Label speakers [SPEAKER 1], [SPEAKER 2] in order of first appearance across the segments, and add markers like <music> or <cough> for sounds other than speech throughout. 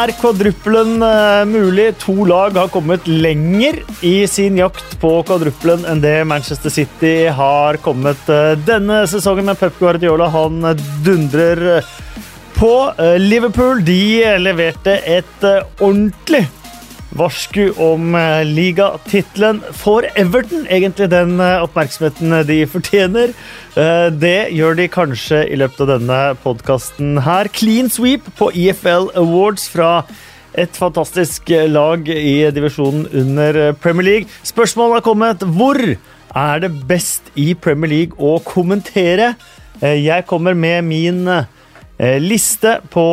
[SPEAKER 1] er kvadruppelen uh, mulig. To lag har kommet lenger i sin jakt på kvadruppelen enn det Manchester City har kommet uh, denne sesongen. Men Pep Guardiola han dundrer på. Uh, Liverpool de leverte et ordentlig varsku om eh, ligatittelen. Får Everton egentlig den eh, oppmerksomheten de fortjener? Eh, det gjør de kanskje i løpet av denne podkasten her. Clean sweep på EFL Awards fra et fantastisk lag i divisjonen under Premier League. Spørsmålet har kommet. Hvor er det best i Premier League å kommentere? Jeg kommer med min liste på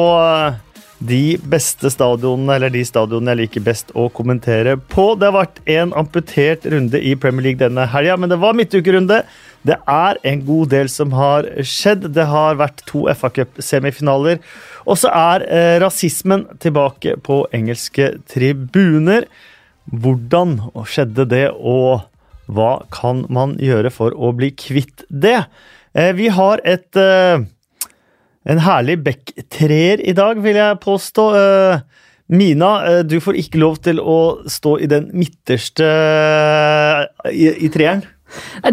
[SPEAKER 1] de beste stadionene, eller de stadionene jeg liker best å kommentere på. Det har vært en amputert runde i Premier League denne helga, men det var midtukerunde. Det er en god del som har skjedd. Det har vært to FA Cup-semifinaler. Og så er eh, rasismen tilbake på engelske tribuner. Hvordan skjedde det, og hva kan man gjøre for å bli kvitt det? Eh, vi har et eh, en herlig bekktreer i dag, vil jeg påstå. Uh, Mina, uh, du får ikke lov til å stå i den midterste uh, i, i treeren.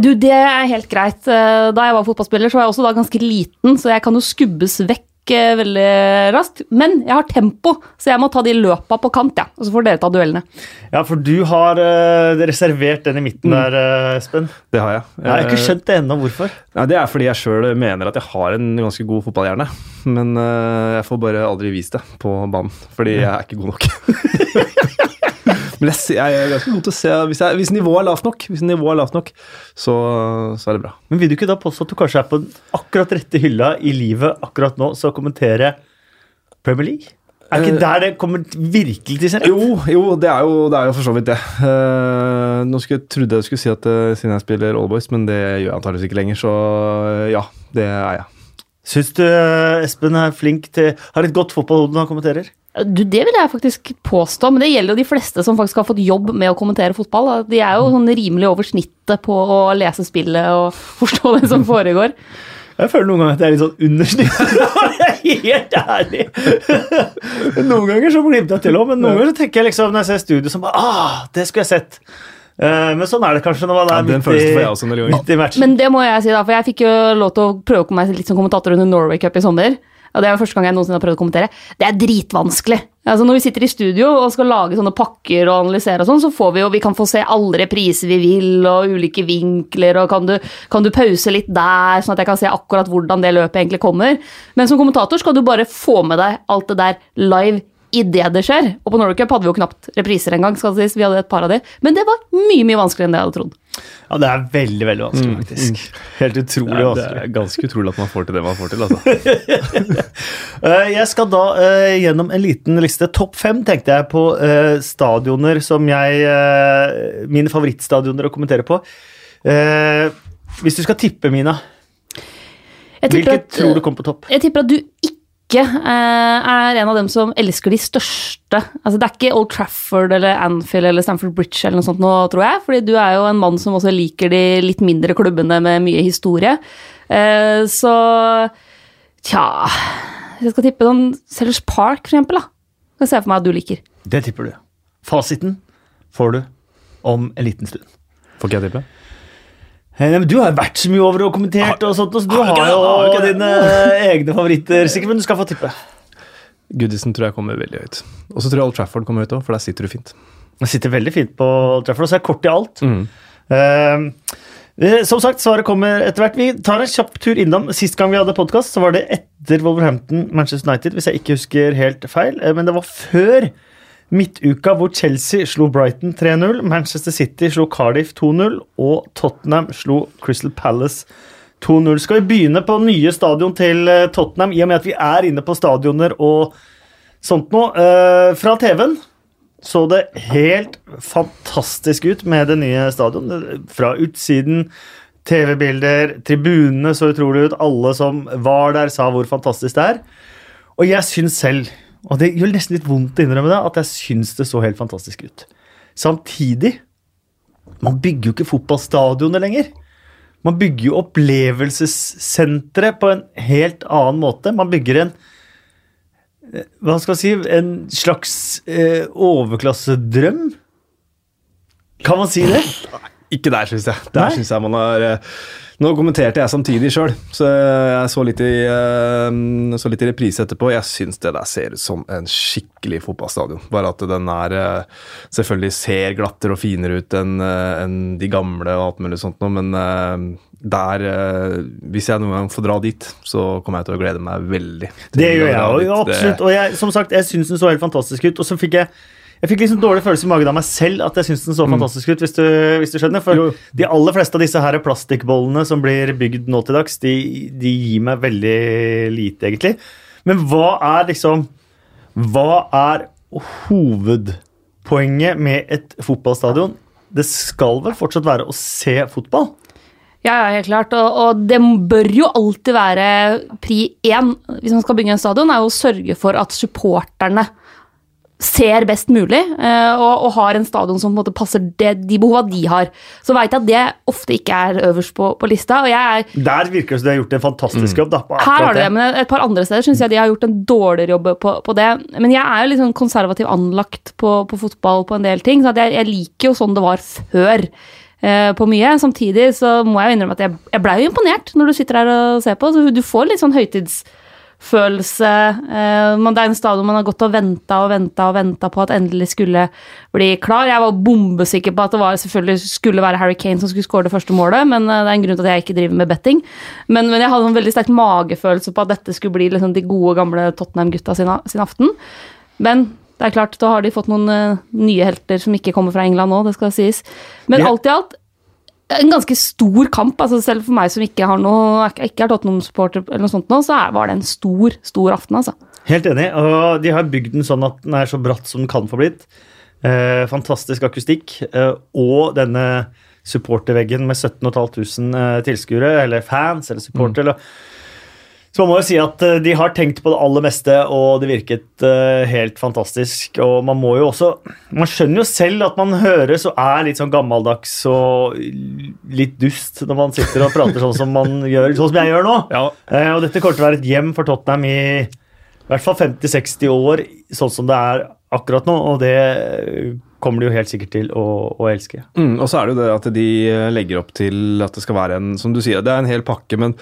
[SPEAKER 2] Du, Det er helt greit. Da jeg var fotballspiller, så var jeg også da ganske liten, så jeg kan jo skubbes vekk veldig raskt. Men jeg har tempo, så jeg må ta de løpa på kant, ja. Og så får dere ta duellene.
[SPEAKER 1] Ja, for du har uh, reservert den i midten mm. der, uh, Espen.
[SPEAKER 3] Det har jeg.
[SPEAKER 1] Jeg har ikke skjønt det ennå. Hvorfor?
[SPEAKER 3] Nei, det er fordi jeg sjøl mener at jeg har en ganske god fotballhjerne. Men uh, jeg får bare aldri vist det på banen, fordi jeg er ikke god nok. <laughs> Men jeg, jeg, er ganske god til å se hvis, jeg, hvis, nivået er lavt nok, nivået er lavt nok så, så, er det bra.
[SPEAKER 1] Men vil du ikke da påstå at du kanskje er på akkurat rette hylla i livet akkurat nå, så å kommentere Premier League? Er ikke eh, der det kommer virkelig til sin rett?
[SPEAKER 3] Jo, jo det, er jo, det er jo for så vidt det. Uh, nå skulle trodde jeg skulle si at uh, siden jeg spiller Allboys, men det gjør jeg antakeligvis ikke lenger, så uh, ja, det er jeg.
[SPEAKER 1] Syns du Espen er flink til Har et godt fotballhode når han kommenterer?
[SPEAKER 2] Du, det vil jeg faktisk påstå, men det gjelder jo de fleste som faktisk har fått jobb med å kommentere fotball. De er jo sånn rimelig over snittet på å lese spillet og <laughs> forstå det som foregår.
[SPEAKER 1] Jeg føler noen ganger at jeg er litt sånn under snittet. <laughs> <laughs> helt ærlig. noen ganger så glimter jeg til òg, men noen ganger så tenker jeg liksom når jeg ser studio som bare ah, det skulle jeg sett. Eh, men sånn er det kanskje når man er ja, midt, i, midt i matchen.
[SPEAKER 2] Men det må jeg si, da, for jeg fikk jo lov til å prøve på meg litt som kommentator under Norway Cup i sommer og det er første gang jeg noensinne har prøvd å kommentere, det er dritvanskelig. Altså Når vi sitter i studio og skal lage sånne pakker og analysere og sånn, så får vi jo Vi kan få se alle repriser vi vil, og ulike vinkler, og kan du, kan du pause litt der, sånn at jeg kan se akkurat hvordan det løpet egentlig kommer. Men som kommentator skal du bare få med deg alt det der live idet det skjer. Og på Norway Cup hadde vi jo knapt repriser engang, skal det sies. Vi hadde et par av de. Men det var mye, mye vanskeligere enn det jeg hadde trodd.
[SPEAKER 1] Ja, det er veldig, veldig vanskelig, mm, faktisk. Mm. Helt utrolig ja, vanskelig.
[SPEAKER 3] Det er ganske utrolig at man får til det man får til, altså. <laughs>
[SPEAKER 1] Eh, jeg skal da uh, gjennom en liten liste. Topp fem tenkte jeg på uh, stadioner som jeg uh, Mine favorittstadioner å kommentere på. hvis du skal tippe, Mina, hvilket tror du kom på topp?
[SPEAKER 2] Jeg tipper at du ikke ikke eh, er en av dem som elsker de største altså Det er ikke Old Trafford eller Anfield eller Stamford Bridge eller noe sånt nå, tror jeg. fordi du er jo en mann som også liker de litt mindre klubbene med mye historie. Eh, så tja Jeg skal tippe noen Sellers Park, for eksempel. da. Kan jeg se for meg at du liker.
[SPEAKER 1] Det tipper du. Fasiten får du om en liten stund.
[SPEAKER 3] Får ikke jeg tippe?
[SPEAKER 1] Eh, du har vært så mye over og kommentert, og sånt, så du har, har jo dine <laughs> egne favoritter. sikkert, Men du skal få tippe.
[SPEAKER 3] Goodison tror jeg kommer veldig høyt. Og så tror jeg Old Trafford kommer høyt òg, for der sitter du fint.
[SPEAKER 1] Jeg sitter veldig fint på Old Trafford, og så er jeg kort i alt. Mm. Uh, som sagt, svaret kommer etter hvert. Vi tar en kjapp tur innom. Sist gang vi hadde podkast, var det etter Wolverhampton Manchester United, hvis jeg ikke husker helt feil. Men det var før Midtuka hvor Chelsea slo Brighton 3-0, Manchester City slo Cardiff 2-0 og Tottenham slo Crystal Palace 2-0. Skal vi begynne på nye stadion til eh, Tottenham, i og med at vi er inne på stadioner og sånt noe? Uh, fra TV-en så det helt fantastisk ut med det nye stadionet. Fra utsiden, TV-bilder, tribunene så utrolig ut. Alle som var der, sa hvor fantastisk det er. Og jeg syns selv og det gjør nesten litt vondt å innrømme det, at jeg syns det så helt fantastisk ut. Samtidig Man bygger jo ikke fotballstadioner lenger. Man bygger jo opplevelsessentre på en helt annen måte. Man bygger en Hva skal jeg si? En slags eh, overklassedrøm? Kan man si det?
[SPEAKER 3] Ikke der, syns jeg. Der syns jeg man har eh, Nå kommenterte jeg samtidig sjøl, så jeg så litt, i, eh, så litt i reprise etterpå. Jeg syns det der ser ut som en skikkelig fotballstadion. Bare at den er eh, selvfølgelig ser glattere og finere ut enn eh, enn de gamle og alt mulig sånt noe, men der Hvis jeg noen gang får dra dit, så kommer jeg til å glede meg veldig.
[SPEAKER 1] Det gjør jeg òg, absolutt. Og jeg, som sagt, jeg syns den så helt fantastisk ut. Og så fikk jeg jeg fikk liksom dårlig følelse i magen av meg selv at jeg syns den så fantastisk ut. hvis du, hvis du skjønner. For
[SPEAKER 3] Jo.
[SPEAKER 1] de aller fleste av disse her plastikkbollene som blir bygd nå til dags, de, de gir meg veldig lite, egentlig. Men hva er liksom Hva er hovedpoenget med et fotballstadion? Det skal vel fortsatt være å se fotball?
[SPEAKER 2] Ja, ja, helt klart. Og, og det bør jo alltid være pri én hvis man skal bygge en stadion, er jo å sørge for at supporterne ser best mulig, eh, og, og har en stadion som på en måte passer det, de behova de har. Så veit jeg at det ofte ikke er øverst på, på lista. og jeg er
[SPEAKER 1] Der virker det som de har gjort en fantastisk jobb. da, på
[SPEAKER 2] her har du det, men et par andre steder syns jeg de har gjort en dårligere jobb på, på det. Men jeg er jo litt sånn konservativ anlagt på, på fotball på en del ting, så at jeg, jeg liker jo sånn det var før. eh, På mye. Samtidig så må jeg jo innrømme at jeg, jeg blei jo imponert når du sitter her og ser på. Så du får litt sånn høytidsfølelse. Eh, men Det er en stadion man har gått og venta og venta og venta på at endelig skulle bli klar. Jeg var bombesikker på at det var, selvfølgelig skulle være Harry Kane som skulle skåre det første målet, men eh, det er en grunn til at jeg ikke driver med betting. Men, men jeg hadde en veldig sterk magefølelse på at dette skulle bli liksom de gode, gamle Tottenham-gutta sin, sin aften. Men det er klart, da har de fått noen eh, nye helter som ikke kommer fra England nå, det skal sies. Men alt i alt en ganske stor kamp. altså Selv for meg som ikke har noe, ikke er Tottenham-supporter, eller noe sånt nå, så er- var det en stor, stor aften. altså.
[SPEAKER 1] Helt enig. Og de har bygd den sånn at den er så bratt som den kan få blitt. Eh, fantastisk akustikk. Eh, og denne supporterveggen med 17 500 eh, tilskuere, eller fans, eller supportere. eller- Så man må jo si at eh, de har tenkt på det aller meste, og det virket eh, helt fantastisk. Og man må jo også Man skjønner jo selv at man høres og er litt sånn gammeldags og litt dust når man sitter og prater sånn som man <laughs> gjør, sånn som jeg gjør nå.
[SPEAKER 3] Ja,
[SPEAKER 1] Eh, og dette kommer til å være et hjem for Tottenham i i hvert fall 50-60 år, sånn som det er akkurat nå. Og det kommer de jo helt sikkert til å, å elske.
[SPEAKER 3] Mm, og så er det jo det at de legger opp til at det skal være en Som du sier, det er en hel pakke, men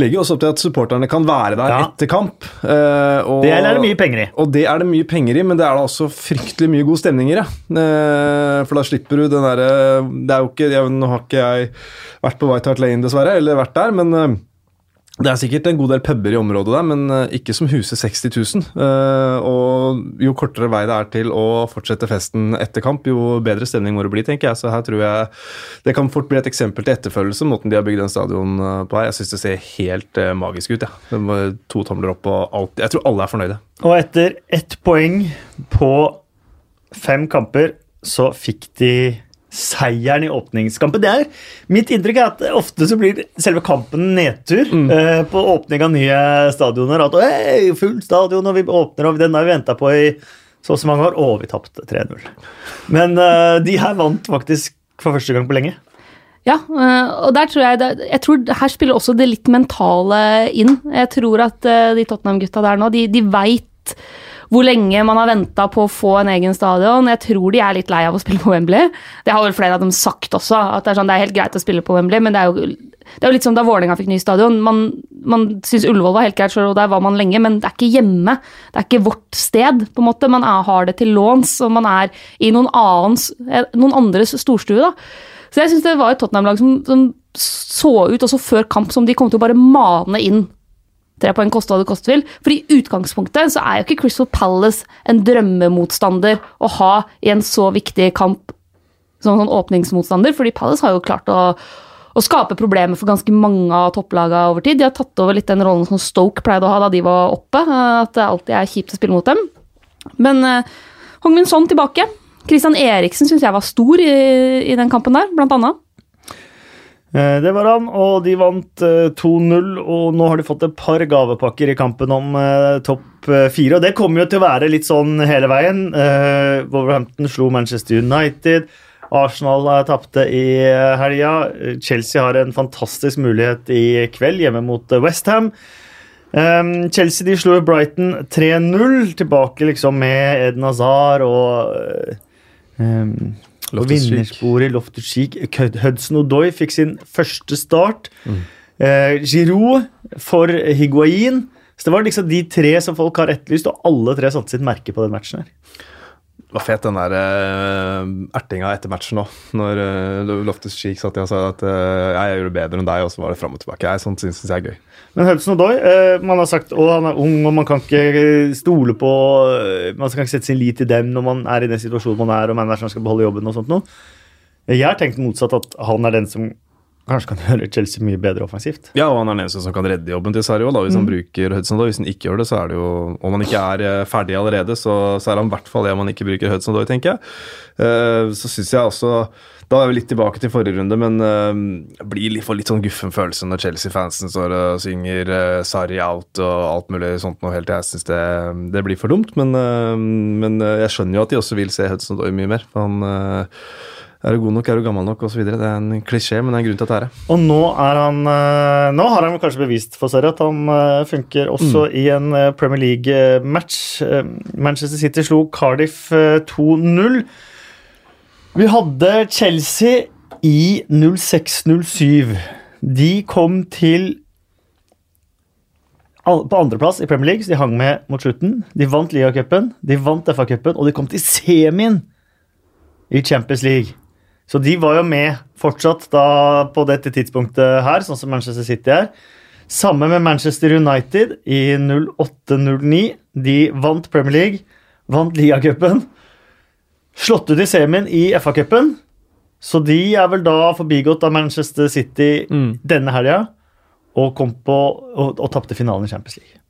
[SPEAKER 3] legger også opp til at supporterne kan være der
[SPEAKER 1] Ja.
[SPEAKER 3] etter kamp. Uh, og,
[SPEAKER 1] Det er det mye penger i.
[SPEAKER 3] Og det er det mye penger i, men det er da også fryktelig mye god stemning i det. Uh, for da slipper du den derre Det er jo ikke jeg, Nå har ikke jeg vært på White Hart Lane, dessverre, eller vært der, men eh, det er sikkert en god del puber i området der, men eh, ikke som huser 60 000. Eh, og jo kortere vei det er til å fortsette festen etter kamp, jo bedre stemning må det bli, tenker jeg. Så her tror jeg det kan fort bli et eksempel til etterfølgelse, måten de har bygd den stadion eh, på her. Jeg syns det ser helt magisk ut, jeg. Ja. Det var to tomler opp og alt. Jeg tror alle er fornøyde.
[SPEAKER 1] Og etter ett poeng på fem kamper, så fikk de seieren i åpningskampen. Det er, mitt inntrykk er at ofte så blir selve kampen nedtur eh, på åpning av nye stadioner. At hey, full stadion, og vi åpner, og den har vi venta på i så og så mange år. Og vi tapte 3-0. Men eh, de her vant faktisk for første gang på lenge.
[SPEAKER 2] Ja, øh, og der tror jeg, jeg tror Her spiller også det litt mentale inn. Jeg tror at de Tottenham-gutta der nå, de, de veit hvor lenge man har venta på å få en egen stadion. Jeg tror de er litt lei av å spille på Wembley. Det har vel flere av dem sagt også, at det er, sånn, det er helt greit å spille på Wembley, men det er jo, det er jo litt som da Vålerenga fikk ny stadion. Man, man syns Ullevål var helt greit, og der var man lenge, men det er ikke hjemme. Det er ikke vårt sted, på en måte. Man er, har det til låns, og man er i noen, annens, eh, noen andres storstue. da. Så jeg syns det var et Tottenham-lag som, som så ut også før kamp som de kom til å bare mane inn tre poeng koste hva det koste vil. For i utgangspunktet så er jo ikke Crystal Palace en drømmemotstander å ha i en så viktig kamp som sånn åpningsmotstander, fordi Palace har jo klart å, å skape problemer for ganske mange av topplagene over tid. De har tatt over litt den rollen som Stoke pleide å ha da de var oppe, at det alltid er kjipt å spille mot dem. Men uh, Hong Min Son tilbake. Christian Eriksen syns jeg var stor i, i den kampen der, blant annet.
[SPEAKER 1] Eh, Det var han, og de vant eh, 2-0. Og nå har de fått et par gavepakker i kampen om eh, topp fire. Og det kommer jo til å være litt sånn hele veien. Wolverhampton slo Manchester United. Arsenal tapte i helga. Chelsea har en fantastisk mulighet i kveld hjemme mot Westham. West Ham. Um, Chelsea de slo Brighton 3-0, tilbake liksom med Eden Hazard og um, på
[SPEAKER 3] Loftus-Cheek.
[SPEAKER 1] vinnersporet Loftus-Cheek. Hudson Odoi fikk sin første start.
[SPEAKER 3] Mm.
[SPEAKER 1] Eh, Giroud for Higuain. Så det var liksom de tre som folk har etterlyst, og alle tre satte sitt merke på den matchen. her.
[SPEAKER 3] Var fet den der uh, ertinga etter matchen òg. Når uh, Loftus Cheek satt og sa at uh, jeg gjør det bedre enn deg, og så var det fram og tilbake. Jeg, sånt syns jeg er gøy.
[SPEAKER 1] Men Hudson Odoi, uh, man har sagt at han er ung, og man kan ikke stole på Man kan ikke sette sin lit til dem når man er i den situasjonen man er, og manageren skal beholde jobben og sånt noe. Jeg har tenkt motsatt, at han er den som kanskje kan gjøre Chelsea mye bedre offensivt.
[SPEAKER 3] Ja, og han er den eneste som kan redde jobben til Sarri òg, hvis han bruker Hudson Doy. Hvis han ikke gjør det, så er det jo Om han ikke er eh, ferdig allerede, så, så er han i hvert fall det om han ikke bruker Hudson Doy, tenker jeg. Uh, så syns jeg også Da er vi litt tilbake til forrige runde, men uh, jeg blir litt, får litt sånn guffen følelse når Chelsea-fansen står og synger uh, Sarri out og alt mulig sånt noe helt til. Jeg syns det, det blir for dumt, men, uh, men uh, jeg skjønner jo at de også vil se Hudson Doy mye mer. For han uh, er du god nok, er du gammel nok osv. Det er en klisjé, men det er en grunn til at det er det.
[SPEAKER 1] Og nå er han eh, Nå har han kanskje bevist for seg at han eh, funker også i en eh, Premier League-match. Manchester City slo Cardiff eh, 2-0. Vi hadde Chelsea i 06-07. De kom til på andreplass i Premier League, så de hang med mot slutten. De vant Ligacupen, de vant FA-cupen, og de kom til semien i Champions League. Så de var jo med fortsatt da på dette tidspunktet her, sånn som Manchester City er. Samme med Manchester United i 08-09. De vant Premier League, vant ligacupen. Slått ut i semien i FA-cupen. Så de er vel da forbigått av Manchester City
[SPEAKER 3] Mm.
[SPEAKER 1] denne helga. Og, kom på, og, og tapte finalen i Champions League.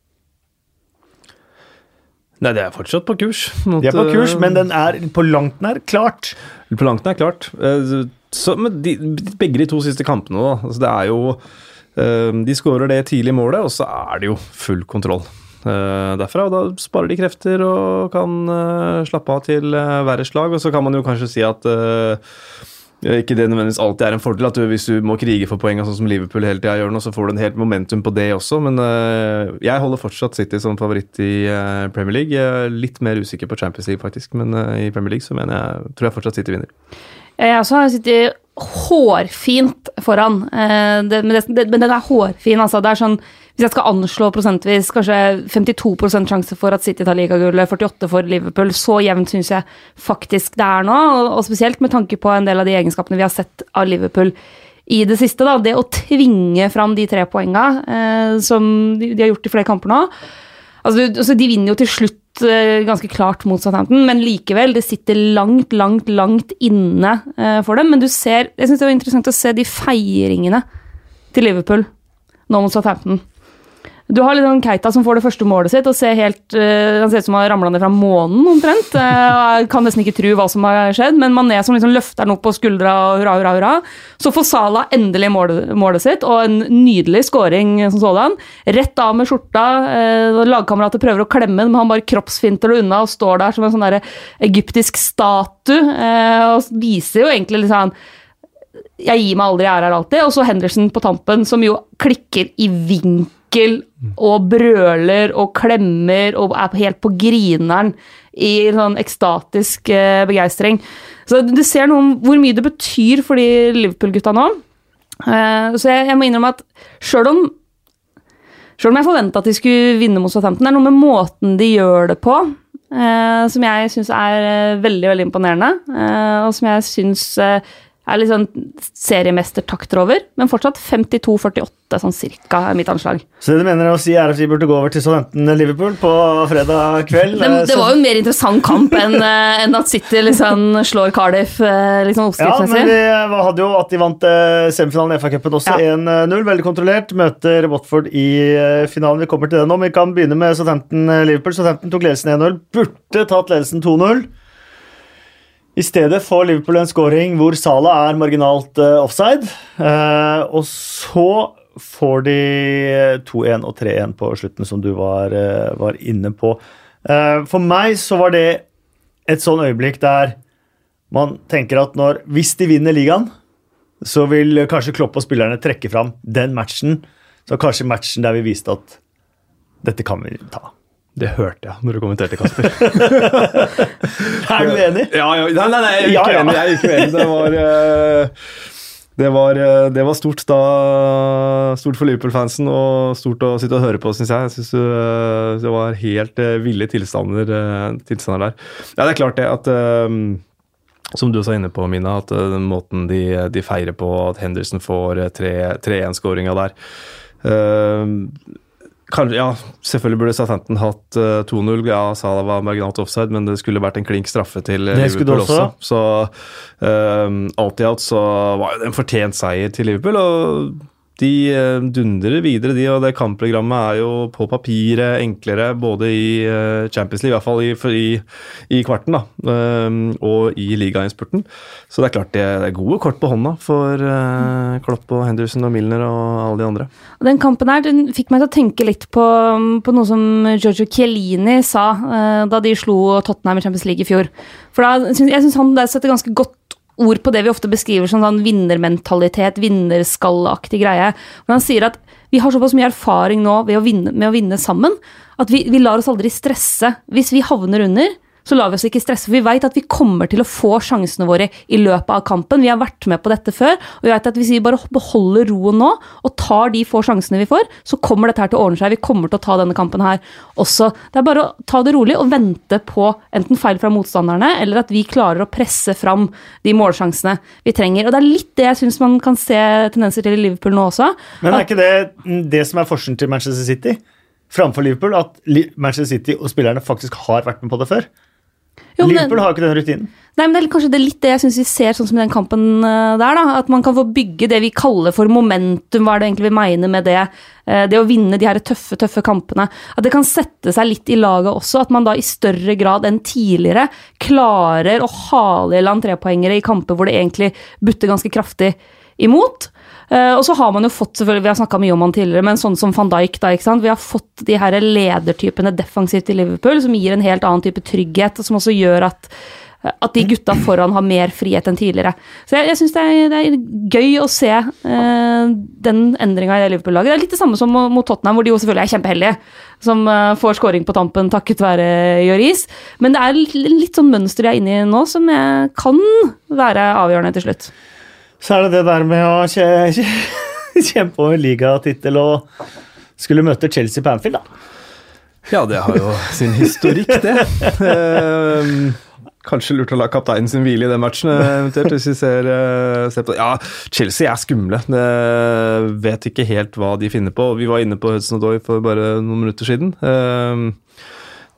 [SPEAKER 3] Nei, det er fortsatt på kurs. mot,
[SPEAKER 1] De er på kurs,
[SPEAKER 3] eh,
[SPEAKER 1] men den er på langt nær klart.
[SPEAKER 3] På langt nær klart. Eh, Så, men de, begge de to siste kampene, da. Altså det er jo eh, De skårer det tidlige målet, og så er det jo full kontroll. eh, derfra, og Da sparer de krefter og kan eh, slappe av til eh, verre slag. Og så kan man jo kanskje si at eh, ikke det nødvendigvis alltid er en fordel at du, hvis du må krige for poeng, sånn som Liverpool hele tida gjør nå, så får du en helt momentum på det også. Men uh, jeg holder fortsatt City som favoritt i uh, Premier League. Jeg er litt mer usikker på Champions League, faktisk, men uh, i Premier League så mener jeg, tror jeg fortsatt City vinner.
[SPEAKER 2] Jeg også har sittet hårfint foran, eh, det, men, det, det, men den er hårfin. Altså. Det er sånn, hvis jeg skal anslå prosentvis, kanskje 52% sjanse for at City tar ligagullet, 48 for Liverpool. Så jevnt syns jeg faktisk det er nå, og, spesielt med tanke på en del av de egenskapene vi har sett av Liverpool i det siste. Da. Det å tvinge fram de tre poenga eh, som de, har gjort i flere kamper nå. Altså, altså, de vinner jo til slutt eh, ganske klart mot Southampton, men likevel, det sitter langt, langt, langt inne eh, for dem. Men du ser, jeg syns det var interessant å se de feiringene til Liverpool nå mot Southampton. Du har liksom Keita som får det første målet sitt og ser helt, eh, han ser ut som han har ramla ned fra månen omtrent. Jeg kan nesten ikke tro hva som har skjedd, men Mané som liksom løfter den opp på skuldra og hurra, hurra, hurra. Så får Salah endelig målet, målet sitt, og en nydelig scoring som sådan. Rett av med skjorta. Uh, lagkamerater prøver å klemme den, men han bare kroppsfinter det unna og står der som en sånn der egyptisk statue. eh, og viser jo egentlig litt sånn jeg gir meg aldri, jeg er her alltid. Og så Henderson på tampen, som jo klikker i vinkel og brøler og klemmer og er helt på grineren i sånn ekstatisk eh, begeistring. Så du ser noe om hvor mye det betyr for de Liverpool-gutta nå. Eh, så jeg, jeg må innrømme at sjøl om Sjøl om jeg forventa at de skulle vinne mot Southampton, det er noe med måten de gjør det på, eh, som jeg syns er eh, veldig veldig imponerende. Eh, og som jeg syns eh, er litt sånn seriemestertakter over. Men fortsatt 52-48, sånn cirka, er mitt anslag.
[SPEAKER 1] Så det du mener å si er at vi burde gå over til Southampton-Liverpool på fredag kveld?
[SPEAKER 2] Det,
[SPEAKER 1] Eh,
[SPEAKER 2] det var jo en mer interessant kamp enn en at City liksom slår Cardiff liksom oppskriftsmessig.
[SPEAKER 1] Ja, men vi hadde jo at de vant eh, semifinalen i FA-cupen også
[SPEAKER 2] Ja.
[SPEAKER 1] 1-0. Veldig kontrollert. Møter Watford i eh, finalen. Vi kommer til det nå, men vi kan begynne med Southampton-Liverpool. Southampton tok ledelsen 1-0. Burde tatt ledelsen 2-0. I stedet får Liverpool en scoring hvor Salah er marginalt eh, offside. Eh, og så får de 2-1 og 3-1 på slutten, som du var, eh, var inne på. Eh, for meg så var det et sånn øyeblikk der man tenker at når, hvis de vinner ligaen, så vil kanskje Klopp og spillerne trekke fram den matchen. Så kanskje matchen der vi viste at Dette kan vi ta.
[SPEAKER 3] Det hørte jeg når du kommenterte, Kasper. <laughs>
[SPEAKER 1] Er du enig?
[SPEAKER 3] ja, ja, nei, nei, nei, jeg er ikke
[SPEAKER 1] Ja, ja.
[SPEAKER 3] enig. Jeg er ikke enig. Det var, eh, det var, eh, det var stort da Stort for Liverpool-fansen og stort å sitte og høre på, syns jeg. Jeg synes eh, Det var helt ville tilstander, tilstander der. Ja, det er klart det at som du også er inne på, Mina, at måten de, de feirer på at Henderson får eh, 3-1-skåringa der eh, Kanskje, ja, selvfølgelig burde Southampton hatt uh, 2-0. Ja, Salah var marginalt offside, men det skulle vært en klink straffe til eh,
[SPEAKER 1] Det
[SPEAKER 3] Liverpool
[SPEAKER 1] det
[SPEAKER 3] også. Så um, alt i alt så var det en fortjent seier til Liverpool. og de eh, dundrer videre, de, og det kampprogrammet er jo på papiret enklere både i eh, Champions League, i hvert fall i, i, i kvarten, da, um, og i ligainnspurten. Så det er klart det, er gode kort på hånda for eh, Klopp og Henderson og Milner og alle de andre.
[SPEAKER 2] Og Den kampen her, den fikk meg til å tenke litt på, på noe som Giorgio Chiellini sa da de slo Tottenham i Champions League i fjor. For da, Jeg syns han der setter ganske godt ord på det vi ofte beskriver som sånn vinnermentalitet, vinnerskallaktig greie. Men han sier at vi har såpass mye erfaring nå å vinne, med å vinne sammen at vi, vi lar oss aldri stresse. Hvis vi havner under, så lar vi oss ikke stresse, for vi vet at vi kommer til å få sjansene våre i løpet av kampen. Vi har vært med på dette før, og vi vet at hvis vi bare beholder roen nå og tar de få sjansene vi får, så kommer dette her til å ordne seg. Vi kommer til å ta denne kampen her også. Det er bare å ta det rolig og vente på enten feil fra motstanderne, eller at vi klarer å presse fram de målsjansene vi trenger. Og det er litt det jeg syns man kan se tendenser til i Liverpool nå også.
[SPEAKER 1] Men er ikke det det som er forskjellen til Manchester City framfor Liverpool? At Manchester City og spillerne faktisk har vært med på det før?
[SPEAKER 2] Jo, men-
[SPEAKER 1] Liverpool har jo ikke den rutinen.
[SPEAKER 2] Nei, men det er kanskje det litt det jeg syns vi ser sånn som i den kampen eh, der. da, At man kan få bygge det vi kaller for momentum. Hva er det egentlig vi mener med det? Eh, Det å vinne de her tøffe, tøffe kampene. At det kan sette seg litt i laget også. At man da i større grad enn tidligere klarer å hale i land trepoengere i kamper hvor det egentlig butter ganske kraftig imot. Eh, og så har man jo fått, selvfølgelig, vi har snakka mye om han tidligere, men sånn som van Dijk, da, ikke sant? vi har fått de her ledertypene defensivt i Liverpool, som gir en helt annen type trygghet, og som også gjør at at de gutta foran har mer frihet enn tidligere. Så jeg, jeg syns det, det er gøy å se eh, den endringa i det Liverpool-laget. Det er litt det samme som mot Tottenham, hvor de jo selvfølgelig er kjempeheldige, som eh, får scoring på tampen takket være Joris. Men det er litt, litt sånn mønster jeg er inne i nå, som kan være avgjørende til slutt.
[SPEAKER 1] Så er det det der med å kje- kje- <laughs> kjempe om en ligatittel og skulle møte Chelsea på Anfield, da.
[SPEAKER 3] Ja, det har jo sin historikk, det. Ehm, kanskje lurt å la kapteinen sin hvile i den matchen, eh, eventuelt, hvis vi ser, eh, ser på det. Ja, Chelsea er skumle. Det vet ikke helt hva de finner på. Vi var inne på Hudson Odoi for bare noen minutter siden. Ehm,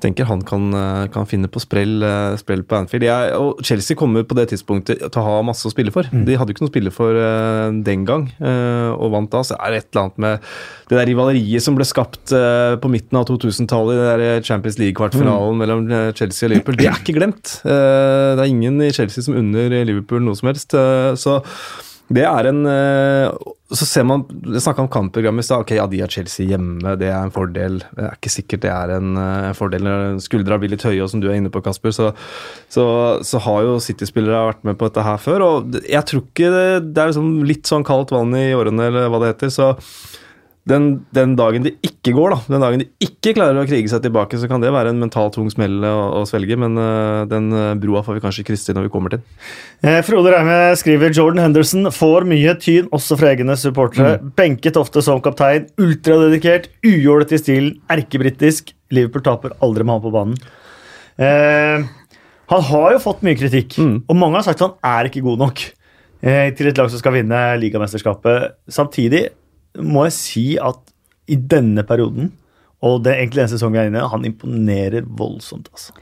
[SPEAKER 3] tenker han kan, eh, kan finne på sprell, eh, sprell på Anfield. Jeg, og Chelsea kommer på det tidspunktet til å ha masse å spille for. De hadde jo ikke noe å spille for uh, den gang, uh, og vant da. Så er det et eller annet med det der rivaleriet som ble skapt uh, på midten av 2000-tallet, det der Champions League-kvartfinalen mellom eh, Chelsea og Liverpool. Det er ikke glemt. Det er ingen i Chelsea som unner Liverpool noe som helst. så det er en eh, Så ser man Jeg snakka om kampprogrammet i stad. Ok, ja, de har Chelsea hjemme, det er en fordel. Det er ikke sikkert det er en eh, fordel skuldra blir litt høye, og som du er inne på, Kasper, så, så, så har jo City-spillere vært med på dette her før. Og jeg tror ikke det, det er liksom litt sånn kaldt vann i årene, eller hva det heter. så den, den dagen de ikke går, da, den dagen de ikke klarer å krige seg tilbake, så kan det være en mentalt tung smell å, å svelge, men uh, den eh, broa får vi kanskje krysse når vi kommer til.
[SPEAKER 1] Eh, Frode Reime skriver Jordan Henderson får mye tyn, også fra egne supportere. Benket ofte som kaptein. Ultradedikert, ujålete i stilen, erkebritisk. Liverpool taper aldri med han på banen. Eh, han har jo fått mye kritikk, og mange har sagt at han er ikke god nok eh, til et lag som skal vinne ligamesterskapet. Samtidig må jeg si at i denne perioden, og det er egentlig den sesongen vi er inne i, han imponerer voldsomt. altså.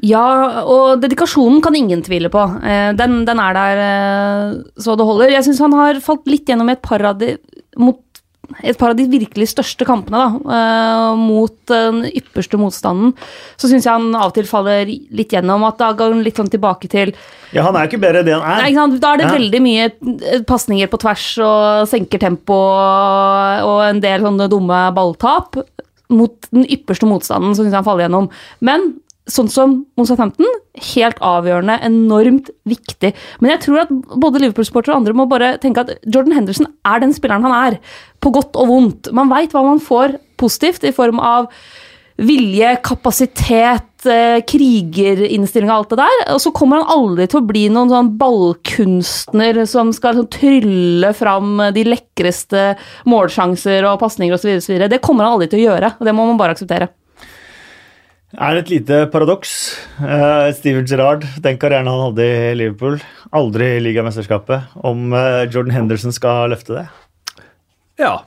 [SPEAKER 2] Ja, og dedikasjonen kan ingen tvile på. Eh, Den, den er der eh, så det holder. Jeg syns han har falt litt gjennom i et par av de, mot et par av de virkelig største kampene da, eh, mot den ypperste motstanden. Så syns jeg han av og til faller litt gjennom. At da går han litt sånn tilbake til
[SPEAKER 1] Ja, Han er jo ikke bedre enn det han er.
[SPEAKER 2] Nei? Da er det
[SPEAKER 1] Ja.
[SPEAKER 2] veldig mye eh, pasninger på tvers og senker tempo og en del sånne dumme balltap. Mot den ypperste motstanden så syns jeg han faller gjennom. Men sånn som mot Southampton, helt avgjørende, enormt viktig. Men jeg tror at både Liverpool-sportere og andre må bare tenke at Jordan Henderson er den spilleren han er. På godt og vondt. Man veit hva man får positivt i form av vilje, kapasitet, eh, krigerinnstilling og alt det der. Og så kommer han aldri til å bli noen sånn ballkunstner som skal sånn trylle fram de lekreste målsjanser og pasninger osv. Det kommer han aldri til å gjøre, og det må man bare akseptere.
[SPEAKER 1] Er et lite paradoks? Uh, Steven Gerrard, den karrieren han hadde i Liverpool, aldri i ligamesterskapet, om uh, Jordan Henderson skal løfte det?
[SPEAKER 3] Ja.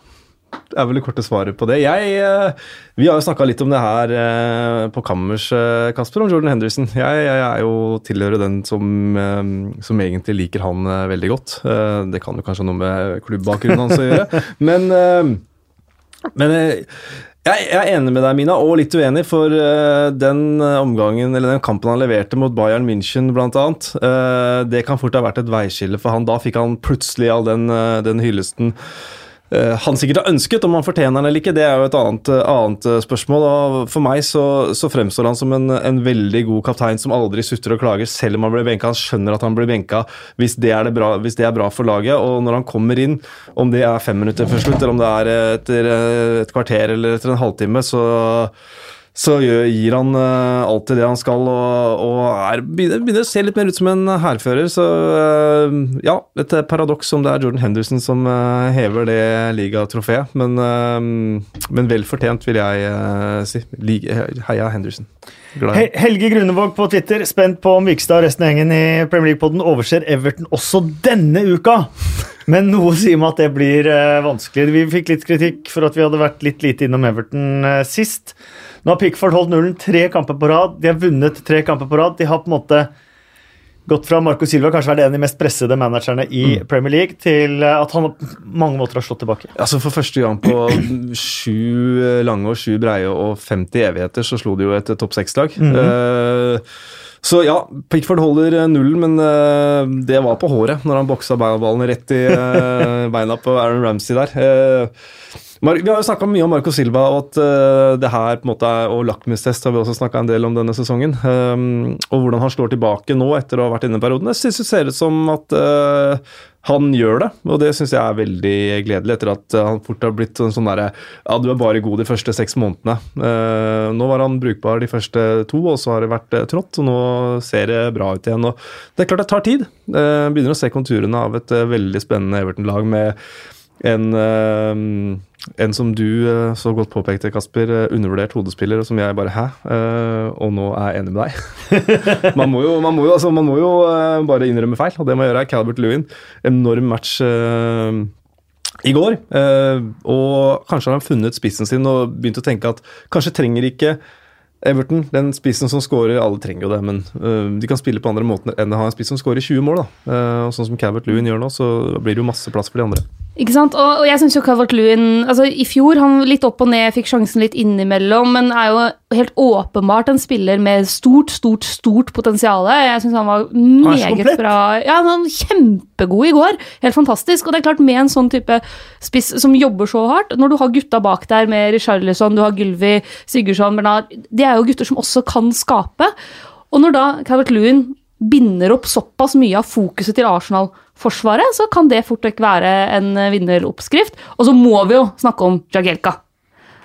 [SPEAKER 3] Det er vel det korte svaret på det. Jeg, uh, vi har jo snakka litt om det her på Kammers, Kasper, om Jordan Henderson. Jeg, jeg er jo tilhører den som, som, egentlig liker han veldig godt. det kan jo kanskje ha noe med klubbbakgrunnen hans å gjøre. <laughs> Men, men jeg, er enig med deg, Mina, og litt uenig, for uh, den eh, omgangen, eller den kampen han leverte mot Bayern München, blant annet, uh, det kan fort ha vært et veiskille for han. Da fikk han plutselig all den, den hyllesten Eh, han sikkert har ønsket. Om han fortjener den eller ikke, det er jo et annet, eh, annet eh, spørsmål. Og for meg så, så fremstår han som en, en, veldig god kaptein som aldri sutter og klager, selv om han blir benka. Han skjønner at han blir benka hvis det, er det bra, hvis det er bra for laget. Og når han kommer inn, om det er fem minutter før slutt, eller om det er etter et kvarter eller etter en halvtime, så så gir han uh, alltid det han skal, og, og er, begynner, begynner, å se litt mer ut som en hærfører. Så uh, ja, et paradoks om det er Jordan Henderson som uh, hever det ligatrofeet. Men, men vel fortjent, vil jeg si. Heia Henderson.
[SPEAKER 1] Glad. Helge Grunevåg på Twitter, spent på om Vikstad og resten av gjengen i Premier League-poden overser Everton også denne uka. Men noe sier meg at det blir vanskelig. Vi fikk litt kritikk for at vi hadde vært litt lite innom Everton sist. Nå har Pickford holdt nullen tre kamper på rad. De har vunnet tre kamper på rad. De har på en måte gått fra Marco Silva, kanskje vært en av de mest pressede managerne i mm. Premier League, til at han på mange måter har slått tilbake.
[SPEAKER 3] Altså For første gang på sju lange og sju breie og 50 evigheter så slo de jo et topp seks-lag. Mm -hmm. uh, så ja, Pickford holder nullen, men uh, det var på håret når han boksa ballen rett i uh, beina på Aaron Ramsey der. Uh, vi har jo snakka mye om Marco Silva og at uh, det her på en måte er, og lakmustest har vi også snakka en del om denne sesongen. Um, og hvordan han slår tilbake nå etter å ha vært inne i perioden. Jeg synes det ser ut som at uh, han gjør det, og det syns jeg er veldig gledelig. Etter at han fort har blitt sånn, sånn derre Ja, du er bare god de første seks månedene. Uh, nå var han brukbar de første to, og så har det vært trått, og nå ser det bra ut igjen. og Det er klart det tar tid. begynner å se konturene av et veldig spennende Everton-lag med en, uh, en som du uh, så godt påpekte, Kasper, uh, undervurdert hodespiller, og som jeg bare Hæ? og nå er jeg enig med deg. <laughs> man, må jo, man, må jo, altså, man må jo bare innrømme feil, og det må jeg gjøre. Calibert Lewin, enorm match i går. og kanskje har han funnet spissen sin og begynt å tenke at kanskje trenger ikke Everton, den spissen som skårer Alle trenger jo det, men de kan spille på andre måter enn å ha en spiss som skårer 20 mål. da. Og Sånn som Calvert Lewin gjør nå, så blir det jo masse plass for de andre.
[SPEAKER 2] Ikke sant? Og, og jeg syns jo Calvert Lewin altså I fjor han litt opp og ned, fikk sjansen litt innimellom, men er jo helt åpenbart en spiller med stort, stort, stort potensial. Jeg syns han var meget bra. Ja, han var Kjempegod i går. Helt fantastisk. Og det er klart, med en sånn type spiss som jobber så hardt, når du har gutta bak der med Richarlison, du har Gylvi, Sigurdsson, Bernard De er jo gutter som også kan skape. Og når da Calvert Lewin binder opp såpass mye av fokuset til Arsenal-forsvaret, så kan det fort vekk være en vinneroppskrift. Og så må vi jo snakke om Jagelka.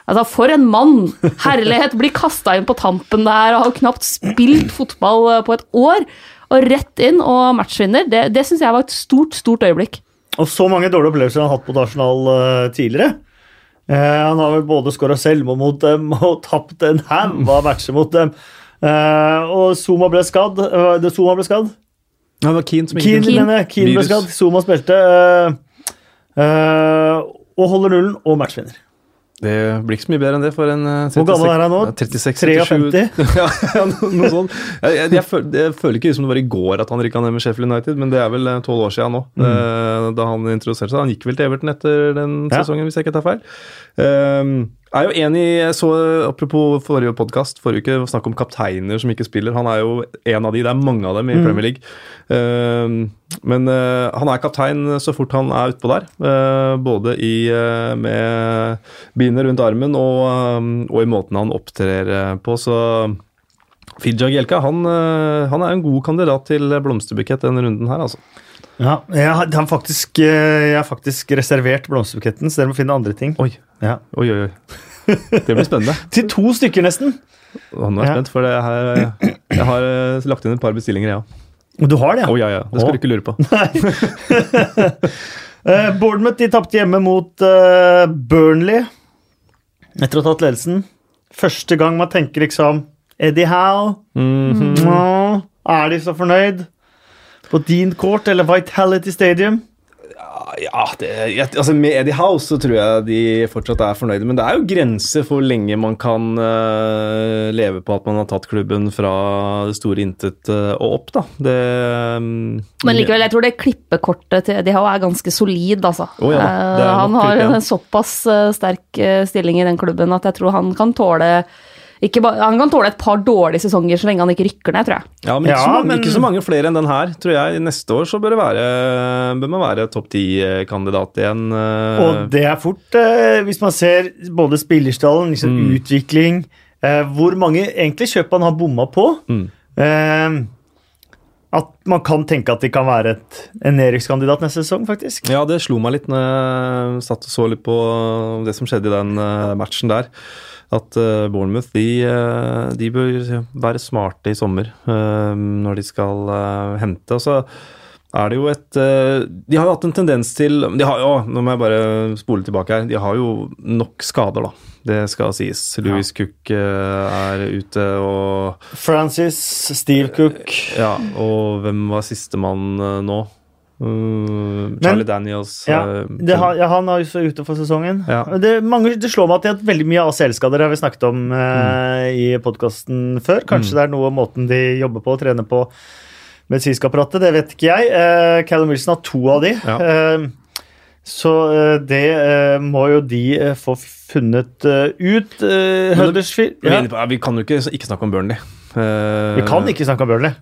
[SPEAKER 2] Altså, For en mann! Herlighet! Blir kasta inn på tampen der og har knapt spilt fotball eh, på et år. Og rett inn og matchvinner. Det, det syns jeg var et stort, stort øyeblikk.
[SPEAKER 1] Og så mange dårlige opplevelser han har hatt mot Arsenal uh, tidligere. Uh, han har vel både skåra selvmål mot dem og <laughs> tapt en hamva matcher mot dem. Uh, og Zuma ble skadd. Uh, Zuma ble skadd.
[SPEAKER 3] Ja, det var Keane som
[SPEAKER 1] Keane, Keane. Keane ble skadd. Zuma spilte. Uh, og holder nullen og matchvinner.
[SPEAKER 3] Det blir ikke så mye bedre enn det for en
[SPEAKER 1] 36, Hvor gammel er han nå?
[SPEAKER 3] 36,
[SPEAKER 1] 53? <laughs>
[SPEAKER 3] ja, ja, noe sånt. Jeg, jeg, jeg, føler, jeg, føler, ikke ut som det var i går at han rykka ned med Sheffield United, men det er vel tolv år siden nå. Mm. Da han introduserte seg. Han gikk vel til Everton etter den ja. sesongen, hvis jeg ikke tar feil. Um, jeg er jo enig så Apropos forrige podkast, forrige uke, snakk om kapteiner som ikke spiller. Han er jo en av de, det er mange av dem i mm. Premier League. Uh, men uh, han er kaptein så fort han er utpå der. Uh, både i, med bindet rundt armen og, og, i måten han opptrer på. Så Fidja Gjelka han, eh, han er en god kandidat til blomsterbukett denne runden her, altså.
[SPEAKER 1] Ja, jeg har, faktisk, eh, jeg har faktisk reservert blomsterbuketten, så dere må finne andre ting.
[SPEAKER 3] Oi,
[SPEAKER 1] Ja.
[SPEAKER 3] oi, oi. oi. Det blir spennende. <laughs>
[SPEAKER 1] Til to stykker, nesten.
[SPEAKER 3] Og nå er jeg
[SPEAKER 1] Ja.
[SPEAKER 3] spent, for det her, jeg har eh, lagt inn et par bestillinger, jeg ja.
[SPEAKER 1] Og Du har det,
[SPEAKER 3] Å
[SPEAKER 1] ja?
[SPEAKER 3] ja, ja. Det skal
[SPEAKER 1] oh.
[SPEAKER 3] du ikke lure på. <laughs>
[SPEAKER 1] Nei. <laughs> Bournemouth de tapte hjemme mot eh, Burnley etter å ha tatt ledelsen. Første gang man tenker liksom Eddie Howe
[SPEAKER 3] Mhm.
[SPEAKER 1] Nå, Er de så fornøyd? På Dean Court eller Vitality Stadium?
[SPEAKER 3] Ja, det, altså Med Eddie House så tror jeg de fortsatt er fornøyde, men det er jo grenser for hvor lenge man kan uh, leve på at man har tatt klubben fra det store intet uh, og opp, da. Det um,
[SPEAKER 2] Men likevel, jeg tror det klippekortet til Eddie Howe er ganske solid, altså.
[SPEAKER 3] Oh, ja,
[SPEAKER 2] Eh, han har en såpass sterk stilling i den klubben at jeg tror han kan tåle ikke ba, Han kan tåle et par dårlige sesonger så lenge han ikke rykker ned, tror jeg.
[SPEAKER 3] Ja, men, ikke,
[SPEAKER 1] Ja,
[SPEAKER 3] så mange,
[SPEAKER 1] men-
[SPEAKER 3] ikke så mange flere enn den her, tror jeg. Neste år så bør, det være, bør man være topp ti-kandidat igjen. eh.
[SPEAKER 1] Og det er fort, eh, hvis man ser både spillerstallen, liksom
[SPEAKER 3] Mm.
[SPEAKER 1] utvikling eh, Hvor mange egentlig kjøp han har bomma på.
[SPEAKER 3] Mm.
[SPEAKER 1] Eh, at man kan tenke at de kan være et, en nedrykkskandidat neste sesong, faktisk.
[SPEAKER 3] Ja, det slo meg litt når jeg satt og så litt på det som skjedde i den eh, matchen der. At eh, Bournemouth de, eh, de bør være smarte i sommer eh, når de skal hente. Og så er det jo et De har jo hatt en tendens til de har jo, Nå må jeg bare spole tilbake her. De har jo nok skader, da. Det skal sies. Louis Cook eh, er ute, og
[SPEAKER 1] Francis, Steve Cook
[SPEAKER 3] Ja, og hvem var sistemann nå? Uh, Charlie Daniels.
[SPEAKER 1] ja,
[SPEAKER 3] eh,
[SPEAKER 1] det har, ja, Han er jo så ute for sesongen.
[SPEAKER 3] Ja.
[SPEAKER 1] Det, mange, det slår meg at veldig mye ACL-skader. Har vi snakket om
[SPEAKER 3] Mm.
[SPEAKER 1] eh, i podkasten før. Kanskje det er noe måten de jobber på og trener på medisinske apparatet. Det vet ikke jeg. Uh, Callum Wilson har to av de.
[SPEAKER 3] Ja.
[SPEAKER 1] Så det må jo de få funnet ut. Huddersfield ja.
[SPEAKER 3] vi kan jo ikke, ikke snakke om Burnley.
[SPEAKER 1] Vi kan ikke snakke om Burnley.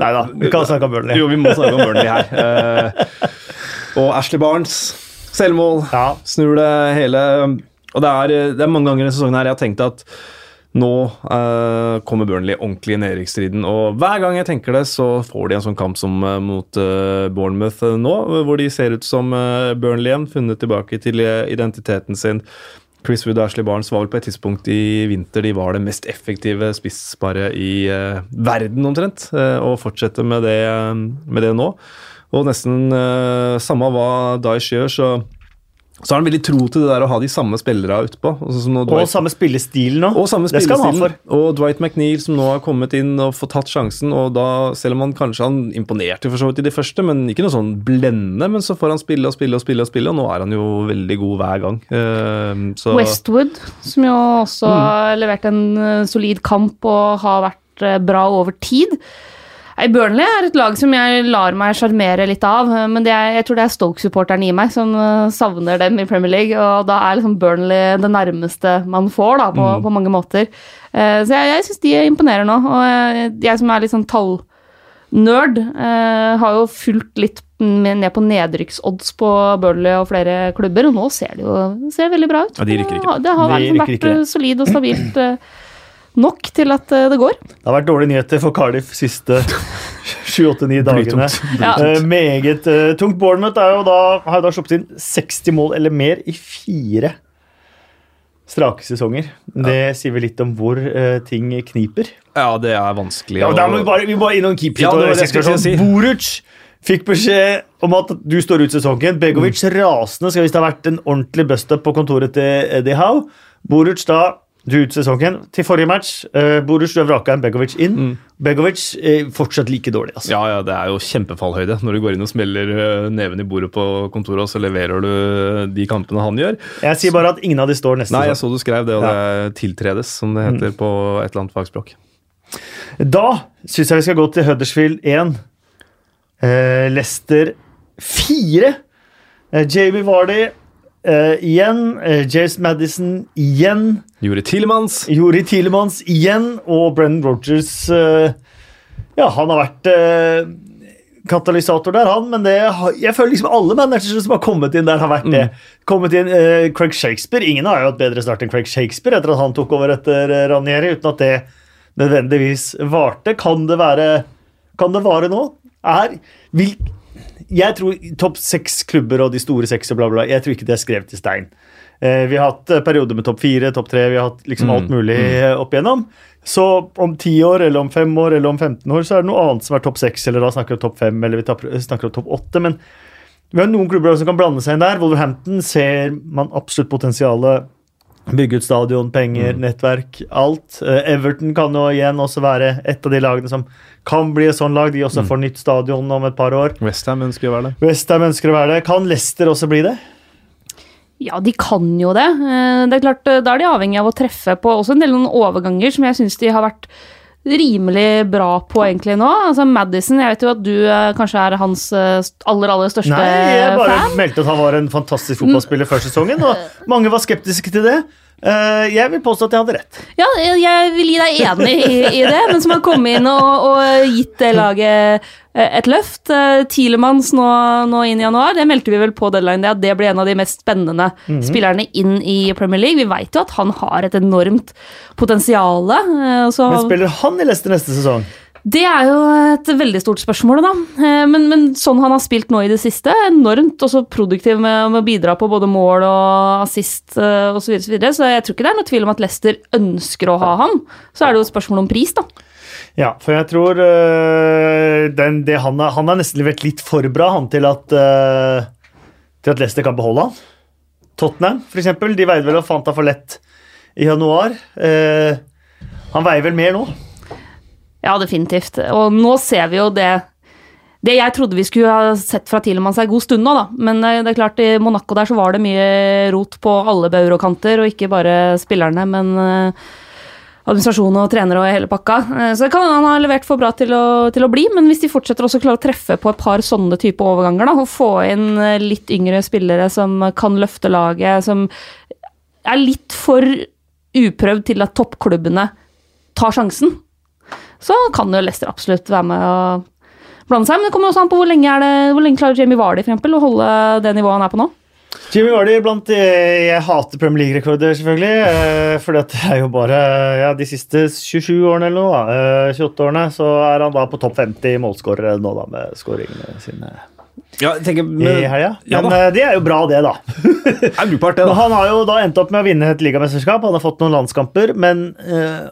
[SPEAKER 1] Nei da, vi kan snakke om Burnley.
[SPEAKER 3] Jo, vi må snakke om Burnley her. Eh, og Ashley Barnes, selvmål,
[SPEAKER 1] Ja.
[SPEAKER 3] snur det hele Og det er, det er mange ganger i sesongen her jeg har tenkt at nå eh, kommer Burnley ordentlig i nedrykksstriden. Og hver gang jeg tenker det, så får de en sånn kamp som eh, mot eh, Bournemouth eh, nå, hvor de ser ut som eh, Burnley igjen, funnet tilbake til eh, identiteten sin. Chris Wood og Ashley Barnes var vel på et tidspunkt i vinter de var det mest effektive spissparet i eh, verden, omtrent. eh, og fortsetter med det, eh, med det nå. Og nesten eh, samme hva Daesh gjør, så, så har han veldig tro til det der å ha de samme spillere utpå. Altså,
[SPEAKER 1] Og samme spillestil nå.
[SPEAKER 3] og samme
[SPEAKER 1] det skal han ha for.
[SPEAKER 3] Og Dwight McNeil som nå har kommet inn og fått tatt sjansen. og da, Selv om han kanskje han imponerte for så vidt i det første, men ikke noe sånn blendende. Men så får han spille og spille og spille, og spille, og nå er han jo veldig god hver gang. Eh, så,
[SPEAKER 2] Westwood, som jo også
[SPEAKER 3] Mm.
[SPEAKER 2] har levert en eh, solid kamp og har vært eh, bra over tid. Burnley er et lag som jeg lar meg sjarmere litt av, eh, men det er, jeg tror det er Stoke-supporteren i meg som eh, savner dem i Premier League, og da er liksom Burnley det nærmeste man får, da, på,
[SPEAKER 3] Mm.
[SPEAKER 2] på mange måter. Eh, Så jeg, jeg syns de imponerer nå, og jeg, jeg som er litt sånn tallnerd, eh, har jo fulgt litt ned på nedrykksodds på Burnley og flere klubber, og nå ser det jo ser veldig bra ut.
[SPEAKER 3] Ja, de rykker ikke.
[SPEAKER 2] Det har
[SPEAKER 1] De
[SPEAKER 2] liksom
[SPEAKER 1] rykker
[SPEAKER 2] vært
[SPEAKER 1] ikke.
[SPEAKER 2] eh, solid og stabilt eh, nok til at eh, det går.
[SPEAKER 1] Det har vært dårlige nyheter for Cardiff de siste <laughs> sju-åtte-ni dagene.
[SPEAKER 2] Ja.
[SPEAKER 1] Eh, meget eh, tungt. Bournemouth er jo da, har jo da sluppet inn 60 mål eller mer i fire strake sesonger. Det sier vel litt om hvor uh, ting kniper.
[SPEAKER 3] Ja, det er vanskelig.
[SPEAKER 1] Ja,
[SPEAKER 3] å-
[SPEAKER 1] da må vi bare, vi må bare innom keeper.
[SPEAKER 3] Ja, det det si.
[SPEAKER 1] Boruc fikk beskjed om at du står ut sesongen. Begovic
[SPEAKER 3] Mm.
[SPEAKER 1] rasende skal visst ha vært en ordentlig bust-up på kontoret til Eddie Howe. Boruc da du ut sesongen. Til forrige match, uh, Boruc du har vraka en Begovic inn.
[SPEAKER 3] Mm.
[SPEAKER 1] Begovic uh, fortsatt like dårlig. altså.
[SPEAKER 3] Ja, ja, det er jo kjempefallhøyde når du går inn og smeller uh, neven i bordet på kontoret, og så leverer du de kampene han gjør.
[SPEAKER 1] Jeg sier bare at ingen av de står neste
[SPEAKER 3] Nei, jeg så du skrev det, og
[SPEAKER 1] Ja.
[SPEAKER 3] det er tiltredes, som det heter på et eller annet fagspråk.
[SPEAKER 1] Da syns jeg vi skal gå til Huddersfield 1. uh, Leicester 4. Uh, Jamie Vardy eh, igjen. Uh, James Madison igjen.
[SPEAKER 3] Juri Tilemanns.
[SPEAKER 1] Juri Tilemanns igjen. Og Brennan Rogers uh, Ja, han har vært eh, katalysator der, han. Men det, jeg føler liksom alle managere som har kommet inn der, har vært det. Kommet inn eh, Craig Shakespeare. Ingen har jo hatt bedre start enn Craig Shakespeare etter at han tok over etter eh, Ranieri, uten at det nødvendigvis varte. Kan det være Kan det vare nå? Er vil, Jeg tror topp seks klubber og de store seks og bla, bla, jeg tror ikke det er skrevet i stein. Eh, vi har hatt eh, perioder med topp fire, topp tre, vi har hatt liksom alt mulig mm. opp igjennom. Så om ti år, eller om fem år, eller om 15 år, så er det noe annet som er topp seks, eller da snakker vi om topp fem, eller vi snakker om topp åtte. Men vi har noen klubber som kan blande seg inn der. Wolverhampton ser man absolutt potensialet. Bygge ut stadion, penger, nettverk, alt. Eh, Everton kan jo igjen også være et av de lagene som kan bli et sånn lag. De også får nytt stadion om et par år.
[SPEAKER 3] Westham ønsker å være det.
[SPEAKER 1] Westham ønsker å være det. Kan Leicester også bli det?
[SPEAKER 2] Ja, de kan jo det. Eh, Det er klart, eh, Da er de avhengig av å treffe på også en del noen overganger som jeg syns de har vært rimelig bra på egentlig nå. Altså Madison, jeg vet jo at du eh, kanskje er hans eh, st- aller, aller største
[SPEAKER 1] Nei, jeg bare
[SPEAKER 2] fan.
[SPEAKER 1] meldte at han var en fantastisk fotballspiller før sesongen, og <laughs> mange var skeptiske til det. Eh, Jeg vil påstå at jeg hadde rett.
[SPEAKER 2] Ja, jeg vil gi deg enig i, i det, men som har kommet inn og, og gitt det laget eh, et løft. Tilemanns nå, nå inn i januar, det meldte vi vel på deadline, at det blir en av de mest spennende spillerne inn i Premier League. Vi veit jo at han har et enormt potensial. eh, så-
[SPEAKER 1] Men spiller han i Leicester neste sesong?
[SPEAKER 2] Det er jo et veldig stort spørsmål, da. Eh, Men, men sånn han har spilt nå i det siste, enormt også produktiv med, med å bidra på både mål og assist eh, osv. Så, videre, så, så jeg tror ikke det er noe tvil om at Leicester ønsker å ha han. Så er det jo et spørsmål om pris, da.
[SPEAKER 1] Ja, for jeg tror øh, den, det han, har, han har nesten levert litt for bra han til at, øh, til at Leicester kan beholde han. Tottenham, for eksempel, de veide vel og fant han for lett i januar. Uh, han veier vel mer nå?
[SPEAKER 2] Ja, definitivt. Og nå ser vi jo det det jeg trodde vi skulle ha sett fra Tielemanns en god stund nå, da. Men eh, det er klart, i Monaco der så var det mye rot på alle bauger og kanter, og ikke bare spillerne, men eh, administrasjon og trenere og hele pakka. Eh, Så det kan han ha levert for bra til å, til å bli, men hvis de fortsetter også å klare å treffe på et par sånne type overganger, da, og få inn litt yngre spillere som kan løfte laget, som er litt for uprøvd til at toppklubbene tar sjansen, så kan jo Leicester absolutt være med og blande seg. Men det kommer også an på hvor lenge, er det, hvor lenge klarer Jamie Vardy for eksempel, å holde det nivået han er på nå.
[SPEAKER 1] Jimmy Vardy blant de Jeg hater Premier League-rekorder, selvfølgelig. Eh, for det er jo bare ja, de siste 27 årene eller noe, da, eh, 28 årene, så er han da på topp 50 målskårere nå, da, med skåringene sine
[SPEAKER 3] Ja, tenker, men, i
[SPEAKER 1] helga.
[SPEAKER 3] Ja
[SPEAKER 1] Men
[SPEAKER 3] da.
[SPEAKER 1] eh, det er jo bra, det, da. <laughs>
[SPEAKER 3] det er brukbart, det,
[SPEAKER 1] Men han har jo da endt opp med å vinne et ligamesterskap. Han har fått noen landskamper, men eh,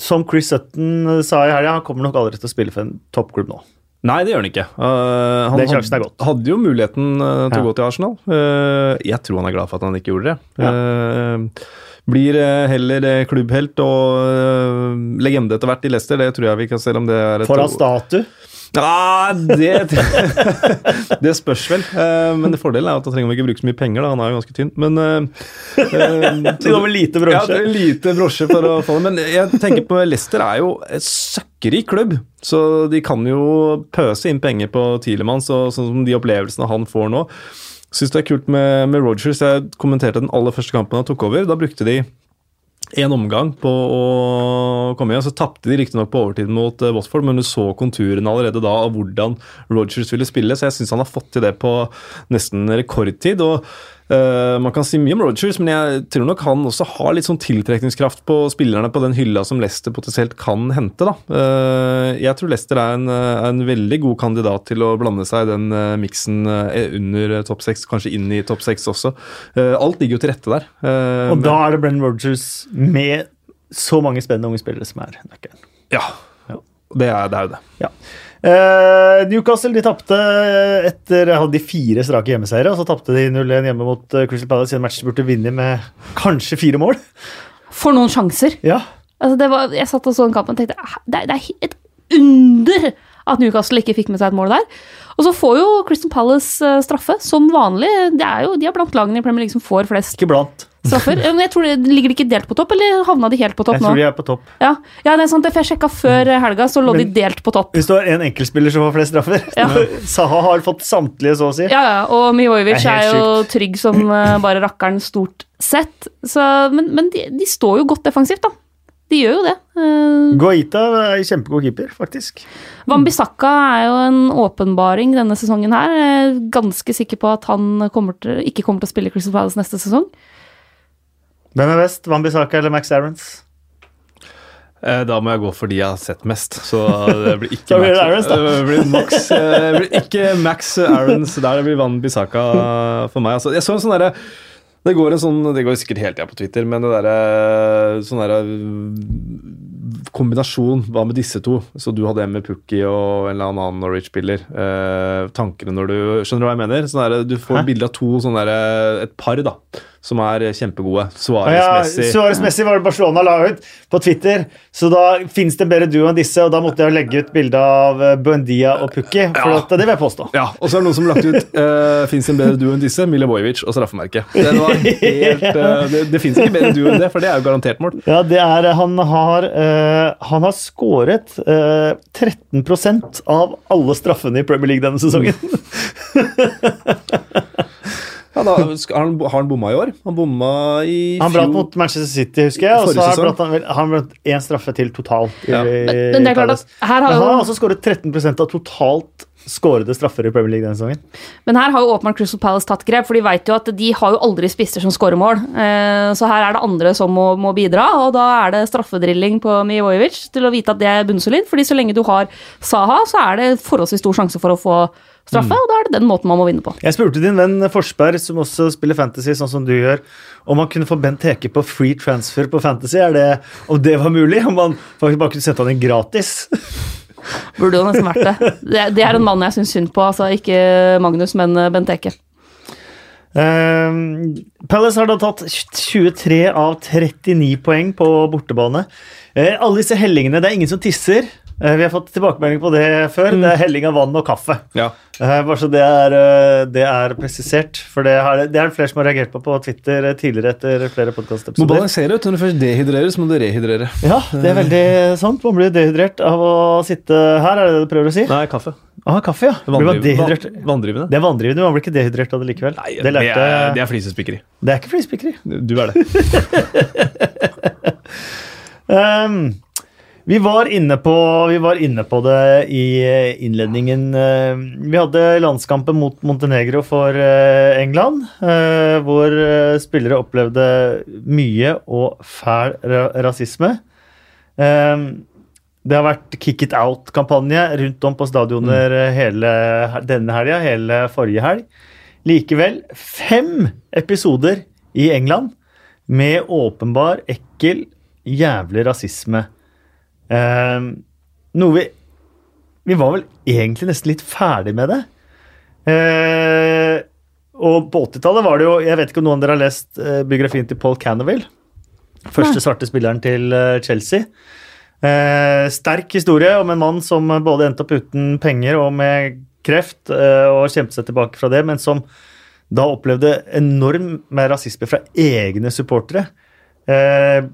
[SPEAKER 1] som Chris Sutton sa i helga, han kommer nok aldri til å spille for en toppklubb nå.
[SPEAKER 3] Nei, det gjør han ikke. Uh, han
[SPEAKER 1] sjansen er
[SPEAKER 3] hadde, hadde jo muligheten uh, til
[SPEAKER 1] Ja.
[SPEAKER 3] å gå til Arsenal. Uh, jeg tror han er glad for at han ikke gjorde det.
[SPEAKER 1] Ja.
[SPEAKER 3] Blir heller klubbhelt og legende etter hvert i Leicester, det tror jeg vi kan se om det er et
[SPEAKER 1] Foran statue.
[SPEAKER 3] Ja, det, <laughs> det spørs vel. Uh, men fordelen er at da trenger man ikke bruke så mye penger. Da. Han er jo ganske tynn. Men <laughs> uh,
[SPEAKER 1] Det går med lite
[SPEAKER 3] ja,
[SPEAKER 1] brosje.
[SPEAKER 3] er lite brosje for å få det. Men jeg tenker på Leicester er jo et søkkrik klubb. Så de kan jo pøse inn penger på Tielemann, så, sånn som de opplevelsene han får nå. Syns det er kult med, med Rogers. Jeg kommenterte den aller første kampen han tok over. Da brukte de en omgang på å komme igjen. Så tapte de riktignok på overtid mot eh, Watford, men du så konturene allerede da av hvordan Rogers ville spille, så jeg syns han har fått til det på nesten rekordtid. og eh, Man kan si mye om Rogers, men jeg tror nok han også har litt sånn tiltrekningskraft på spillerne på den hylla som Leicester potensielt kan hente. da. Uh, jeg tror Leicester er en, eh, en veldig god kandidat til å blande seg i den uh, miksen under topp seks, kanskje inn i topp seks også. Alt ligger jo til rette der.
[SPEAKER 1] Og da er det Brennan Rogers med så mange spennende unge spillere som er nøkkelen.
[SPEAKER 3] Ja.
[SPEAKER 1] Ja.
[SPEAKER 3] Det er det. Er jo det.
[SPEAKER 1] Ja. Eh, Newcastle de tapte etter hadde de fire strake hjemmeseiere. og Så tapte de 0-1 hjemme mot eh, Crystal Palace i en match de burde vinne med kanskje fire mål.
[SPEAKER 2] For noen sjanser!
[SPEAKER 1] Ja,
[SPEAKER 2] Altså, det var, jeg satt og så den kampen og tenkte "Ah, det er, det er et under at Newcastle ikke fikk med seg et mål der. Og så får jo Crystal Palace eh, straffe, som vanlig. Det er jo, de er blant lagene i Premier League som får flest
[SPEAKER 1] ikke blant.
[SPEAKER 2] straffer. <laughs> Eh, Men jeg tror det, Ligger de ikke delt på topp, eller havna de helt på topp nå?
[SPEAKER 1] Jeg
[SPEAKER 2] nå?
[SPEAKER 1] tror de er på topp.
[SPEAKER 2] Ja, ja, det er sant, det, for jeg sjekka før helga, så lå de delt på topp.
[SPEAKER 1] Hvis du har en enkeltspiller som får flest straffer <laughs>
[SPEAKER 2] Ja. <laughs>
[SPEAKER 1] Saha har fått samtlige, så å si.
[SPEAKER 2] Ja, ja, og
[SPEAKER 1] Mihojevic er
[SPEAKER 2] er, jo trygg som eh, bare rakkeren stort sett. Så, men men de, de står jo godt defensivt, da. De gjør jo det. Eh,
[SPEAKER 1] Guaita er kjempegod keeper, faktisk.
[SPEAKER 2] Wambisaka er jo en åpenbaring denne sesongen her. Jeg er ganske sikker på at han kommer til, ikke kommer til å spille Crystal Palace neste sesong.
[SPEAKER 1] Hvem er best, Wambisaka eller Max Aarons?
[SPEAKER 3] Eh, Da må jeg gå for de jeg har sett mest. Så det blir ikke <laughs>
[SPEAKER 1] blir det
[SPEAKER 3] Max. <laughs> Det blir Max, eh, det blir ikke Max Aarons der. Det blir Van Bissaka for meg. Altså, jeg så en sånn derre det går en sånn, det går sikkert hele tida på Twitter, men det derre sånn derre kombinasjon, hva med disse to? Så du hadde en med Pukki og en eller annen Norwich-spiller. Eh, tankene når du Skjønner du hva jeg mener? Sånn derre- du får
[SPEAKER 1] Hæ?
[SPEAKER 3] bilde av to sånne derre Et par, da. Som er kjempegode.
[SPEAKER 1] Ja,
[SPEAKER 3] Suárez-messig.
[SPEAKER 1] Suárez-messig var det Barcelona la ut på Twitter, så da fins det en bedre duo enn disse, og da måtte jeg legge ut bilde av eh, Buendia og Pukki, for
[SPEAKER 3] Ja.
[SPEAKER 1] at, det vil jeg påstå.
[SPEAKER 3] Ja, og så er det noen som har lagt ut <laughs> uh, Fins en bedre duo enn disse? Milivojevic og straffemerke. Den var <laughs> helt, eh, det det fins ikke bedre duo enn det, for det er jo garantert mål.
[SPEAKER 1] Ja, det er Han har, uh, han har skåret uh, 13% av alle straffene i Premier League denne sesongen. <laughs>
[SPEAKER 3] Ja, da, har, han, har han bomma i år? Han bomma i
[SPEAKER 1] Han brant mot Manchester City, husker jeg, og så har han han brant én straffe til totalt. I,
[SPEAKER 3] Ja.
[SPEAKER 2] Men, men det er klart at her
[SPEAKER 1] Men han har altså skåret 13% av totalt skårede straffer i Premier League denne sesongen.
[SPEAKER 2] Men her har jo åpenbart Crystal Palace tatt grep, for de vet jo at de har jo aldri spisser som skårer mål. Eh, Så her er det andre som må, må bidra, og da er det straffedrilling på Mivojevic til å vite at det er bunnsolid. fordi så lenge du har Saha, så er det forholdsvis stor sjanse for å få straffe, og da er det den måten man må vinne på.
[SPEAKER 1] Jeg spurte din venn Forsberg, som også spiller Fantasy, sånn som du gjør, om han kunne få Bent Heke på free transfer på Fantasy. Er det, om det var mulig? Om man faktisk bare kunne sette han inn gratis? <laughs>
[SPEAKER 2] Burde jo nesten vært det. Det, det er en mann jeg syns synd på, altså ikke Magnus, men Bent Benteke.
[SPEAKER 1] Um, Palace har da tatt 23 av 39 poeng på bortebane. Uh, alle disse hellingene, det er ingen som tisser. Eh, vi har fått tilbakemelding på det før. Det er helling av vann og kaffe.
[SPEAKER 3] Ja.
[SPEAKER 1] Eh, bare så det er, eh, det er presisert. For det, har, det er det flere som har reagert på på Twitter tidligere etter flere
[SPEAKER 3] Må balansere. ut. Når du først dehydrerer, så må du rehydrere.
[SPEAKER 1] Ja, det er veldig sant. Man blir dehydrert av å sitte her, er det det du prøver å si?
[SPEAKER 3] Nei, kaffe.
[SPEAKER 1] Ah, kaffe, ja.
[SPEAKER 3] Vanndrivende.
[SPEAKER 1] Det er vanndrivende, man blir ikke dehydrert av det likevel.
[SPEAKER 3] Nei,
[SPEAKER 1] det, lærte,
[SPEAKER 3] det er, det er flisespikkeri.
[SPEAKER 1] det er ikke flisespikkeri.
[SPEAKER 3] Du er det.
[SPEAKER 1] Um, <laughs> vi, var inne på, vi var inne på det i eh, innledningen. Uh, vi hadde landskampen mot Montenegro for eh, England, eh, hvor eh, spillere opplevde mye og fæl rasisme. Det har vært kick it out-kampanje rundt om på stadioner mm. hele denne helga, hele forrige helg. Likevel fem episoder i England med åpenbar, ekkel, jævlig rasisme. Eh, noe vi Vi var vel egentlig nesten litt ferdig med det. Eh, og på 80-tallet var det jo Jeg vet ikke om noen av dere har lest eh, biografien til Paul Cannaville Første svarte spilleren til eh, Chelsea. Eh, sterk historie om en mann som både endte opp uten penger og med kreft, eh, og kjempet seg tilbake fra det, men som da opplevde enorm med rasisme fra egne supportere. Eh,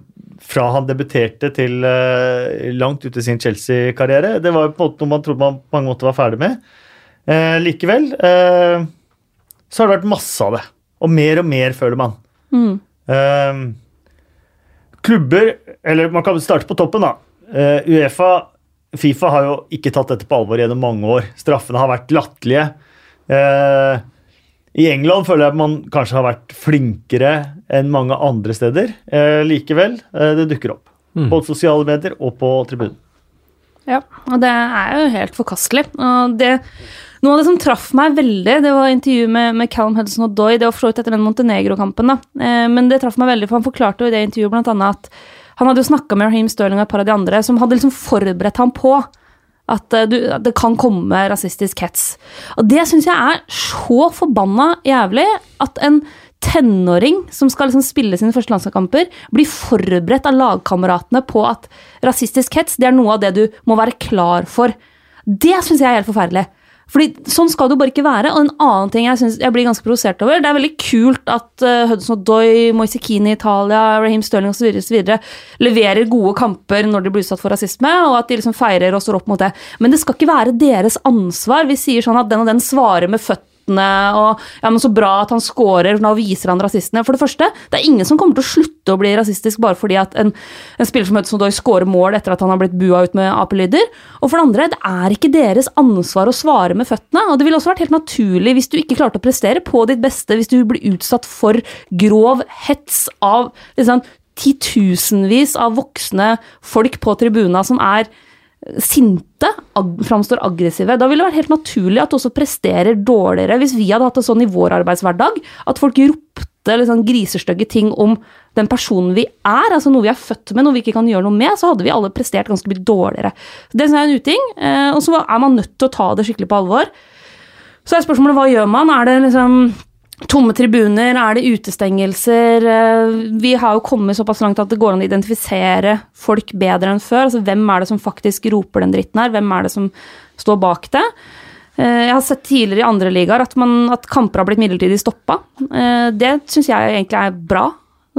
[SPEAKER 1] fra han debuterte til uh, langt ute i sin Chelsea-karriere. Det var jo på en måte noe man trodde man på mange måter var ferdig med. Uh, likevel uh, så har det vært masse av det. Og mer og mer, føler man.
[SPEAKER 2] Mm.
[SPEAKER 1] Klubber Eller man kan starte på toppen, da. Uefa, Fifa har jo ikke tatt dette på alvor gjennom mange år. Straffene har vært latterlige. Eh, I England føler jeg at man kanskje har vært flinkere enn mange andre steder. Eh, likevel, eh, det dukker opp. På sosiale medier og på tribunen.
[SPEAKER 2] Ja, og det er jo helt forkastelig. Og det, noe av det som traff meg veldig, det var intervju med, med Callum Hudson og Doy. Det var for så vidt etter den Montenegro-kampen, da. Eh, men det traff meg veldig, for han forklarte jo i det intervjuet annet at han hadde jo snakka med Raheem Sterling og et par av de andre som hadde liksom forberedt ham på at eh, du, det kan komme rasistisk hets. Og det syns jeg er så forbanna jævlig at en tenåring som skal liksom spille sine første landskamper, blir forberedt av lagkameratene på at rasistisk hets det er noe av det du må være klar for. Det syns jeg er helt forferdelig. Fordi Sånn skal det jo bare ikke være. Og en annen ting jeg, synes, jeg blir ganske provosert over, det er veldig kult at uh, Hudson Odoi, Moisekini i Italia, Raheem Sterling osv. leverer gode kamper når de blir utsatt for rasisme, og at de liksom feirer og står opp mot det. Men det skal ikke være deres ansvar. Vi sier sånn at den og den svarer med føttene og ja, men så bra at han scorer, nå viser han rasistene. For det første, det er ingen som kommer til å slutte å bli rasistisk bare fordi at en, en spiller som Hudson Doy scorer mål etter at han har blitt bua ut med apelyder. Og for det andre, det er ikke deres ansvar å svare med føttene. Og det ville også vært helt naturlig hvis du ikke klarte å prestere på ditt beste, hvis du blir utsatt for grov hets av liksom, titusenvis av voksne folk på tribuna som er sinte, ag framstår aggressive. Da ville det vært helt naturlig at du også presterer dårligere hvis vi hadde hatt det sånn i vår arbeidshverdag. At folk ropte liksom grisestygge ting om den personen vi er, altså noe vi er født med, noe vi ikke kan gjøre noe med, så hadde vi alle prestert ganske mye dårligere. Det er en uting, eh, og så er man nødt til å ta det skikkelig på alvor. Så er spørsmålet hva gjør man? Er det liksom tomme tribuner? Er det utestengelser? Eh, vi har jo kommet såpass langt at det går an å identifisere folk bedre enn før. Altså, hvem er det som faktisk roper den dritten her? Hvem er det som står bak det? Eh, jeg har sett tidligere i andre ligaer at, at kamper har blitt midlertidig stoppa. Det syns jeg egentlig er bra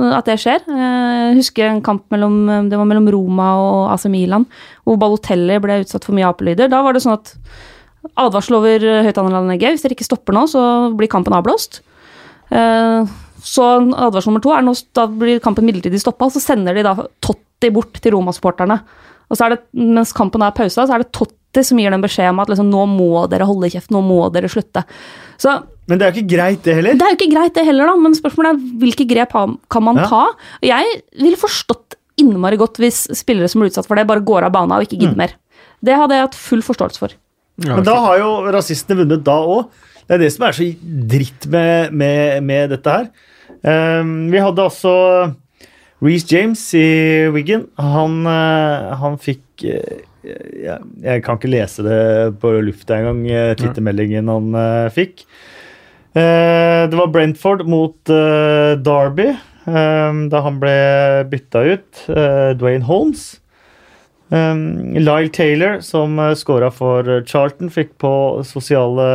[SPEAKER 2] at det skjer. Jeg husker en kamp mellom, mellom Roma og AC Milan, hvor Balotelli ble utsatt for mye apelyder. Da var det sånn at advarsel over høyttaleranlegget. Hvis dere ikke stopper nå, så blir kampen avblåst. Eh, så advarsel nummer to er at da blir kampen midlertidig stoppa, så sender de da Totti bort til Roma-supporterne. Og så er det, Mens kampen er pausa, så er det Totti som gir dem beskjed om at liksom, nå må dere holde kjeft, nå må dere slutte. Så
[SPEAKER 1] Men det er jo ikke greit, det heller.
[SPEAKER 2] det er jo ikke greit, det heller, da, men spørsmålet er hvilke grep kan man
[SPEAKER 1] Ja.
[SPEAKER 2] ta? Jeg ville forstått innmari godt hvis spillere som blir utsatt for det, bare går av banen og ikke gidder mer. Det hadde jeg hatt full forståelse for.
[SPEAKER 1] Men da har jo rasistene vunnet da òg. Det er det som er så dritt med, med, med dette her. Um, vi hadde altså Reece James i Wiggen. Han, eh, han fikk eh, jeg, jeg kan ikke lese det på lufta engang, uh, Twitter-meldingen han eh, fikk. Eh, det var Brentford mot eh, Derby eh, da han ble bytta ut. Dwayne Holmes. Um, Lyle Taylor, som uh, scora for uh, Charlton, fikk på sosiale,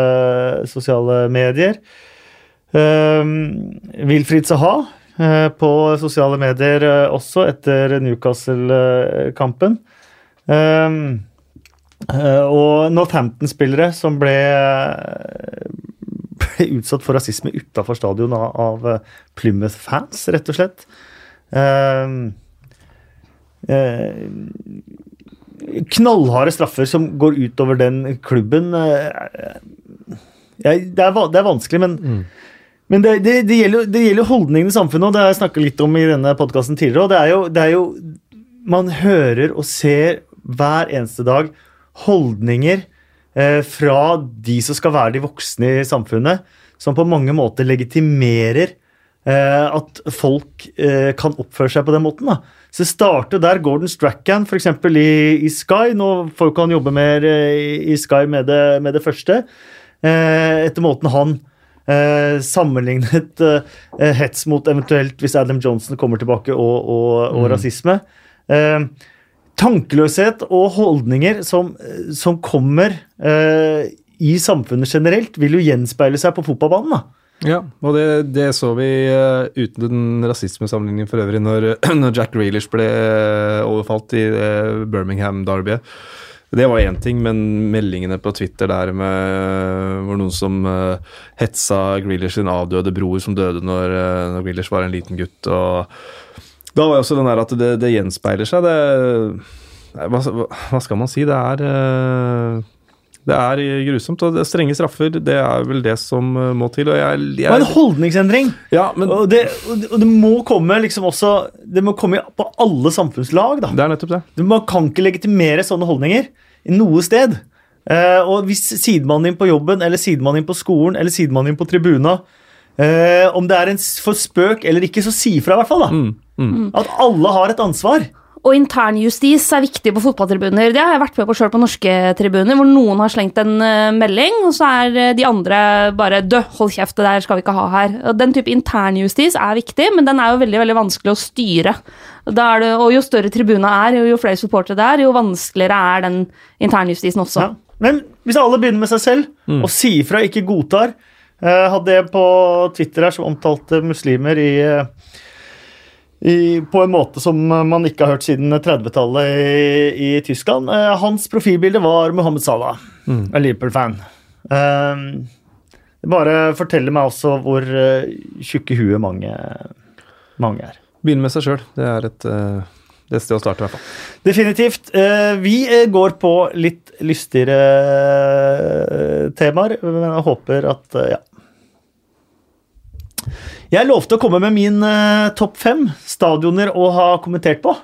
[SPEAKER 1] sosiale medier. Um, Wilfried Saha uh, på sosiale medier også etter Newcastle-kampen. Uh, og Northampton-spillere som ble, <laughs> ble utsatt for rasisme utafor stadion av, Plymouth-fans, rett og slett. Um, eh, knallharde straffer som går utover den klubben. eh, det, er, det er vanskelig, men, men det, det, det, gjelder, det gjelder holdningen i samfunnet, og det har jeg snakka litt om i denne podkasten tidligere. og det er, jo, det er jo Man hører og ser hver eneste dag holdninger eh, fra de som skal være de voksne i samfunnet, som på mange måter legitimerer eh, at folk eh, kan oppføre seg på den måten. da. Så det starter der Gordon Strachan f.eks. I, i Sky. Nå får jo ikke han jobbe mer eh, i, Sky med det, med det første. Eh, etter måten han eh, sammenlignet eh, hets mot eventuelt hvis Adam Johnson kommer tilbake, og, og, og rasisme. Eh, tankeløshet og holdninger som, som kommer eh, i samfunnet generelt, vil jo gjenspeile seg på fotballbanen. da.
[SPEAKER 3] Ja, og det, det så vi uh, uten den rasismesammenligningen for øvrig når, <clears throat> når Jack Grealish ble eh, overfalt i uh, Birmingham Derby. Det var én ting, men meldingene på Twitter der med hvor noen som hetsa Grealish sin avdøde bror som døde når, når Grealish var en liten gutt. og Da var jo også den der at det, det gjenspeiler seg. Det, hva, hva skal man si? Det er det er grusomt, og strenge straffer det er vel det som eh, må til. og jeg, jeg
[SPEAKER 1] Og en holdningsendring.
[SPEAKER 3] ja, men
[SPEAKER 1] Og det, og det- må komme liksom også Det må komme på alle samfunnslag. da.
[SPEAKER 3] det er nettopp det.
[SPEAKER 1] Man kan ikke legitimere sånne holdninger i noe sted. Eh, og hvis sidemannen din på jobben, eller sidemannen din på skolen, eller sidemannen din på tribuna eh, Om det er en for spøk eller ikke, så si ifra, i hvert fall. da.
[SPEAKER 3] Mm,
[SPEAKER 1] At alle har et ansvar.
[SPEAKER 2] Og internjustis er viktig på fotballtribuner. Det har jeg vært med på sjøl på norske tribuner, hvor noen har slengt en eh, melding, og så er eh, de andre bare 'dø, hold kjeft, det der skal vi ikke ha her'. Og Den type internjustis er viktig, men den er jo veldig veldig vanskelig å styre. Da er det, og jo større tribuna er, jo, jo flere supportere det er, jo vanskeligere er den internjustisen også.
[SPEAKER 1] Ja. Men hvis alle begynner med seg selv og sier fra, ikke godtar eh, Hadde jeg på Twitter her som omtalte muslimer i, i, på en måte som man ikke har hørt siden 30-tallet i, i Tyskland. Eh, hans profilbilde var Mohammed Salah, en Liverpool-fan. Eh, det bare forteller meg også hvor eh, tjukke huet mange, mange er.
[SPEAKER 3] Begynne med seg sjøl. Det er et, eh, det er sted å starte, i hvert fall.
[SPEAKER 1] Definitivt. Eh, Vi eh, går på litt lystigere eh, temaer, men jeg håper at eh, ja. Jeg lovte å komme med min uh, topp fem stadioner å ha kommentert på.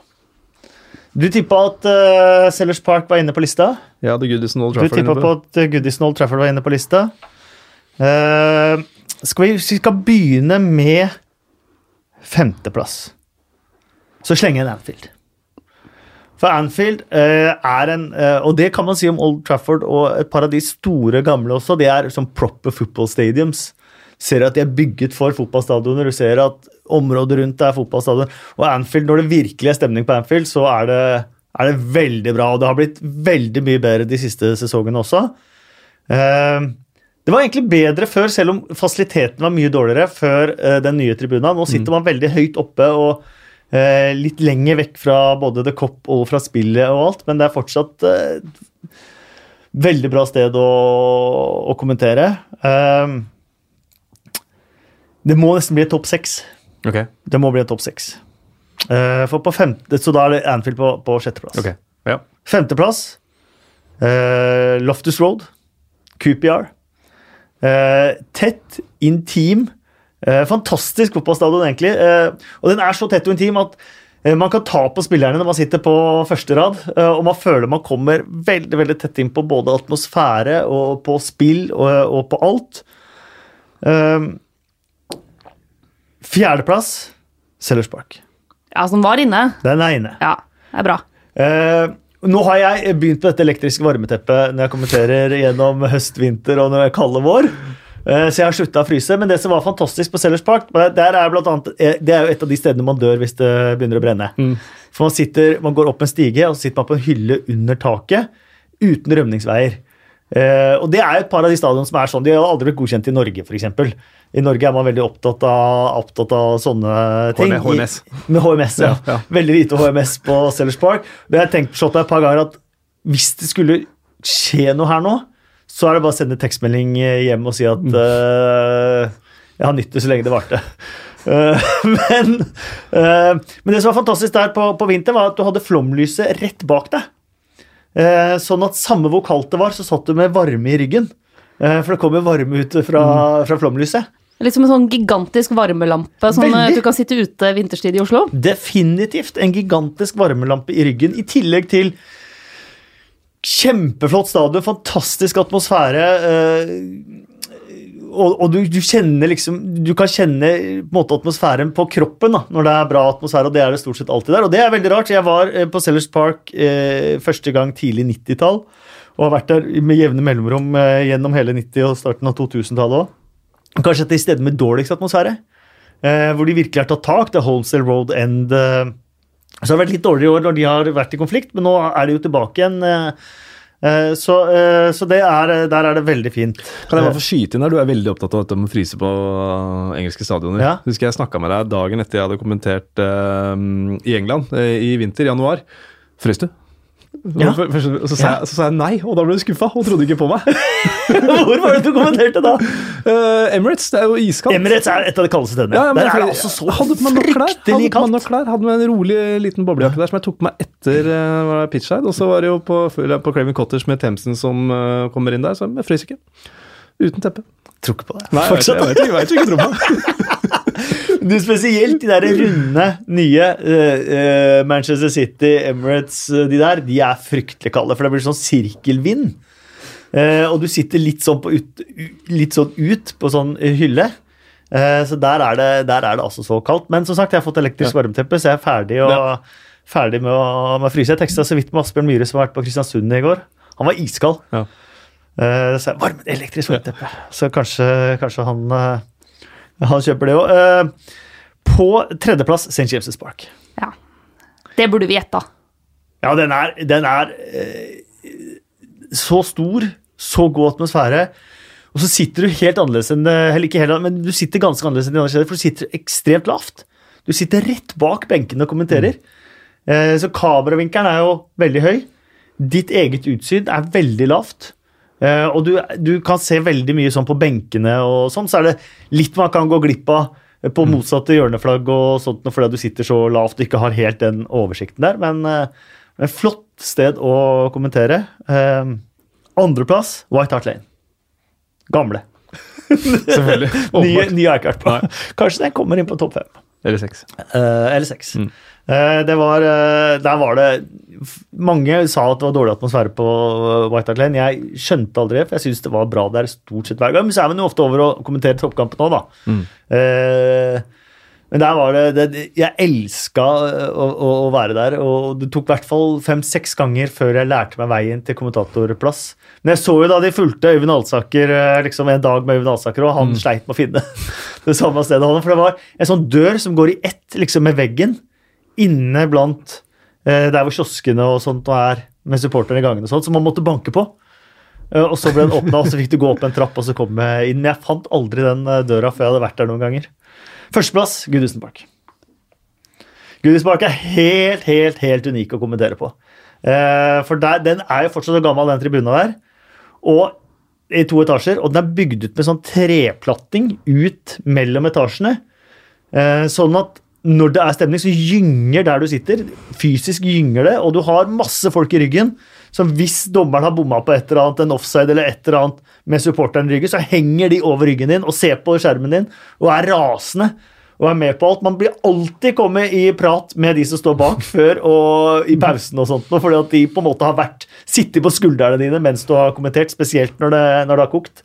[SPEAKER 1] Du tippa at uh, Sellers Park var inne på lista.
[SPEAKER 3] Ja, det Goodison Old
[SPEAKER 1] Du
[SPEAKER 3] Trafford.
[SPEAKER 1] tippa på at Goodison Old Trafford var inne på lista. Uh, skal vi, vi skal begynne med femteplass. Så slenger jeg en Anfield. For Anfield uh, er en uh, Og det kan man si om Old Trafford og et par av de store gamle også. Det er som proper football stadiums. Ser at de er bygget for fotballstadioner. Du ser at området rundt er fotballstadion. Og Anfield, når det virkelig er stemning på Anfield, så er det, er det veldig bra. Og det har blitt veldig mye bedre de siste sesongene også. Eh, det var egentlig bedre før, selv om fasiliteten var mye dårligere før eh, den nye tribunen. Nå sitter man veldig høyt oppe og eh, litt lenger vekk fra både The Cop og fra spillet og alt, men det er fortsatt eh, veldig bra sted å, å kommentere. Eh, det må nesten bli topp seks.
[SPEAKER 3] Ok,
[SPEAKER 1] Det må bli en topp seks. Uh, for på femte, så da er det Anfield på, på sjetteplass.
[SPEAKER 3] ok. Ja.
[SPEAKER 1] Femteplass uh, Loftus Road. QPR. Uh, tett, intim. Fantastisk fotballstadion, egentlig. Og den er så tett og intim at man kan ta på spillerne når man sitter på første rad, og man føler man kommer veldig veldig tett inn på både atmosfære og på spill og, og på alt. Eh, fjerdeplass Sellers Park.
[SPEAKER 2] Ja, som var inne.
[SPEAKER 1] Den er inne.
[SPEAKER 2] Ja, det er bra.
[SPEAKER 1] Eh, nå har jeg begynt på dette elektriske varmeteppet når jeg kommenterer gjennom høst, vinter og når jeg kaller vår. Eh, så jeg har slutta å fryse. Men det som var fantastisk på Sellers Park, der er blant annet, eh, det er jo et av de stedene man dør hvis det begynner å brenne. For man, sitter, man går opp en stige, og så sitter man på en hylle under taket uten rømningsveier. Eh, og det er et par av de stadionene som er sånn. De har aldri blitt godkjent i Norge, f.eks. I Norge er man veldig opptatt av, opptatt av sånne ting.
[SPEAKER 3] HMS.
[SPEAKER 1] I, med HMS, ja. <laughs>
[SPEAKER 3] Ja, ja.
[SPEAKER 1] Veldig lite HMS på Sellers Park. Men jeg har tenkt på et par ganger at hvis det skulle skje noe her nå, så er det bare å sende tekstmelding hjem og si at uh, jeg har nytt det så lenge det varte. Uh, <laughs> men, eh, men det som var fantastisk der på, på vinteren, var at du hadde flomlyset rett bak deg. Eh, sånn at samme hvor kaldt det var, så satt du med varme i ryggen. Eh, for det kommer varme ut fra, fra flomlyset.
[SPEAKER 2] Litt som en sånn gigantisk varmelampe som
[SPEAKER 1] Veldig.
[SPEAKER 2] eh, du kan sitte ute vinterstid i Oslo.
[SPEAKER 1] Definitivt en gigantisk varmelampe i ryggen, i tillegg til kjempeflott stadion, fantastisk atmosfære. eh, og, og du, du kjenner liksom Du kan kjenne på måte atmosfæren på kroppen da, når det er bra atmosfære, og det er det stort sett alltid der. Og det er veldig rart. Jeg var eh, på Sellers Park eh, første gang tidlig 90-tall, og har vært der med jevne mellomrom eh, gjennom hele 90- og starten av 2000-tallet òg. Kanskje et av de med dårligst atmosfære. Eh, hvor de virkelig har tatt tak. Det er Holmsdale Road End. Eh, så har det vært litt dårligere i år når de har vært i konflikt, men nå er de jo tilbake igjen. eh, så eh, så det er, der er det veldig fint.
[SPEAKER 3] Kan jeg bare få skyte inn her? Du er veldig opptatt av dette med å fryse på engelske stadioner.
[SPEAKER 1] Ja.
[SPEAKER 3] Husker jeg snakka med deg dagen etter jeg hadde kommentert uh, i England i vinter, januar. Frøs du?
[SPEAKER 1] Ja.
[SPEAKER 3] Først- så sa, jeg, så sa jeg nei, og da ble du skuffa og trodde ikke på meg. <laughs>
[SPEAKER 1] Hvor var det du kommenterte da?
[SPEAKER 3] Uh, Emirates, det er jo iskaldt.
[SPEAKER 1] Emirates er et av de kaldeste stedene.
[SPEAKER 3] Ja, ja,
[SPEAKER 1] der er det
[SPEAKER 3] jeg-
[SPEAKER 1] altså så
[SPEAKER 3] hadde man nok klær. Hadde på meg nok klær. Hadde med en rolig liten boblejakke der som jeg tok på meg etter uh, pitchside. Og så var det jo på, på Craven Cottage med Themsen som uh, kommer inn der, så jeg frøs ikke. Uten teppe.
[SPEAKER 1] Tror ikke på det.
[SPEAKER 3] Nei, jeg vet,
[SPEAKER 1] ikke,
[SPEAKER 3] jeg vet, ikke- jeg vet ikke, tro meg. <laughs>
[SPEAKER 1] Du, spesielt de der runde, nye eh, Manchester City, Emirates, eh, de der, de er fryktelig kalde, for det blir sånn sirkelvind. Uh, og du sitter litt sånn, på ut, litt sånn ut på sånn hylle. Så der er, det, der er det altså så kaldt. Men som sagt, jeg har fått elektrisk varmeteppe, så jeg er ferdig, og,
[SPEAKER 3] Ja.
[SPEAKER 1] ferdig med, å, med å fryse. Jeg teksta så vidt med Asbjørn Myhre, som har vært på Kristiansund i går. Han var iskald.
[SPEAKER 3] Ja.
[SPEAKER 1] Uh, så jeg, varme, elektrisk varmeteppe. Så kanskje, kanskje han, han kjøper det òg. på tredjeplass St. James' Park.
[SPEAKER 2] Ja. Det burde vi gjetta.
[SPEAKER 1] Ja, den er, den er eh, så stor, så god atmosfære. Og så sitter du helt annerledes enn Eller ikke helt men du sitter ganske annerledes enn de andre steder, for du sitter ekstremt lavt. Du sitter rett bak benkene og kommenterer. Mm. så kameravinkelen er jo veldig høy. Ditt eget utsyn er veldig lavt. Eh, og du, du kan se veldig mye sånn på benkene og sånn, så er det litt man kan gå glipp av på motsatte hjørneflagg og sånt, fordi du sitter så lavt og ikke har helt den oversikten der. Men uh, flott sted å kommentere. Uh, Andreplass White Hart Lane. Gamle.
[SPEAKER 3] Selvfølgelig. <laughs>
[SPEAKER 1] Ny,
[SPEAKER 3] Åpenbart.
[SPEAKER 1] ny har jeg ikke vært på. Kanskje den kommer inn på topp fem.
[SPEAKER 3] Eller seks.
[SPEAKER 1] Uh, eller seks.
[SPEAKER 3] Mm.
[SPEAKER 1] Eh, det var, eh, der var det Mange sa at det var dårlig atmosfære på White Hart Lane. Jeg skjønte aldri det, for jeg syns det var bra der stort sett hver gang. Men så er man jo ofte over å kommentere toppkampen òg, da.
[SPEAKER 3] Mm.
[SPEAKER 1] Eh, men der var det, det Jeg elska å, å, å være der, og det tok i hvert fall fem-seks ganger før jeg lærte meg veien til kommentatorplass. Men jeg så jo da de fulgte Øyvind Alsaker eh, liksom en dag med Øyvind Alsaker, og han sleit med å finne <laughs> det samme stedet. For det var en sånn dør som går i ett liksom med veggen, inne blant eh, der hvor kioskene og sånt er med supporterne i gangene og sånt, som man måtte banke på. Eh, Og så ble den åpna, og så fikk du gå opp en trapp og så komme inn. Jeg fant aldri den eh, døra før jeg hadde vært der noen ganger. Førsteplass Gudisen Park. Gudisen Park er helt, helt, helt unik å kommentere på. Eh, For der, den er jo fortsatt gammel, den tribuna der. Og i to etasjer, og den er bygd ut med sånn treplatting ut mellom etasjene. Sånn at når det er stemning, så gynger der du sitter. Fysisk gynger det, og du har masse folk i ryggen. Som hvis dommeren har bomma på et eller annet, en offside eller et eller annet med supporteren i ryggen, så henger de over ryggen din og ser på skjermen din og er rasende og er med på alt. Man blir alltid kommet i prat med de som står bak <laughs> før og i pausen og sånt, fordi at de på en måte har vært sittet på skuldrene dine mens du har kommentert, spesielt når det, når det har kokt.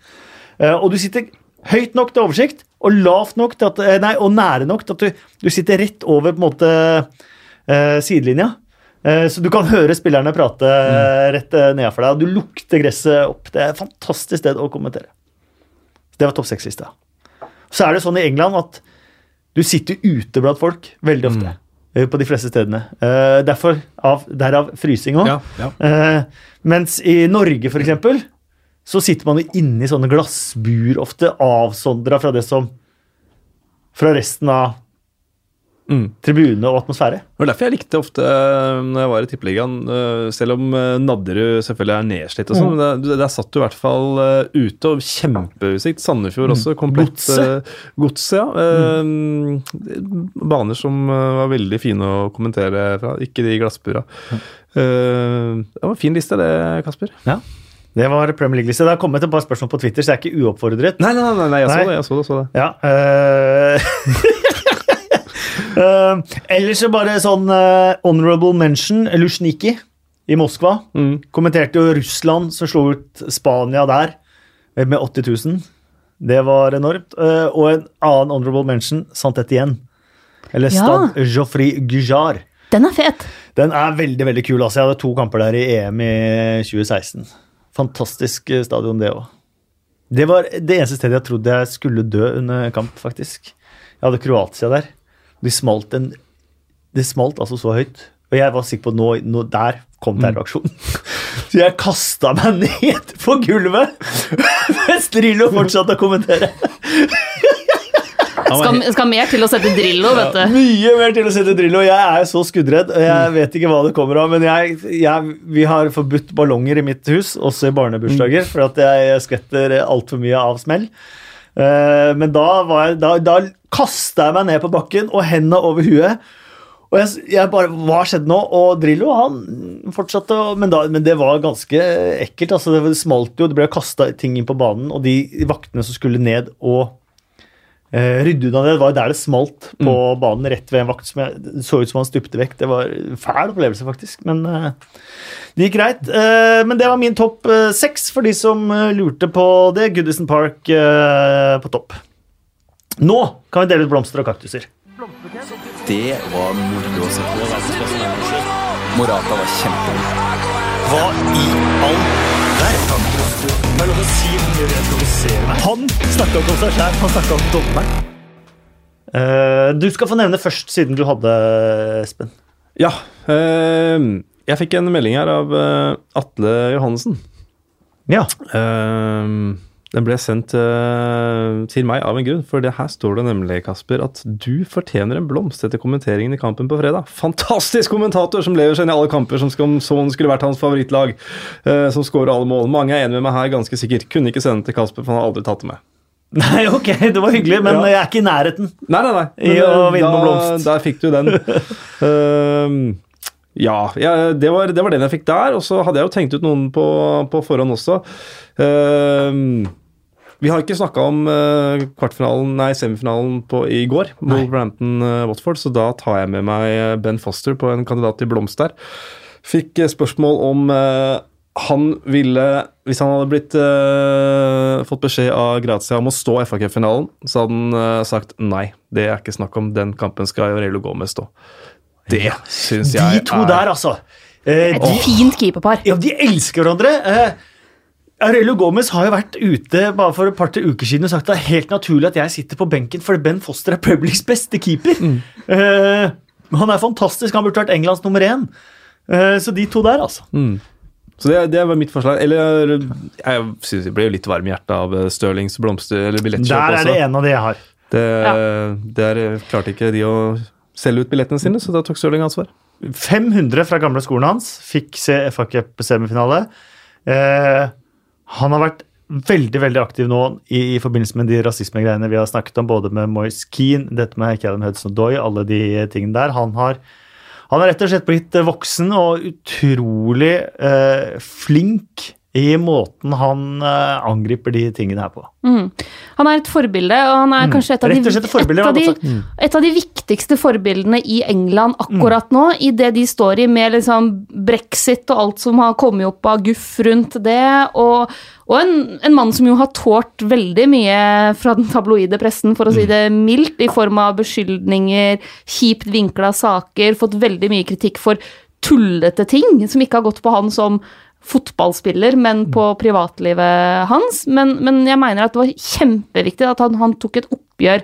[SPEAKER 1] Eh, Og du sitter høyt nok til oversikt og lavt nok at, eh, nei, og nære nok til at du, du sitter rett over på en måte eh, sidelinja. Eh, Så du kan <laughs> høre spillerne prate mm. rett ned for deg, og du lukter gresset opp. Det er et fantastisk sted å kommentere. Det var topp seks-lista. Så er det sånn i England at du sitter ute blant folk veldig ofte. Mm. På de fleste stedene. Eh, derfor, av, derav frysing òg.
[SPEAKER 3] Ja, ja.
[SPEAKER 1] Eh, mens i Norge, for eksempel, så sitter man jo inne i sånne glassbur, ofte avsondra fra det som Fra resten av
[SPEAKER 3] Mm.
[SPEAKER 1] tribunene og atmosfære.
[SPEAKER 3] Det var derfor jeg likte ofte øh, når jeg var i Tippeligaen, øh, selv om øh, Nadderud selvfølgelig er nedslitt og sånn,
[SPEAKER 1] Mm.
[SPEAKER 3] der, der satt du i hvert fall ute og kjempeutsikt. Sandefjord også, komplett.
[SPEAKER 1] Godset.
[SPEAKER 3] Øh, ja. Mm. Baner som var veldig fine å kommentere fra, ikke de glassbura. Mm. det var en fin liste det, Kasper.
[SPEAKER 1] Ja. Det var Premier League-liste. Det har kommet et par spørsmål på Twitter, så jeg er ikke uoppfordret.
[SPEAKER 3] Nei, nei, nei, nei jeg så det. jeg så det, så det.
[SPEAKER 1] Ja. uh, uh, <laughs> ellers så bare sånn uh, honorable mention. Luzjniki i Moskva.
[SPEAKER 3] Mm.
[SPEAKER 1] Kommenterte jo Russland som slo ut Spania der med 80 000. Det var enormt. Og en annen honorable mention, Santet igjen. Eller
[SPEAKER 2] Ja.
[SPEAKER 1] Stad Joffrey Gujar.
[SPEAKER 2] Den er fet.
[SPEAKER 1] Den er veldig veldig kul. altså Jeg hadde to kamper der i EM i 2016. Fantastisk eh, stadion, det òg. Det var det eneste stedet jeg trodde jeg skulle dø under kamp, faktisk. Jeg hadde Kroatia der. De smalt en Det smalt altså så høyt. Og jeg var sikker på at nå, nå der kom terroraksjonen. <laughs> Så jeg kasta meg ned på gulvet <laughs> mens Drillo fortsatte å kommentere. <laughs>
[SPEAKER 2] Skal, skal mer til å sette Drillo, vet du.
[SPEAKER 1] Mye mer til å sette Drillo. Jeg er så skuddredd. og Jeg vet ikke hva det kommer av, men jeg, jeg, vi har forbudt ballonger i mitt hus, også i barnebursdager, for at jeg skvetter altfor mye av smell. Eh, Men da, var jeg, da, da kasta jeg meg ned på bakken og hendene over huet. Og jeg, jeg bare, Hva skjedde nå? Og Drillo han fortsatte, men, da, men det var ganske ekkelt. altså Det smalt jo, det ble kasta ting inn på banen, og de vaktene som skulle ned og Eh, rydde unna det. Det var der det smalt på banen, rett ved en vakt som jeg, så ut som han stupte vekk. Det var en fæl opplevelse, faktisk. Men eh, det gikk greit. Eh, men det var min topp eh, seks for de som eh, lurte på det. Goodison Park eh, på topp. Nå kan vi dele ut blomster og kaktuser.
[SPEAKER 4] Det var moro å se på. Morata var kjempegod.
[SPEAKER 1] Hva i all Han snakka ikke om seg sjæl, han snakka om dommeren. Uh, du skal få nevne først, siden du hadde, Espen.
[SPEAKER 3] Ja. Uh, jeg fikk en melding her av uh, Atle Johannessen.
[SPEAKER 1] Ja.
[SPEAKER 3] Eh, den ble sendt uh, til meg av en grunn, for det her står det nemlig, Kasper, at du fortjener en blomst etter kommenteringen i kampen på fredag. Fantastisk kommentator som lever seg inn i alle kamper som om sånn skulle vært hans favorittlag, uh, som skårer alle mål. Mange er enig med meg her, ganske sikkert. Kunne ikke sende den til Kasper, for han har aldri tatt det med.
[SPEAKER 1] Nei, ok, det var hyggelig, men
[SPEAKER 3] Ja.
[SPEAKER 1] jeg er ikke i nærheten.
[SPEAKER 3] Nei, nei, nei.
[SPEAKER 1] I å
[SPEAKER 3] eh,
[SPEAKER 1] vinne
[SPEAKER 3] da,
[SPEAKER 1] blomst.
[SPEAKER 3] Der fikk du den. <laughs> Ehm, ja, ja det, var, det var den jeg fikk der. Og så hadde jeg jo tenkt ut noen på, på forhånd også. Uh, Vi har ikke snakka om uh, kvartfinalen, nei, semifinalen på, i går. Wolverhampton-Watford, så da tar jeg med meg eh, Ben Foster på en kandidat til blomst der. Fikk eh, spørsmål om uh, han ville Hvis han hadde blitt uh, fått beskjed av Grazia om å stå FA Cup-finalen, så hadde han uh, sagt nei. Det er ikke snakk om. Den kampen skal Aurelio Gomez stå. Det syns
[SPEAKER 1] De
[SPEAKER 3] jeg
[SPEAKER 1] to der, altså. Eh,
[SPEAKER 2] Et
[SPEAKER 1] de,
[SPEAKER 2] fint keeperpar.
[SPEAKER 1] ja, de elsker hverandre. Eh, Arello Gomez har jo vært ute bare for et par til uker siden og sagt at det er helt naturlig at jeg sitter på benken fordi Ben Foster er Premier Leagues beste keeper. Eh, han er fantastisk. Han burde vært Englands nummer én. Eh, så de to der, altså.
[SPEAKER 3] Så det, det var mitt forslag. Eller jeg synes jeg ble jo litt varm i hjertet av eh, Stirlings blomster- eller billettkjøp
[SPEAKER 1] Der er
[SPEAKER 3] også.
[SPEAKER 1] det en av de jeg har.
[SPEAKER 3] Det,
[SPEAKER 2] Ja.
[SPEAKER 3] Der klarte ikke de å selge ut billettene sine, så da tok Stirling ansvar.
[SPEAKER 1] 500 fra gamle skolen hans fikk se FA Cup-semifinale. Eh, han har vært veldig veldig aktiv nå i, i forbindelse med de rasismegreiene vi har snakket om, både med Moise Keane, dette med Callum Hudson-Doy, alle de tingene der. Han har, han har rett og slett blitt voksen og utrolig eh, flink i måten han eh, angriper de tingene her på.
[SPEAKER 2] Mm. Han er et forbilde, og han er kanskje et av,
[SPEAKER 1] Mm.
[SPEAKER 2] De,
[SPEAKER 1] et
[SPEAKER 2] av de,
[SPEAKER 1] godt
[SPEAKER 2] et av de viktigste forbildene i England akkurat nå, i det de står i med liksom brexit og alt som har kommet opp av guff rundt det, og, og en, en mann som jo har tålt veldig mye fra den tabloide pressen, for å si det mildt, i form av beskyldninger, kjipt vinkla saker, fått veldig mye kritikk for tullete ting som ikke har gått på han som fotballspiller, men på privatlivet hans. Men, men jeg mener at det var kjempeviktig at han, han tok et oppgjør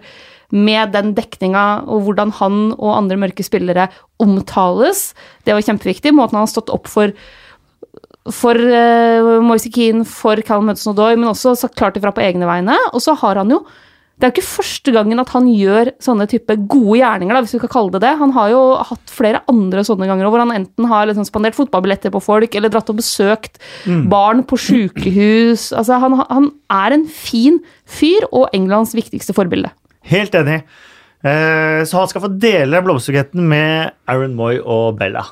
[SPEAKER 2] med den dekninga og hvordan han og andre mørke spillere omtales. Det var kjempeviktig. Måten han har stått opp for for uh, Moise Keane, for Callum Hudson-Odoi, men også sagt klart ifra på egne vegne. Og så har han jo Det er jo ikke første gangen at han gjør sånne type gode gjerninger, da, hvis vi kan kalle det det. Han har jo hatt flere andre sånne ganger hvor han enten har liksom spandert fotballbilletter på folk, eller dratt og besøkt barn på sjukehus. Altså, han, han er en fin fyr og Englands viktigste forbilde.
[SPEAKER 1] Helt enig. Eh, så han skal få dele blomsterbuketten med Aaron Moy og Bella.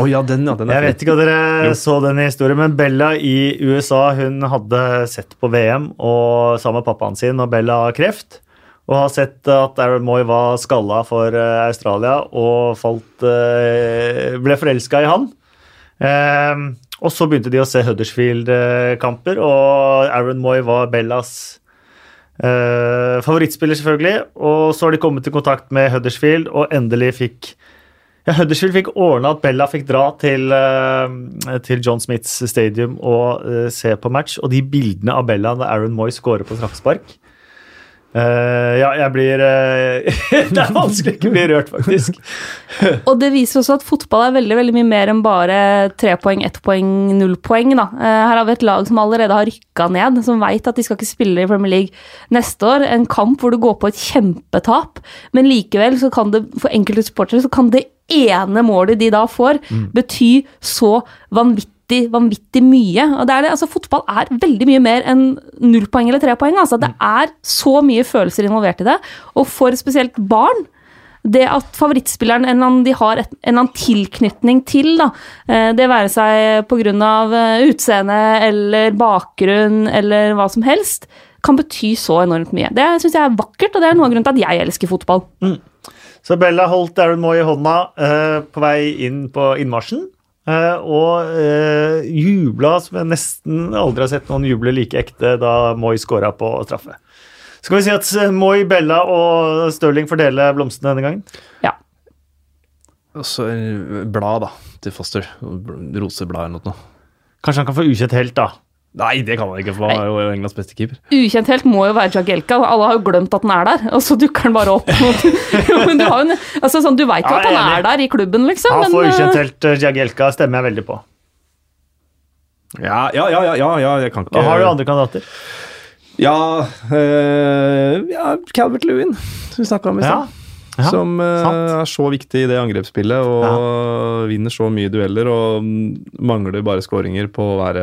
[SPEAKER 3] Å ja, den, ja. Den
[SPEAKER 1] Jeg vet ikke om dere så den historien, men Bella i USA hun hadde sett på VM og sammen med pappaen sin, og Bella har kreft. Og har sett at Aaron Moy var skalla for eh, Australia og falt, eh, ble forelska i han. Eh, og så begynte de å se Huddersfield-kamper, og Aaron Moy var Bellas eh, favorittspiller, selvfølgelig. Og så har de kommet i kontakt med Huddersfield og endelig fikk ja, Huddersfield fikk ordna at Bella fikk dra til, eh, til John Smiths stadium og eh, se på match. Og de bildene av Bella da Aaron Moy scorer på straffespark eh, Ja, jeg blir uh, <laughs> Det er vanskelig å ikke bli rørt, faktisk. <laughs>
[SPEAKER 2] Og det viser også at fotball er veldig veldig mye mer enn bare tre poeng, ett poeng, null poeng. Da. Uh, Her har vi et lag som allerede har rykka ned, som veit at de skal ikke spille i Premier League neste år. En kamp hvor du går på et kjempetap, men likevel så kan det for enkelte supportere så kan det ene målet de da får, bety så vanvittig vanvittig mye. Og det er det, altså Fotball er veldig mye mer enn null poeng eller tre poeng. Altså, det er så mye følelser involvert i det. Og for spesielt barn det at favorittspilleren en eller annen, de har et, en eller annen tilknytning til, da, eh, det være seg pga. utseende eller bakgrunn eller hva som helst, kan bety så enormt mye. Det syns jeg er vakkert, og det er noe av grunnen til at jeg elsker fotball.
[SPEAKER 1] Så Bella holdt Aaron Moy i hånda eh, på vei inn på innmarsjen. Eh, og uh, jubla som jeg nesten aldri har sett noen juble like ekte da Moy scora på straffe. Skal vi si at Moi, Moy, Bella og Stirling fordeler blomstene denne gangen?
[SPEAKER 2] Ja.
[SPEAKER 3] Og så eh, blad, da, til Foster. Roseblad eller noe.
[SPEAKER 1] Kanskje han kan få ukjent helt, da.
[SPEAKER 3] Nei, det kan han ikke, for han er jo Englands beste keeper.
[SPEAKER 2] Ukjent helt må jo være Jagielka. Alle har jo glemt at han er der, og så dukker han bare opp. <laughs> Men du, har jo en, altså, sånn, du veit jo
[SPEAKER 1] Ja,
[SPEAKER 2] at han
[SPEAKER 1] er
[SPEAKER 2] er der i klubben, liksom.
[SPEAKER 1] Han
[SPEAKER 2] Men,
[SPEAKER 1] får ukjent
[SPEAKER 2] eh,
[SPEAKER 1] helt uh, Jagielka, stemmer jeg veldig på.
[SPEAKER 3] Ja, ja, ja, ja, ja, ja jeg kan ikke
[SPEAKER 1] Da har du andre kandidater.
[SPEAKER 3] Ja, øh, ja Calvert Lewin, som vi snakka om i
[SPEAKER 1] Ja.
[SPEAKER 3] stad.
[SPEAKER 1] Ja,
[SPEAKER 3] som
[SPEAKER 1] uh,
[SPEAKER 3] er så viktig i det angrepsspillet og vinner så mye dueller og mm, mangler bare skåringer på å være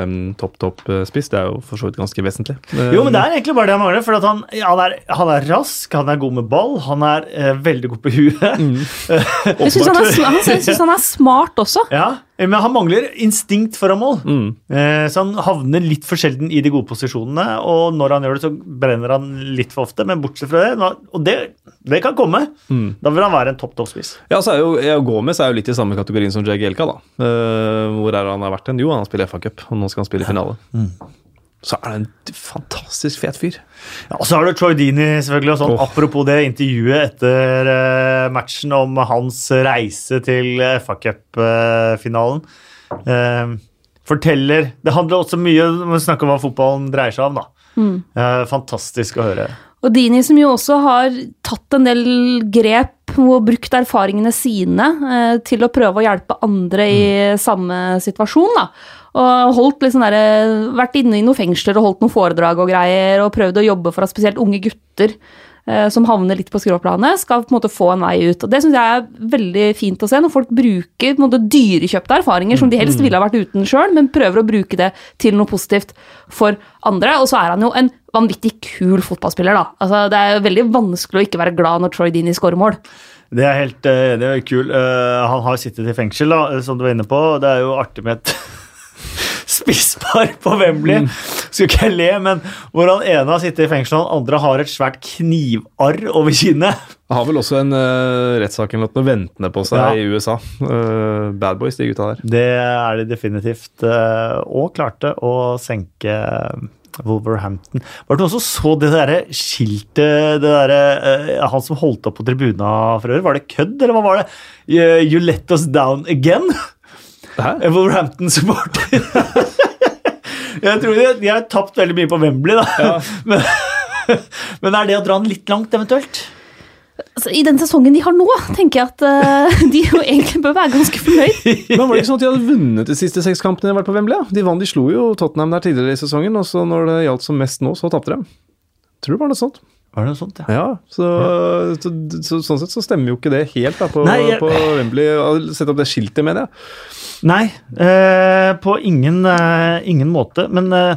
[SPEAKER 3] en topp, topp eh, spiss. Det er jo for så vidt ganske vesentlig.
[SPEAKER 1] Jo, men det er egentlig bare det han mangler. For at han, han, er, han er rask, han er god med ball, han er eh, veldig god på huet. <laughs>
[SPEAKER 2] jeg syns han, han, han er smart også.
[SPEAKER 1] Ja, men han mangler instinkt foran mål.
[SPEAKER 3] Mm.
[SPEAKER 1] Eh, så han havner litt for sjelden i de gode posisjonene, og når han gjør det, så brenner han litt for ofte. Men bortsett fra det, og det, det kan komme,
[SPEAKER 3] Mm.
[SPEAKER 1] da vil han være en topp toppspiss.
[SPEAKER 3] Ja, så er jo, jeg Gomez er jo litt i samme kategorien som Jagielka, da. Eh, hvor er han har vært hen? Jo, han spiller FA-cup, og nå skal han spille finale. Så er det en fantastisk fet fyr.
[SPEAKER 1] Ja, og så har du Troy Dini, selvfølgelig. Og sånn,
[SPEAKER 3] Oh.
[SPEAKER 1] Apropos det intervjuet etter uh, matchen om hans reise til FA Cup-finalen. Eh, forteller Det handler også mye om å snakke om hva fotballen dreier seg om. da. Eh, fantastisk å høre.
[SPEAKER 2] Og Dini som jo også har tatt en del grep og brukt erfaringene sine eh, til å prøve å hjelpe andre i samme situasjon. da. Og holdt liksom der, vært inne i noen fengsler og holdt noen foredrag og greier, og prøvd å jobbe for at spesielt unge gutter eh, som havner litt på skråplanet, skal på en måte få en vei ut. Og Det syns jeg er veldig fint å se, når folk bruker på en måte dyrekjøpte erfaringer som de helst ville ha vært uten sjøl, men prøver å bruke det til noe positivt for andre. Og så er han jo en vanvittig kul fotballspiller, da. Altså, det er veldig vanskelig å ikke være glad når Troy Dini skårer mål.
[SPEAKER 1] Det er helt eh, det er kul. Eh, han har sittet i fengsel, da, som du var inne på. Det er jo artig med et <laughs> spisspar på Wembley. Skulle ikke le, men hvor han ene har sittet i fengsel, og han andre har et svært knivarr over kinnet.
[SPEAKER 3] Han har vel også en uh, rettssak eller noe ventende på seg
[SPEAKER 1] Ja.
[SPEAKER 3] i USA. Uh, bad boys, de gutta der.
[SPEAKER 1] Det er de definitivt. Uh, Og klarte å senke eh, Wolverhampton. Var det noen som så det derre skiltet det der, eh, Han som holdt opp på tribuna for øvrig? Var det kødd, eller hva var det? Eh, You let us down again?
[SPEAKER 3] Hæ?
[SPEAKER 1] Wolverhampton-supporter. <laughs> Jeg tror de, de har tapt veldig mye på Wembley, da. <laughs> Men, <laughs> men er det å dra den litt langt, eventuelt?
[SPEAKER 2] Altså, I den sesongen de har nå, tenker jeg at uh, de jo egentlig bør være ganske fornøyd.
[SPEAKER 3] Men var det ikke sånn at de hadde vunnet de siste seks kampene de har vært på Wembley? Ja? De vant, de slo jo Tottenham der tidligere i sesongen, og så når det gjaldt som mest nå, så tapte de. Tror det var noe sånt.
[SPEAKER 1] Var det noe sånt, ja?
[SPEAKER 3] Ja, så, så, så, sånn sett så stemmer jo ikke det helt da, på,
[SPEAKER 1] Nei, jeg-
[SPEAKER 3] på Wembley. Sett opp det skiltet, mener jeg.
[SPEAKER 1] Nei, eh, på ingen, eh, ingen måte, men eh,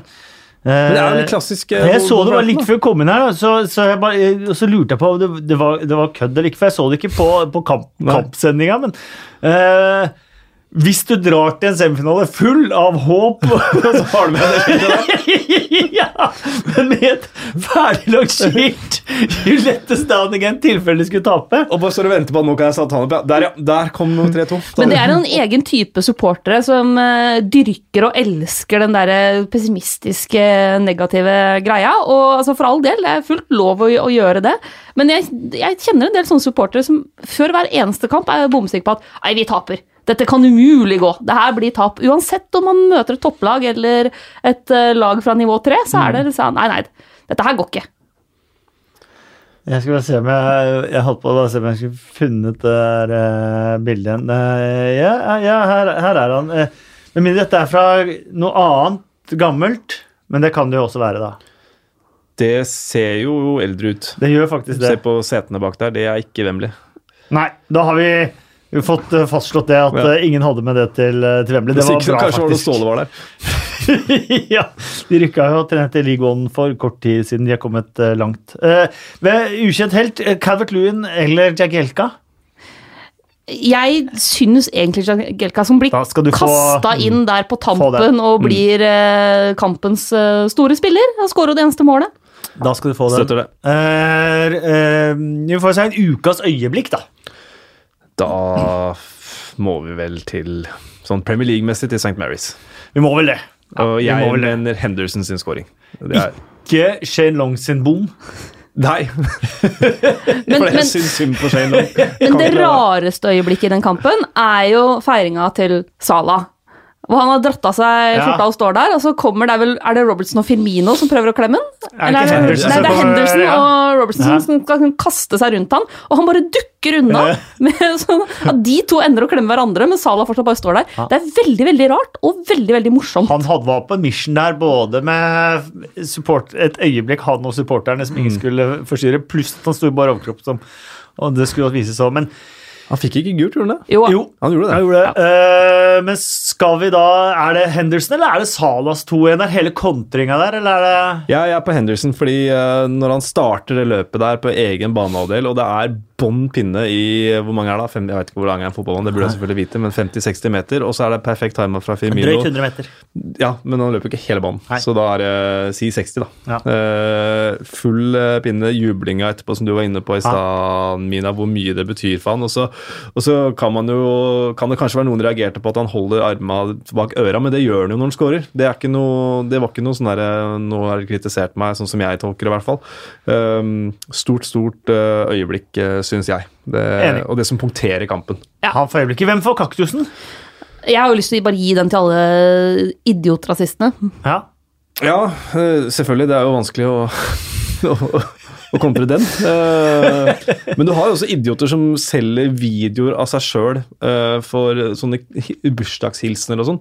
[SPEAKER 3] Men det er jo litt klassisk eh,
[SPEAKER 1] Jeg så det var like før jeg kom inn her, så, så, bare, eh, så lurte jeg på om det, det, var, det var kødd eller ikke, for jeg så det ikke på, på kamp, kampsendinga. Men eh, hvis du drar til en semifinale full av håp <laughs> Så har du med skiltet <laughs> <laughs> Ja, men med et ferdiglagt skilt Down again, tilfelle skulle tape.
[SPEAKER 3] Og bare står og venter på at nå kan jeg sette han opp. Ja, Der, ja. Der kom 3-2.
[SPEAKER 2] Men det er en egen type supportere som uh, dyrker og elsker den der pessimistiske, negative greia. Og altså, for all del, det er fullt lov å, å gjøre det. Men jeg, jeg kjenner en del sånne supportere som før hver eneste kamp er bomsikker på at nei, vi taper. Dette kan umulig gå. Det her blir tap. Uansett om man møter et topplag eller et eh, lag fra nivå tre, så er det sånn Nei, nei, dette her går ikke.
[SPEAKER 1] Jeg skal bare se om jeg Jeg holdt på å se om jeg skulle funnet det der eh, bildet igjen. Eh, ja, ja her, her er han. Uh, med mindre dette er fra noe annet gammelt, men det kan det jo også være, da.
[SPEAKER 3] Det ser jo eldre ut.
[SPEAKER 1] Det gjør faktisk det.
[SPEAKER 3] Se på setene bak der. Det er ikke Wembley.
[SPEAKER 1] Nei, da har vi, vi har fått eh, fastslått det at
[SPEAKER 3] Ja.
[SPEAKER 1] eh, ingen hadde med det til, eh, til Wembley. Det var
[SPEAKER 3] ikke,
[SPEAKER 1] bra,
[SPEAKER 3] kanskje var det. Ståle var der. <laughs>
[SPEAKER 1] ja, De rykka jo til til League One for kort tid siden. De har kommet eh, langt. Uh, ved ukjent helt, Calvert Lewin eller Jagielka?
[SPEAKER 2] Jeg syns egentlig Gelka som blir
[SPEAKER 1] Da skal du få-
[SPEAKER 2] kasta inn der på tampen og blir eh, kampens store spiller. Han skårer jo det eneste målet.
[SPEAKER 1] Da skal du få den.
[SPEAKER 3] Støtter det.
[SPEAKER 1] Uh, uh, vi får si en ukas øyeblikk, da.
[SPEAKER 3] Da må vi vel til sånn Premier League-messig til St. Mary's.
[SPEAKER 1] Vi må vel det.
[SPEAKER 3] Og jeg
[SPEAKER 1] vel
[SPEAKER 3] mener Henderson sin scoring. Det er
[SPEAKER 1] Ikke Shane Long sin bom.
[SPEAKER 3] Nei! <laughs>
[SPEAKER 2] Men,
[SPEAKER 3] For jeg
[SPEAKER 2] men,
[SPEAKER 3] syns synd på Shane Long.
[SPEAKER 2] men det rareste øyeblikket i den kampen er jo feiringa til Salah. Hvor han har dratt av seg
[SPEAKER 1] Ja.
[SPEAKER 2] skjorta og står der, og så kommer det er vel Er det Robertson og Firmino som prøver å klemme den?
[SPEAKER 1] Er det
[SPEAKER 2] Eller Nei, det er Henderson
[SPEAKER 1] ja.
[SPEAKER 2] og Robertson
[SPEAKER 1] Ja.
[SPEAKER 2] som skal kaste seg rundt han, og han bare dukker unna. <laughs> Med sånn at de to ender å klemme hverandre, men Salah fortsatt bare står der. Det er veldig veldig rart, og veldig veldig morsomt.
[SPEAKER 1] Han hadde var på en mission der, både med support, et øyeblikk han og supporterne som
[SPEAKER 3] Mm.
[SPEAKER 1] ingen skulle forstyrre, pluss at han sto i bar overkropp, som og det skulle vises så. Men
[SPEAKER 3] Han fikk ikke gult, gjorde han det?
[SPEAKER 2] Jo,
[SPEAKER 1] jo,
[SPEAKER 3] Han gjorde det.
[SPEAKER 1] han gjorde det. Eh, men skal vi da Er det Henderson, eller er det Salas to igjen? Er hele kontringa der, eller er det
[SPEAKER 3] Ja, jeg er på Henderson fordi uh, når han starter det løpet der på egen banehalvdel, og det er bånn pinne i hvor mange er det? Fem, jeg vet ikke hvor lang er en fotballbane, det burde jeg selvfølgelig vite, men 50-60 meter. Og så er det perfekt timer fra Firmino.
[SPEAKER 1] Drøyt 100 meter.
[SPEAKER 3] Ja, men han løper ikke hele banen,
[SPEAKER 1] Nei.
[SPEAKER 3] så da er det si 60, da.
[SPEAKER 1] Ja.
[SPEAKER 3] Uh, full eh, pinne, jublinga etterpå, som du var inne på i stad, Mina, hvor mye det betyr for han. Og så, og så kan man jo Kan det kanskje være noen reagerte på at han holder arma bak øra, men det gjør han jo når han scorer. Det, er ikke noe, det var ikke noe sånn derre Nå har de kritisert meg, sånn som jeg tolker det, i hvert fall. Um, stort, stort øyeblikk, uh, syns jeg. Det, og det som punkterer kampen.
[SPEAKER 1] Han for øyeblikket. Hvem får kaktusen?
[SPEAKER 2] Jeg har jo lyst til å bare gi den til alle idiotrasistene.
[SPEAKER 1] Ja.
[SPEAKER 3] Ja, eh, selvfølgelig. Det er jo vanskelig å, <laughs> å, kontre den. Eh, Men du har jo også idioter som selger videoer av seg sjøl for sånne bursdagshilsener og sånn.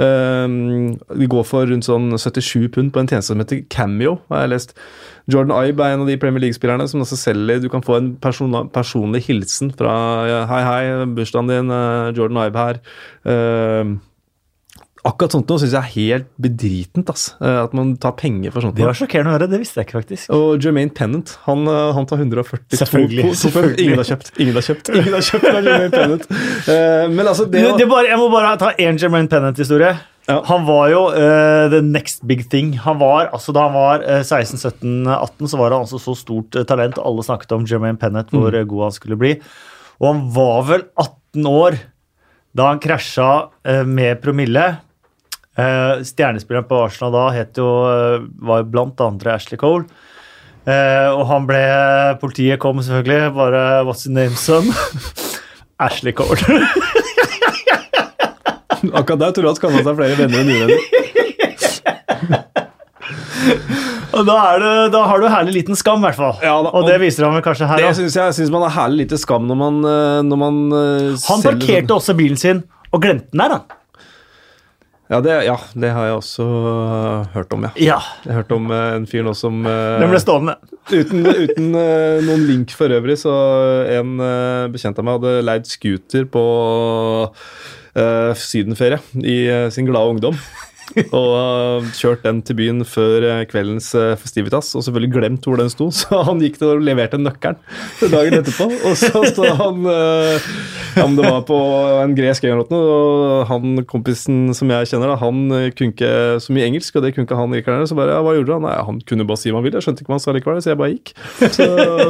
[SPEAKER 3] Eh, De går for rundt sånn 77 pund på en tjeneste som heter Cameo, har jeg lest. Jordan Ibe er en av de Premier League-spillerne som også selger Du kan få en person, personlig hilsen fra Hei, hei, bursdagen din, eh, Jordan Ibe her. Akkurat sånt noe syns jeg er helt bedritent. ass. Eh, At man tar penger for sånt.
[SPEAKER 1] Det var sjokkerende å høre. Det visste jeg ikke, faktisk.
[SPEAKER 3] Og Jermaine Pennant, han, eh, han tar 142
[SPEAKER 1] Selvfølgelig, selvfølgelig.
[SPEAKER 3] Ingen har kjøpt. Ingen har kjøpt <laughs> Ingen har kjøpt av Jermaine Pennant. Eh, Men altså, det,
[SPEAKER 1] Det, det bare, jeg må bare ta én Jermaine Pennant-historie.
[SPEAKER 3] Ja.
[SPEAKER 1] Han var jo uh, the next big thing. Han var, altså Da han var uh, 16-17-18, så var han altså så stort uh, talent. Alle snakket om Jermaine Pennant, hvor mm. god han skulle bli. Og han var vel 18 år da han krasja med promille. Eh, stjernespilleren på Arsenal da het jo, var jo blant andre Ashley Cole. Eh, og han ble Politiet kom selvfølgelig. Bare What's your name, son? <laughs> Ashley Cole. <laughs>
[SPEAKER 3] akkurat der tror jeg han skamma seg flere venner enn uvenner. <laughs>
[SPEAKER 1] Og da, er det, da har du herlig liten skam, i hvert fall.
[SPEAKER 3] Ja da,
[SPEAKER 1] og det viser han vel kanskje her.
[SPEAKER 3] Det synes jeg, jeg synes man har herlig lite skam når man, eh, når man eh,
[SPEAKER 1] Han parkerte også bilen sin og glemte den der, da.
[SPEAKER 3] Ja det, ja, det har jeg også hørt om, ja.
[SPEAKER 1] Ja,
[SPEAKER 3] Jeg har hørt om eh, en fyr nå som eh,
[SPEAKER 1] Den ble stående. <laughs>
[SPEAKER 3] Uten, uten eh, noen link for øvrig, så en bekjent av meg hadde leid scooter på uh, sydenferie i sin glade ungdom. <laughs> Og kjørt den til byen før eh, kveldens eh, festivitas, og selvfølgelig glemt hvor den sto. <laughs> Så han gikk til og leverte nøkkelen dagen etterpå. Og så sto han eh, ja, om det var på en gresk øy og han kompisen som jeg kjenner, da, han kunne ikke så mye engelsk, og det kunne ikke han grekeren. Så bare, ja, hva gjorde han? Nei, han kunne bare si hva han ville. Jeg skjønte ikke hva han sa likevel, så jeg bare gikk. Så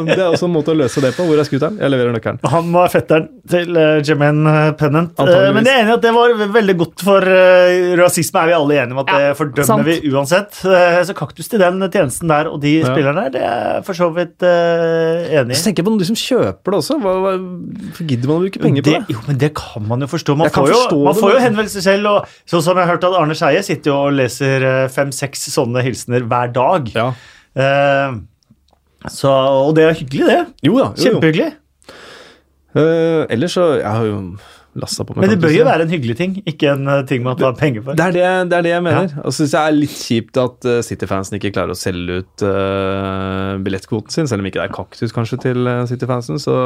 [SPEAKER 3] det er også en måte å løse det på. Hvor er scooteren? Jeg leverer nøkkelen.
[SPEAKER 1] Han var fetteren til uh, Jermaine Pennant.
[SPEAKER 3] Uh,
[SPEAKER 1] men jeg er enig i at det var veldig godt for uh, rasisme. er vi alle enige om at
[SPEAKER 2] Ja,
[SPEAKER 1] det fordømmer
[SPEAKER 2] sant.
[SPEAKER 1] vi uansett. Eh, så kaktus til den tjenesten der og de
[SPEAKER 3] Ja.
[SPEAKER 1] spillerne der, det er for så vidt uh, enig
[SPEAKER 3] Så tenker jeg på de som kjøper det også. Hva, gidder man å bruke penger på
[SPEAKER 1] Det,
[SPEAKER 3] det?
[SPEAKER 1] jo, men det kan man jo forstå. Man får jo, man får jo henvendelser selv. Og, sånn som jeg har hørt at Arne Skeie sitter jo og leser eh, fem-seks sånne hilsener hver dag.
[SPEAKER 3] Ja.
[SPEAKER 1] Uh, så, og det er hyggelig, det.
[SPEAKER 3] Jo da. Jo, jo.
[SPEAKER 1] Kjempehyggelig.
[SPEAKER 3] Eh, ellers så Jeg har jo lasta på meg
[SPEAKER 1] Men det bør jo være en hyggelig ting, ikke en eh, ting man tar penger for.
[SPEAKER 3] Det er det, det er det jeg mener. Og så syns jeg er litt kjipt at uh, City-fansen ikke klarer å selge ut uh, billettkvoten sin, selv om ikke det er kaktus kanskje til City-fansen. Så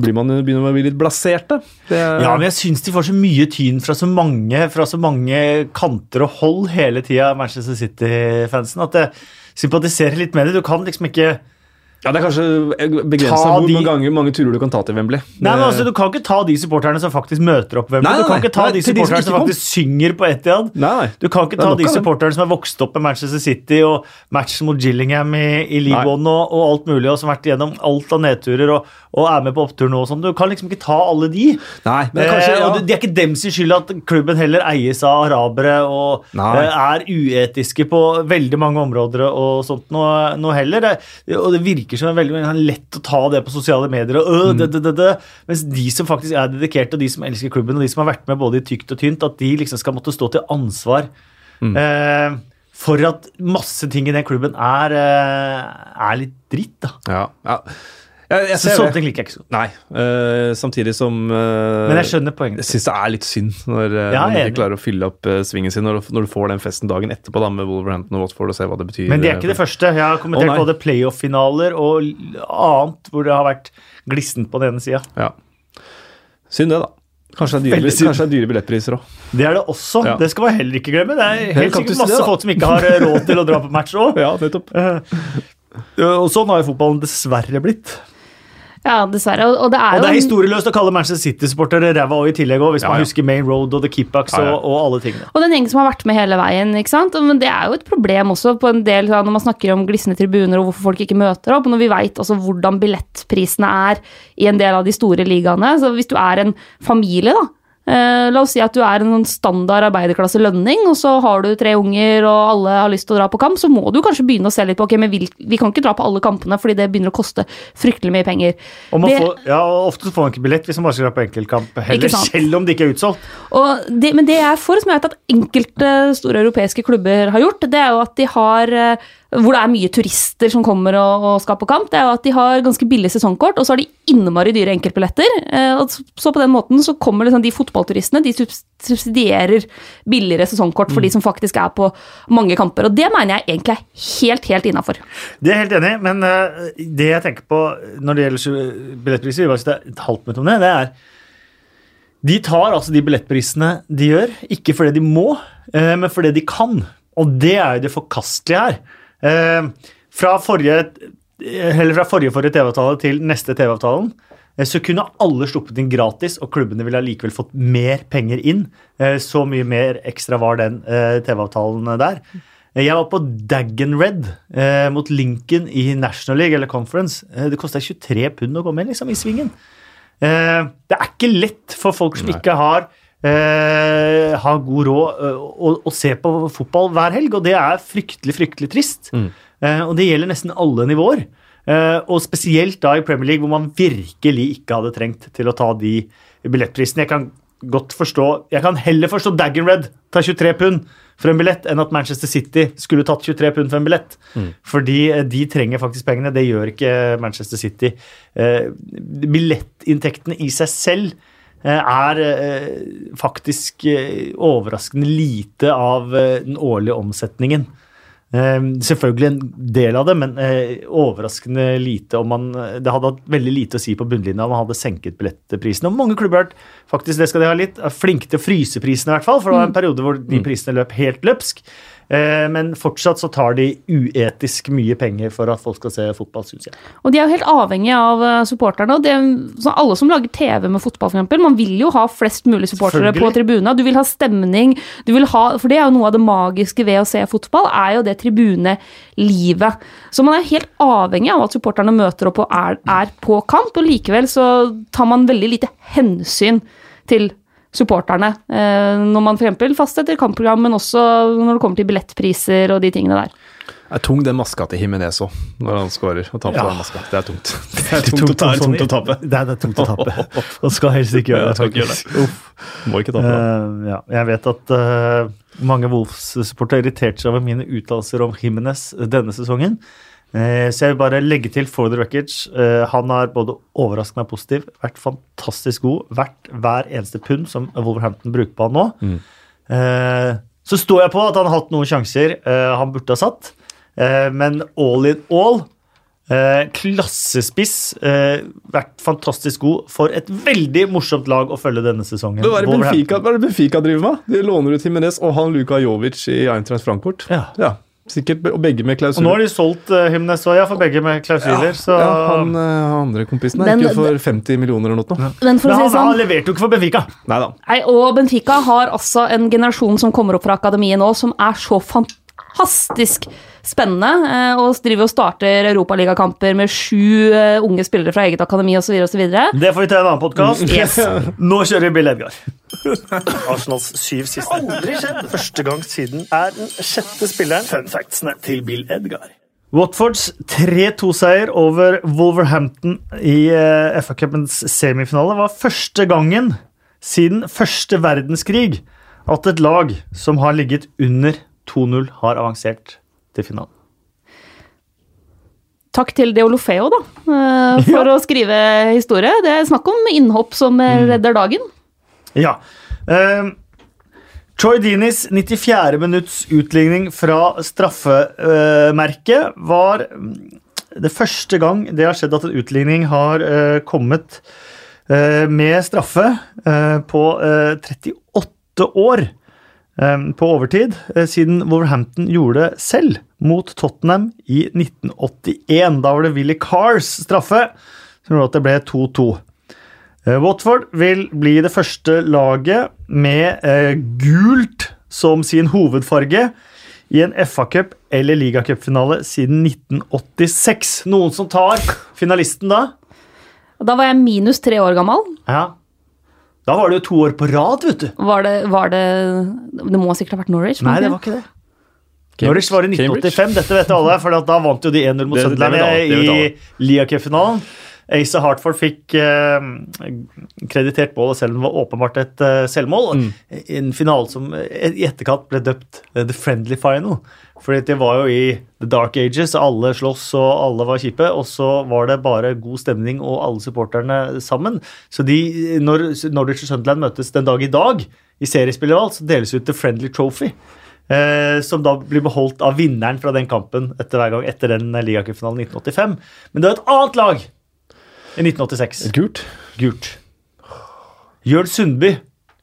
[SPEAKER 3] blir man, begynner man å bli litt blaserte. Det,
[SPEAKER 1] Ja, men jeg syns de får så mye tyn fra så mange, fra så mange kanter og hold hele tida, Manchester City-fansen, at jeg sympatiserer litt med det. Du kan liksom ikke
[SPEAKER 3] Ja, det er kanskje begrensa hvor
[SPEAKER 1] de-
[SPEAKER 3] mange mange turer du kan ta til Wembley.
[SPEAKER 1] Nei, men altså, Du kan ikke ta de supporterne som faktisk møter opp. Wembley.
[SPEAKER 3] Nei, nei,
[SPEAKER 1] Du kan ikke ta
[SPEAKER 3] nei,
[SPEAKER 1] de
[SPEAKER 3] supporterne de som
[SPEAKER 1] som faktisk synger på Etiad. Du kan ikke ta de supporterne som har vokst opp med Manchester City og matchen mot Gillingham i, i League One og, og alt mulig, og som har vært gjennom alt av nedturer og, og er med på opptur nå og sånn. Du kan liksom ikke ta alle de.
[SPEAKER 3] Nei, men kanskje,
[SPEAKER 1] eh,
[SPEAKER 3] ja.
[SPEAKER 1] det, er ikke dems skyld at klubben heller eies av arabere og eh, er uetiske på veldig mange områder og sånt noe, noe heller. Det, og det virker som det er veldig lett å ta det på sosiale medier. Og, øh, det, det, det. Mens de som faktisk er dedikerte, og de som elsker klubben, og de som har vært med både i tykt og tynt, at de liksom skal måtte stå til ansvar eh, for at masse ting i den klubben er, eh, er litt dritt. da.
[SPEAKER 3] ja, ja. Jeg, jeg
[SPEAKER 1] Så sånne ting liker jeg ikke så godt.
[SPEAKER 3] Nei. Uh, samtidig som uh,
[SPEAKER 1] Men jeg skjønner poenget.
[SPEAKER 3] Jeg syns det er litt synd når uh,
[SPEAKER 1] Ja,
[SPEAKER 3] man ikke klarer å fylle opp svingen sin når, når du får den festen dagen etterpå da, med Wolverhampton og Watford og se hva det betyr.
[SPEAKER 1] Men det er ikke det første. Jeg har kommentert
[SPEAKER 3] oh,
[SPEAKER 1] både playoff-finaler og annet hvor det har vært glissent på den ene sida.
[SPEAKER 3] Ja. Synd det, da. Kanskje det er dyre, kanskje det er dyre billettpriser òg.
[SPEAKER 1] Det er det også.
[SPEAKER 3] Ja.
[SPEAKER 1] Det skal man heller ikke glemme. Det er
[SPEAKER 3] Helt
[SPEAKER 1] sikkert masse
[SPEAKER 3] det,
[SPEAKER 1] folk som ikke har råd til å dra på match òg. <laughs>
[SPEAKER 3] Ja, nettopp.
[SPEAKER 1] Og sånn har jo fotballen dessverre blitt.
[SPEAKER 2] Ja, dessverre. Og, og det er
[SPEAKER 1] Og det er
[SPEAKER 2] jo
[SPEAKER 1] historieløst å kalle Manchester City-supportere ræva òg i tillegg, også, hvis
[SPEAKER 3] Ja,
[SPEAKER 1] man husker Main Road og The
[SPEAKER 3] ja.
[SPEAKER 1] og, og alle tingene.
[SPEAKER 2] Og den gjengen som har vært med hele veien. ikke sant? Men det er jo et problem også på en del når man snakker om glisne tribuner og hvorfor folk ikke møter opp. Når vi veit hvordan billettprisene er i en del av de store ligaene. Så hvis du er en familie, da. Eh, la oss si at du er en sånn standard arbeiderklasse lønning, og så har du tre unger og alle har lyst til å dra på kamp, så må du kanskje begynne å se litt på ok, men vi, vi kan ikke dra på alle kampene fordi det begynner å koste fryktelig mye penger.
[SPEAKER 1] Og man
[SPEAKER 2] Det-
[SPEAKER 1] får, ja, Ofte får man ikke billett hvis man bare skal dra på enkeltkamp, heller, selv om det ikke er utsolgt.
[SPEAKER 2] Og det, men det jeg er for, som jeg vet at enkelte store europeiske klubber har gjort, det er jo at de har eh, Hvor det er mye turister som kommer og, og skal på kamp, det er jo at de har ganske billig sesongkort, og så har de innmari dyre enkeltbilletter. eh, Og så- på den måten så kommer liksom de fotballturistene, de subsidierer billigere sesongkort for de som faktisk er på mange kamper. Og det mener jeg egentlig er helt, helt innafor.
[SPEAKER 1] Det er jeg helt enig men eh, det jeg tenker på når det gjelder billettpriser, vi sitter et halvt minutt om det, det er De tar altså de billettprisene de gjør, ikke fordi de må, eh, men fordi de kan. Og det er jo det forkastelige her. Eh, Fra forrige, eller fra forrige forrige TV-avtale til neste TV-avtalen eh, så kunne alle sluppet inn gratis, og klubbene ville allikevel fått mer penger inn. Eh, Så mye mer ekstra var den eh, TV-avtalen der. Eh, Jeg var på Dagen Red eh, mot Lincoln i National League eller Conference. Eh, det kosta 23 pund å komme inn liksom, i svingen. Eh, det er ikke lett for folk som ikke har, eh, ha god råd, og, å, å se på fotball hver helg, og det er fryktelig, fryktelig trist. Eh, og det gjelder nesten alle nivåer. Uh, og spesielt da i Premier League, hvor man virkelig ikke hadde trengt til å ta de billettprisene. Jeg kan godt forstå Jeg kan heller forstå Dagen Red ta 23 pund for en billett enn at Manchester City skulle tatt 23 pund for en billett. Fordi eh, de trenger faktisk pengene. Det gjør ikke Manchester City. Uh, billettinntektene i seg selv eh, er eh, faktisk eh, overraskende lite av eh, den årlige omsetningen. Eh, selvfølgelig en del av det, men eh, overraskende lite om man Det hadde hatt veldig lite å si på bunnlinja om man hadde senket billettprisene. Og mange klubber har faktisk, det skal de ha litt, er flinke til å fryse prisene, i hvert fall. For det var en periode hvor de prisene løp helt løpsk. Eh, men fortsatt så tar de uetisk mye penger for at folk skal se fotball, syns jeg.
[SPEAKER 2] Og de er jo helt avhengige av eh, supporterne. og det, så Alle som lager TV med fotball, eksempel, man vil jo ha flest mulig supportere på tribuna. Du vil ha stemning, du vil ha, for det er jo noe av det magiske ved å se fotball, er jo det tribunelivet. Så man er helt avhengig av at supporterne møter opp og er, er på kamp, og likevel så tar man veldig lite hensyn til supporterne eh, når man f.eks. fastsetter kampprogram, men også når det kommer til billettpriser og de tingene der.
[SPEAKER 3] Det er tung den maska til Jimenez òg, når han scorer og taper
[SPEAKER 1] Ja.
[SPEAKER 3] den maska. Det er tungt. Det er tungt, <laughs> det er tungt å tape.
[SPEAKER 1] Det er, det er tungt å tape. <laughs> Og skal helst ikke gjøre det. faktisk. Uff.
[SPEAKER 3] Må ikke tape.
[SPEAKER 1] Eh, ja, jeg vet at uh, mange Wolfs-supportere irriterte seg over mine uttalelser om Jimenez denne sesongen. Eh, så jeg vil bare legge til for the records. eh, han har både overraskende positiv, vært fantastisk god. Vært hver eneste pund som Wolverhampton bruker på han nå. Mm. så står jeg på at han har hatt noen sjanser eh, han burde ha satt, eh, men all in all eh, Klassespiss. Eh, vært fantastisk god for et veldig morsomt lag å følge denne sesongen.
[SPEAKER 3] Det. Benfica, er det Benfica driver med? De låner ut Jimenez og han Luka Jovic i Eintracht Frankfurt.
[SPEAKER 1] Ja.
[SPEAKER 3] Sikkert, og begge med
[SPEAKER 1] Og nå har de solgt uh, òg, ja, for begge med klausuler. så
[SPEAKER 3] ja, han uh, andre kompisen er ikke for 50 millioner eller noe.
[SPEAKER 2] Men for
[SPEAKER 1] Men
[SPEAKER 2] å si
[SPEAKER 1] han,
[SPEAKER 2] sånn,
[SPEAKER 1] han leverte jo ikke for Benfica.
[SPEAKER 3] Nei da.
[SPEAKER 2] Nei, og Benfica har altså en generasjon som kommer opp fra akademiet nå, som er så fantastisk spennende. eh, Og driver og starter europaligakamper med sju eh, unge spillere fra eget akademi osv.
[SPEAKER 1] Det får vi til en annen podkast.
[SPEAKER 2] Yes. <laughs>
[SPEAKER 1] Nå kjører vi Bill Edgar. <laughs> Arsenals syv siste. Aldri skjedd. Første gang siden er den sjette spilleren. Fun factsene til Bill Edgar. Watfords 3-2-seier over Wolverhampton i uh, FA-cupens semifinale var første gangen siden første verdenskrig at et lag som har ligget under 2-0, har avansert til finalen.
[SPEAKER 2] Takk til Deolofeo, da, <laughs> for for å skrive historie. Det er snakk om innhopp som eh, redder dagen.
[SPEAKER 1] Ja. Eh, Troy Dinis 94. minutts utligning fra straffemerket var mm, det første gang det har skjedd at en utligning har eh, kommet eh, med straffe eh, på eh, 38 år eh, på overtid, eh, siden Wolverhampton gjorde det selv mot Tottenham i 1981. Da var det Willy Cars straffe som gjorde at det ble 2-2. Eh, Watford vil bli det første laget med eh, gult som sin hovedfarge i en FA-cup eller ligacupfinale siden 1986. Noen som tar finalisten da?
[SPEAKER 2] Da var jeg minus tre år gammel.
[SPEAKER 1] Ja. Da var det jo to år på rad, vet du.
[SPEAKER 2] Var det, var det Det må sikkert ha vært Norwich?
[SPEAKER 1] Nei, det var ikke det. Norwich var i 1985, dette vet alle, for da vant jo de 1-0 mot
[SPEAKER 3] i
[SPEAKER 1] Sunderland
[SPEAKER 3] vet alle, det
[SPEAKER 1] Asa Hartford fikk eh, kreditert målet selv om det var åpenbart et eh, selvmål.
[SPEAKER 3] Mm.
[SPEAKER 1] En finale som eh, i etterkant ble døpt eh, The Friendly Final. Fordi det var jo i The Dark Ages, alle sloss og alle var kjipe. Og så var det bare god stemning og alle supporterne sammen. Så de, når Norwich og Sunderland møtes den dag i dag i seriespillervalg, så deles ut The Friendly Trophy. Eh, som da blir beholdt av vinneren fra den kampen etter hver gang etter den ligacupfinalen 1985. Men det er et annet lag i 1986.
[SPEAKER 3] Gult.
[SPEAKER 1] Gult. Jørn Sundby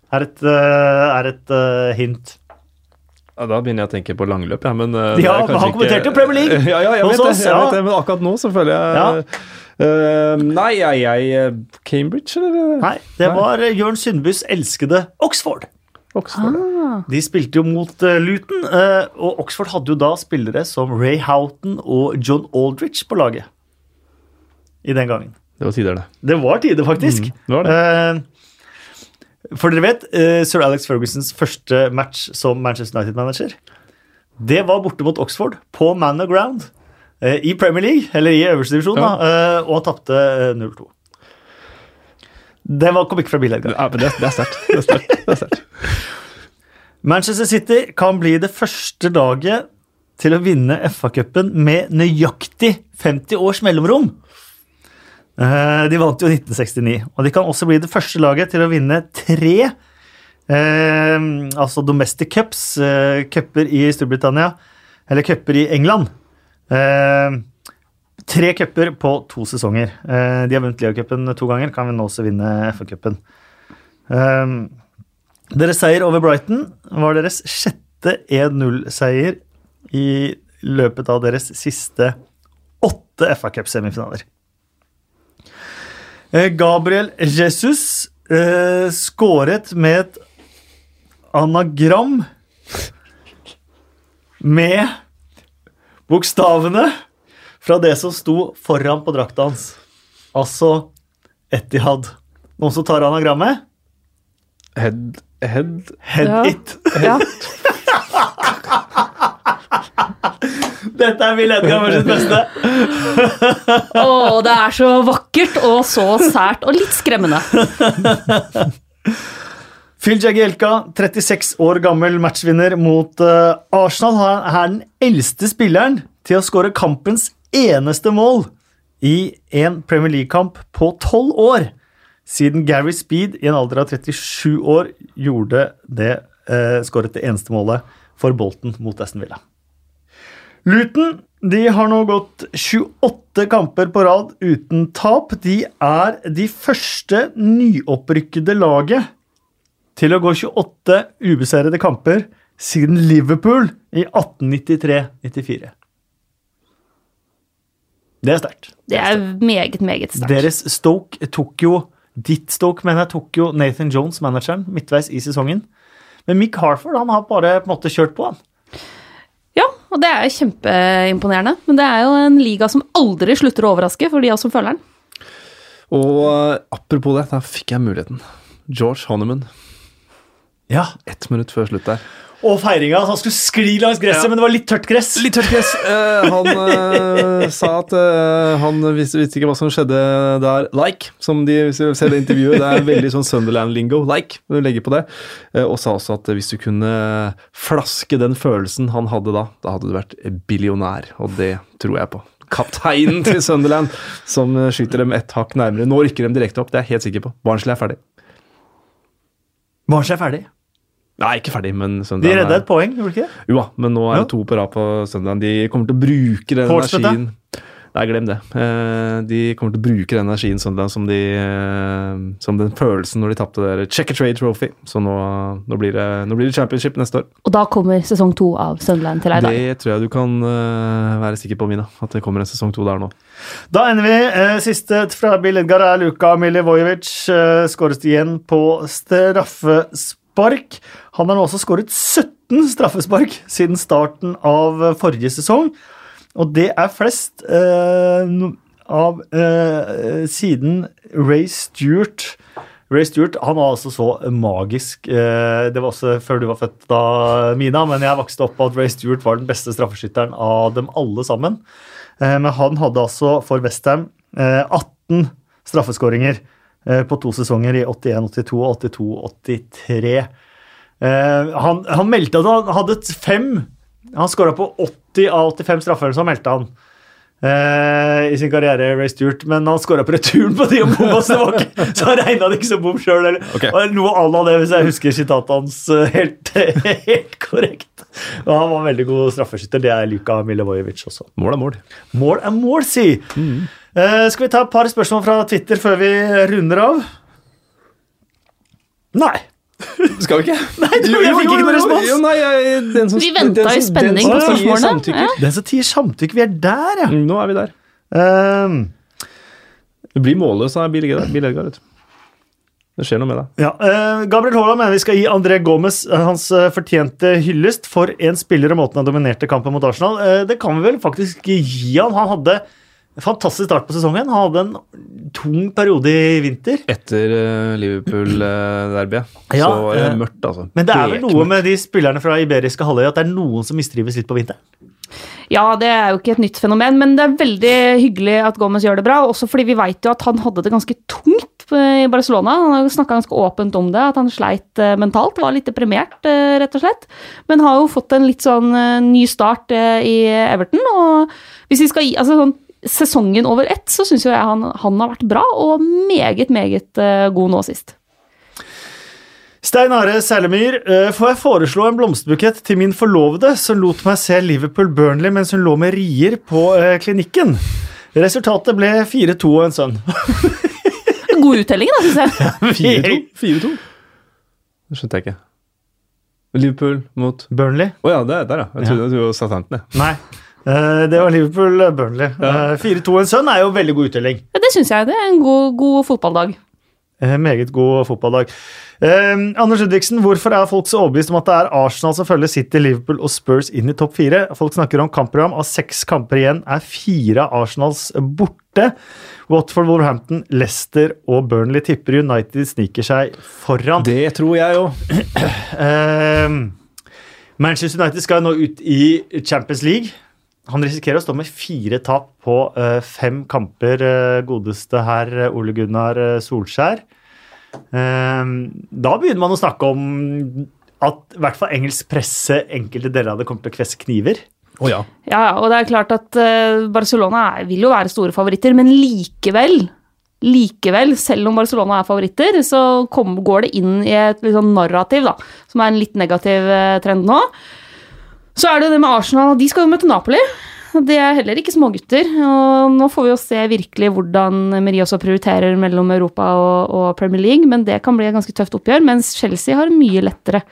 [SPEAKER 1] er et, eh, er et eh, hint.
[SPEAKER 3] Ja, da begynner jeg å tenke på langløp, ja, men uh,
[SPEAKER 1] Ja, men han kommenterte jo Premier League <laughs>
[SPEAKER 3] Ja, ja, jeg vet det,
[SPEAKER 1] oss,
[SPEAKER 3] jeg vet det, men akkurat nå så føler jeg
[SPEAKER 1] Ja.
[SPEAKER 3] Eh, Nei, jeg, jeg Cambridge, eller?
[SPEAKER 1] Nei, det
[SPEAKER 3] Nei.
[SPEAKER 1] var Jørn Sundbys elskede Oxford.
[SPEAKER 3] Oxford.
[SPEAKER 2] Ah.
[SPEAKER 1] De spilte jo mot uh, Luton, uh, og Oxford hadde jo da spillere som Ray Houghton og John Aldrich på laget. I den gangen.
[SPEAKER 3] Det var tider, det.
[SPEAKER 1] Det var tider, faktisk.
[SPEAKER 3] Mm, det var det.
[SPEAKER 1] Eh, for dere vet, eh, sir Alex Fergusons første match som Manchester United-manager, det var borte mot Oxford på Man of Ground eh, i Premier League, eller i øverste divisjon, da, eh, og tapte eh, 0-2. Det var, kom ikke fra Bill-Edgar.
[SPEAKER 3] Ja, det. Det er sterkt.
[SPEAKER 1] Manchester City kan bli det første laget til å vinne FA-cupen med nøyaktig 50 års mellomrom. Eh, De vant jo 1969, og de kan også bli det første laget til å vinne tre eh, altså domestic cups, eh, cuper i Storbritannia, eller cuper i England. Tre cuper på to sesonger. De har vunnet Leo-cupen to ganger, kan vi nå også vinne FA-cupen. Deres seier over Brighton var deres sjette 1-0-seier i løpet av deres siste åtte FA Cup-semifinaler. Eh, Gabriel Jesus eh, skåret med et anagram med bokstavene fra det som sto foran på drakta hans. Altså Etihad. Noen som tar anagrammet?
[SPEAKER 3] Head, head
[SPEAKER 1] Head
[SPEAKER 2] Ja.
[SPEAKER 1] it.
[SPEAKER 2] Ja. <laughs> <laughs>
[SPEAKER 1] Dette er Bill Edgar sitt beste. <laughs>
[SPEAKER 2] Å, det er så vakkert og så sært og litt skremmende. <laughs>
[SPEAKER 1] Phil Jagielka, 36 år gammel matchvinner mot uh, Arsenal, han er den eldste spilleren til å skåre kampens eneste mål i en Premier League-kamp på 12 år. Siden Gary Speed i en alder av 37 år gjorde det, uh, skåret det eneste målet for Bolton mot Aston Villa. Luton de har nå gått 28 kamper på rad uten tap. De er de første nyopprykkede laget til å gå 28 ubeseirede kamper siden Liverpool i 1893-94. Det er sterkt.
[SPEAKER 2] Det er meget, meget sterkt.
[SPEAKER 1] Deres Stoke tok jo Ditt Stoke, mener jeg, tok jo Nathan Jones, manageren, midtveis i sesongen. Men Mick Harford han har bare på en måte kjørt på, han.
[SPEAKER 2] Og det er jo kjempeimponerende. Men det er jo en liga som aldri slutter å overraske for de av oss som følger den.
[SPEAKER 3] Og eh, apropos det, da fikk jeg muligheten. George Honeyman,
[SPEAKER 1] Ja.
[SPEAKER 3] ett minutt før slutt der.
[SPEAKER 1] Og feiringa. Han skulle skli langs gresset,
[SPEAKER 3] Ja.
[SPEAKER 1] men det var litt tørt gress.
[SPEAKER 3] Litt tørt gress. Eh, han eh, <laughs> sa at eh, han visste, visste ikke hva som skjedde der. Like, som de hvis du ser det intervjuet. Det er veldig sånn Sunderland-lingo. Like, du legger på det. Eh, og sa også at hvis du kunne flaske den følelsen han hadde da, da hadde du vært billionær. Og det tror jeg på. Kapteinen til Sunderland som skyter dem ett hakk nærmere. Nå rykker de direkte opp, det er jeg helt sikker på. Barnsley er ferdig.
[SPEAKER 1] Barnsley er ferdig.
[SPEAKER 3] Nei, ikke ferdig, men
[SPEAKER 1] De
[SPEAKER 3] Sunderland
[SPEAKER 1] redda
[SPEAKER 3] er-
[SPEAKER 1] et poeng, gjorde de ikke det?
[SPEAKER 3] Jo da, men nå er det to på rad på søndagen. De kommer til å bruke den
[SPEAKER 1] Portsmouth,
[SPEAKER 3] energien Nei, glem det. Eh, De kommer til å bruke den energien søndagen som, de, eh, som den følelsen når de tapte der Check a Trade Trophy. Så nå, nå, blir det, nå blir det championship neste år.
[SPEAKER 2] Og da kommer sesong to av Sunderland til deg. da.
[SPEAKER 3] Det tror jeg du kan eh, være sikker på, Mina. At det kommer en sesong to der nå.
[SPEAKER 1] Da ender vi. Siste fra Bill Edgar er Luka Milivojevic. Skåres igjen på straffespark. Han har nå også skåret 17 straffespark siden starten av eh, forrige sesong. Og det er flest eh, av eh, siden Ray Stewart. Ray Stewart han var altså så magisk. Eh, det var også før du var født, da, Mina, men jeg vokste opp på at Ray Stewart var den beste straffeskytteren av dem alle sammen. Eh, Men han hadde altså for Westham eh, 18 straffeskåringer eh, på to sesonger i 81-82 og 82-83. Eh, Han, han meldte at han hadde fem Han skåra på 80 av 85 straffer, så meldte han. Uh, I sin karriere, Ray Stewart, men han skåra på returen på de og bomma, det så han regna det ikke som bom sjøl.
[SPEAKER 3] Okay.
[SPEAKER 1] Noe à la det, hvis jeg husker sitatet hans eh, helt, <laughs> helt korrekt. Og han var en veldig god straffeskytter. Det er Luka Milivojevic også.
[SPEAKER 3] Mål er mål.
[SPEAKER 1] Mål er mål, si! Eh, skal vi ta et par spørsmål fra Twitter før vi runder av? Nei.
[SPEAKER 3] Skal vi ikke? <laughs>
[SPEAKER 1] Nei, du, jeg fikk ikke noen respons.
[SPEAKER 3] Jo, nei, jeg, den som,
[SPEAKER 2] Vi ventet i spenning
[SPEAKER 3] den
[SPEAKER 1] på
[SPEAKER 2] spørsmålene.
[SPEAKER 3] samtykker.
[SPEAKER 1] Den som tier samtykke, vi er der, ja.
[SPEAKER 3] Mm, Nå er vi der.
[SPEAKER 1] Um,
[SPEAKER 3] Det blir målløs av Bill Edgar. Du. Det skjer noe med deg.
[SPEAKER 1] ja. uh, Gabriel Haaland mener vi skal gi André Gomez eh, hans eh, fortjente hyllest for en spiller og måten han dominerte kampen mot Arsenal. Uh, det kan vi vel faktisk gi han. Han hadde fantastisk start på sesongen. Han hadde en tung periode i vinter.
[SPEAKER 3] Etter uh, Liverpool-derbyet.
[SPEAKER 1] Ja,
[SPEAKER 3] så var det
[SPEAKER 1] eh,
[SPEAKER 3] mørkt, altså.
[SPEAKER 1] Men det er vel noe med de spillerne fra Iberiske halvøy at det er noen som mistrives litt på vinteren.
[SPEAKER 2] Ja, det er jo ikke et nytt fenomen, men det er veldig hyggelig at Gomez gjør det bra. Også fordi vi vet jo at han hadde det ganske tungt i Barcelona. Han har snakka ganske åpent om det, at han sleit eh, mentalt. Var litt deprimert, eh, rett og slett. Men har jo fått en litt sånn eh, ny start eh, i Everton. Og hvis vi skal gi altså sånn sesongen over ett, så syns jo jeg han, han har vært bra, og meget, meget eh, god nå sist.
[SPEAKER 1] Stein Are Sælemyr, eh, får jeg foreslå en blomsterbukett til min forlovede som lot meg se Liverpool-Burnley mens hun lå med rier på eh, klinikken? Resultatet ble 4-2 og en sønn. <laughs>
[SPEAKER 2] God uttelling, da, syns jeg.
[SPEAKER 3] 4-2? 4-2? Det skjønte jeg ikke. Liverpool mot Å
[SPEAKER 1] Burnley?
[SPEAKER 3] ja, det er der, ja. Jeg trodde det var Southampton. jeg.
[SPEAKER 1] Nei. Eh, Det var Liverpool-Burnley. 4-2 en sønn er jo veldig god uttelling.
[SPEAKER 2] Ja, det syns jeg. Det er en god, god fotballdag.
[SPEAKER 1] En Meget god fotballdag. Eh, Anders Ludvigsen, hvorfor er folk så overbevist om at det er Arsenal som følger City, Liverpool og Spurs inn i topp fire? Folk snakker om kampprogram. Av seks kamper igjen er fire av Arsenals borte. Watford, Wolverhampton, Leicester og Burnley tipper United sniker seg foran.
[SPEAKER 3] Det tror jeg òg.
[SPEAKER 1] Eh, Manchester United skal nå ut i Champions League. Han risikerer å stå med fire tap på eh, fem kamper, eh, godeste herr Ole Gunnar eh, Solskjær. Eh, da begynner man å snakke om at i hvert fall engelsk presse enkelte deler av det kommer til å kvesse kniver.
[SPEAKER 3] Oh, ja.
[SPEAKER 2] Ja, og det er klart at Barcelona er, vil jo være store favoritter, men likevel, likevel, selv om Barcelona er favoritter, så kom, går det inn i et sånn narrativ, da, som er en litt negativ trend nå. Så er det det med Arsenal, de skal jo møte Napoli. Det er heller ikke smågutter. Og nå får vi jo se virkelig hvordan Meri også prioriterer mellom Europa og, og Premier League, men det kan bli et ganske tøft oppgjør, mens Chelsea har en mye lettere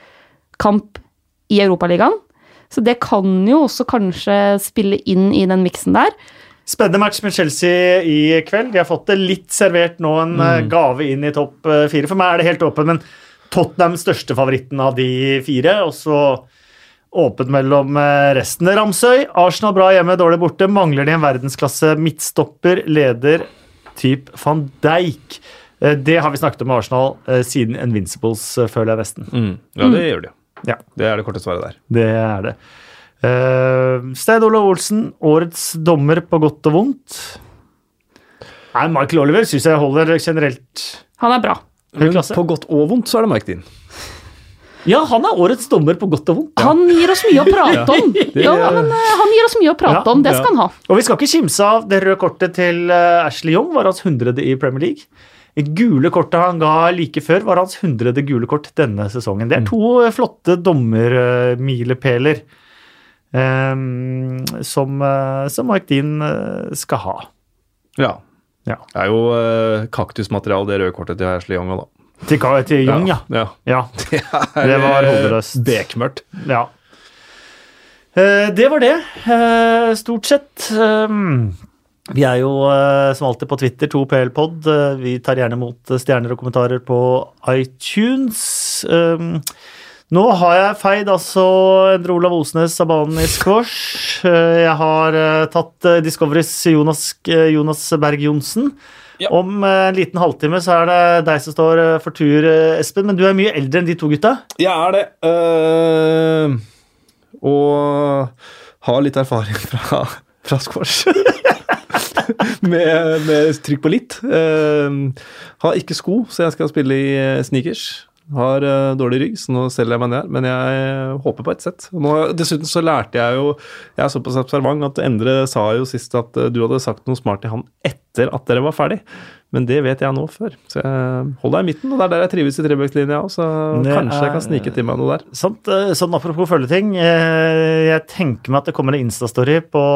[SPEAKER 2] kamp i Europaligaen. Så det kan jo også kanskje spille inn i den miksen der.
[SPEAKER 1] Spennende match med Chelsea i kveld. De har fått det litt servert nå, en mm. gave inn i topp eh, fire. For meg er det helt åpent, men Tottenham største favoritten av de fire. Og så åpent mellom eh, resten. Ramsøy, Arsenal bra hjemme, dårlig borte. Mangler de en verdensklasse midtstopper, leder typ van Dijk. Eh, Det har vi snakket om med Arsenal eh, siden Invincibles, føler jeg nesten.
[SPEAKER 3] Mm. ja, det gjør de.
[SPEAKER 1] Ja.
[SPEAKER 3] Det er det korte svaret der.
[SPEAKER 1] Det er det. Uh, Stein Olav Olsen, årets dommer på godt og vondt. Nei, Michael Oliver syns jeg holder generelt
[SPEAKER 2] Han er bra.
[SPEAKER 3] Men på godt og vondt så er det Mike Dean.
[SPEAKER 1] Ja, han er årets dommer på godt og vondt.
[SPEAKER 2] Han gir oss mye å prate om. <laughs> Ja, men eh, han gir oss mye å prate
[SPEAKER 1] Ja,
[SPEAKER 2] om, det
[SPEAKER 3] ja.
[SPEAKER 2] skal han ha.
[SPEAKER 1] Og vi skal ikke kimse av det røde kortet til eh, Ashley Young, var hans hundrede i Premier League. Det gule kortet han ga like før, var hans hundrede gule kort denne sesongen. Det er to eh, flotte dommermilepæler. um, som, som Mike Dean skal ha.
[SPEAKER 3] Ja.
[SPEAKER 1] Ja.
[SPEAKER 3] Det er jo uh, kaktusmateriale, det røde kortet til Ashley Young òg, da.
[SPEAKER 1] Til, til Jung, ja.
[SPEAKER 3] ja.
[SPEAKER 1] ja. <laughs>
[SPEAKER 3] Det,
[SPEAKER 1] var hodeløst.
[SPEAKER 3] Bekmørkt.
[SPEAKER 1] ja. Eh, det var det, eh, stort sett. Vi er jo eh, som alltid på Twitter, 2PL-pod. Eh, vi tar gjerne imot stjerner og kommentarer på iTunes. Nå har jeg feid altså Endre Olav Osnes av banen i squash. Eh, Jeg har eh, tatt eh, Discoverys Jonas, eh, Jonas Berg Johnsen.
[SPEAKER 3] Ja.
[SPEAKER 1] Om eh, en liten halvtime så er det deg som står eh, for tur, eh, Espen. Men du er mye eldre enn de to gutta.
[SPEAKER 3] Jeg er det. Uh, og har litt erfaring fra, fra squash. <laughs> med, med trykk på litt. Uh, har ikke sko, så jeg skal spille i sneakers. Har uh, dårlig rygg, så nå selger jeg meg ned. Men jeg håper på ett sett. Nå, dessuten så lærte jeg jo Jeg er såpass observant at Endre sa jo sist at eh, du hadde sagt noe smart til han etter at dere var ferdig. Men det vet jeg nå før. Så jeg holder deg i midten, og det er der jeg trives i trebøkslinja òg, så
[SPEAKER 1] Det
[SPEAKER 3] kanskje jeg kan snike til meg noe der.
[SPEAKER 1] Sant, eh, sånn apropos følgeting. Jeg tenker meg at det kommer en Insta-story på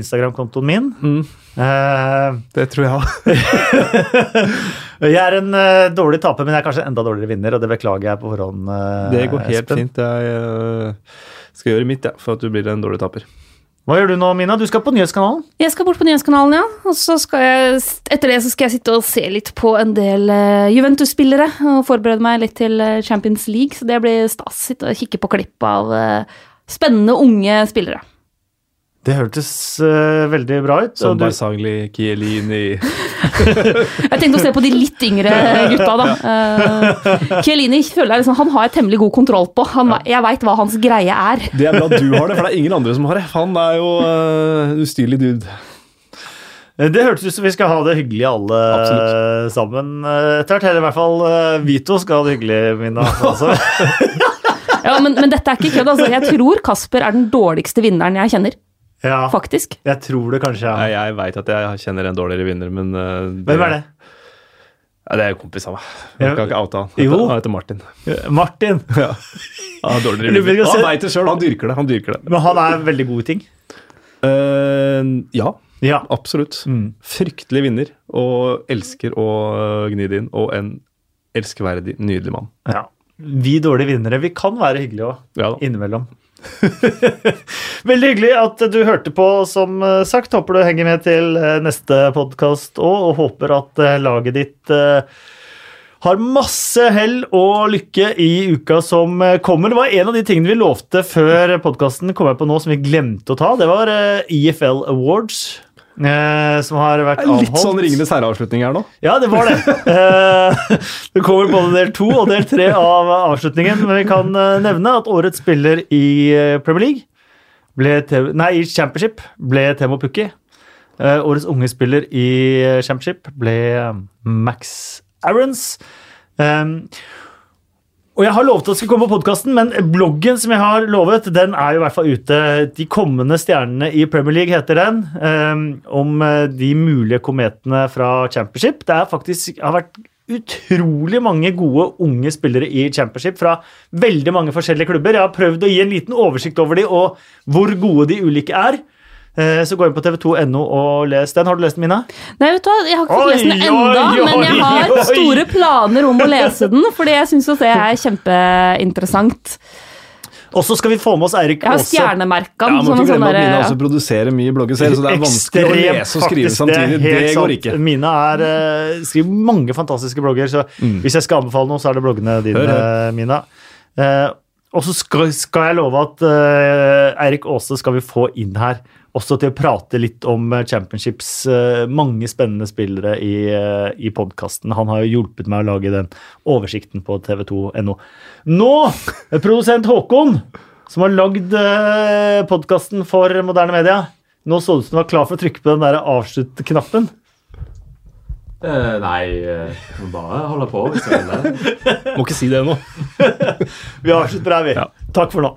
[SPEAKER 1] Instagram-kontoen min.
[SPEAKER 3] Mm,
[SPEAKER 1] Eh,
[SPEAKER 3] det tror jeg òg. <laughs> <laughs>
[SPEAKER 1] Jeg er en uh, dårlig taper, men jeg er kanskje en enda dårligere vinner, og det beklager jeg på forhånd. Uh,
[SPEAKER 3] Det går helt
[SPEAKER 1] Espen.
[SPEAKER 3] fint. Jeg uh, skal gjøre mitt ja, for at du blir en dårlig taper.
[SPEAKER 1] Hva gjør du nå, Mina? Du skal på Nyhetskanalen.
[SPEAKER 2] Jeg skal bort på Nyhetskanalen, ja. Og så skal jeg, etter det så skal jeg sitte og se litt på en del Juventus-spillere. Og forberede meg litt til Champions League, så det blir stas. Sitte og kikke på klipp av spennende unge spillere.
[SPEAKER 1] Det hørtes uh, veldig bra ut.
[SPEAKER 3] Som
[SPEAKER 1] du-
[SPEAKER 3] Barzagli, Chiellini <laughs>
[SPEAKER 2] Jeg tenkte å se på de litt yngre gutta, da. Uh, Chiellini føler jeg liksom, han har jeg temmelig god kontroll på. Han, Jeg veit hva hans greie er.
[SPEAKER 3] Det er bra du har det, for det er ingen andre som har det. Han er jo uh, ustyrlig dude.
[SPEAKER 1] Det hørtes ut som vi skal ha det hyggelig alle
[SPEAKER 3] Absolutt.
[SPEAKER 1] eh, sammen eh, etter hvert. Eller i hvert fall eh, Vito skal ha det hyggelig, Mina. Altså. <laughs>
[SPEAKER 2] Ja, men, men dette er ikke kødd. Altså. Jeg tror Kasper er den dårligste vinneren jeg kjenner.
[SPEAKER 1] Ja,
[SPEAKER 2] Faktisk.
[SPEAKER 1] jeg tror det kanskje. Ja.
[SPEAKER 3] jeg veit at jeg kjenner en dårligere vinner, men øh,
[SPEAKER 1] Hvem er det?
[SPEAKER 3] Ja, det er en kompis av meg. Jeg kan ikke oute han.
[SPEAKER 1] Jo.
[SPEAKER 3] Han heter Martin.
[SPEAKER 1] Martin. <laughs>
[SPEAKER 3] Ja. Han er dårligere vinner. Han veit det sjøl, han dyrker det. Han dyrker det.
[SPEAKER 1] Men han er veldig god i ting.
[SPEAKER 3] Uh, ja,
[SPEAKER 1] Ja.
[SPEAKER 3] absolutt.
[SPEAKER 1] Mm.
[SPEAKER 3] Fryktelig vinner, og elsker å øh, gni det inn. Og en elskverdig, nydelig mann.
[SPEAKER 1] ja. Vi dårlige vinnere, vi kan være hyggelige òg.
[SPEAKER 3] Ja
[SPEAKER 1] innimellom. <laughs> Veldig hyggelig at du hørte på, som eh, sagt. Håper du henger med til eh, neste podkast òg, og håper at eh, laget ditt har masse hell og lykke i uka som kommer. Det var en av de tingene vi lovte før podkasten kom jeg på nå, som vi glemte å ta. Det var EFL Awards. Eh, Som har vært
[SPEAKER 3] er Litt sånn ringende særavslutning her nå.
[SPEAKER 1] Ja, det var det. Eh, <laughs> Det kommer både del to og del tre av avslutningen. Men vi kan eh, nevne at årets spiller i Premier League Nei, i Championship ble Temo Pukki. Årets unge spiller i Championship ble Max Aarons. Um, og jeg har lovet at det skal komme på podkasten, men bloggen som jeg har lovet, den er jo i hvert fall ute. De kommende stjernene i Premier League heter den. Um, om eh, de mulige kometene fra Championship. Det faktisk, har vært utrolig mange gode unge spillere i Championship fra veldig mange forskjellige klubber. Jeg har prøvd å gi en liten oversikt over de og hvor gode de ulike er. Eh, Så gå inn på tv2.no og les den. Har du lest den, Mina?
[SPEAKER 2] Nei, vet du hva, Jeg har ikke fått lest den
[SPEAKER 1] Oi,
[SPEAKER 2] enda,
[SPEAKER 1] oi,
[SPEAKER 2] men jeg har
[SPEAKER 1] oi.
[SPEAKER 2] store planer om å lese den, fordi jeg syns det er kjempeinteressant.
[SPEAKER 1] Og så skal vi få med oss Eirik Aase.
[SPEAKER 2] stjernemerka
[SPEAKER 3] Ja,
[SPEAKER 2] sånn
[SPEAKER 3] glemme at Mina også produserer mye blogger selv, så det er vanskelig å lese og skrive samtidig. Det,
[SPEAKER 1] Det,
[SPEAKER 3] går
[SPEAKER 1] sant.
[SPEAKER 3] ikke.
[SPEAKER 1] Mina er, eh, skriver mange fantastiske blogger, så hvis jeg skal anbefale noe, så er det bloggene dine,
[SPEAKER 3] Hør,
[SPEAKER 1] eh, Mina. Eh, og så skal, skal jeg love at eh, Eirik Aase skal vi få inn her, også til å prate litt om eh, championships. eh, mange spennende spillere i, uh, i podkasten. Han har jo hjulpet meg å lage den oversikten på tv2.no. Nå, eh, produsent Håkon, som har lagd podkasten for moderne media. Nå så det ut som du var klar for å trykke på den der avslutt-knappen.
[SPEAKER 5] Eh, nei, må bare holde på hvis du vil det.
[SPEAKER 3] Må ikke si det ennå. <laughs>
[SPEAKER 1] Vi avslutter her, vi.
[SPEAKER 3] Ja.
[SPEAKER 1] Takk for nå.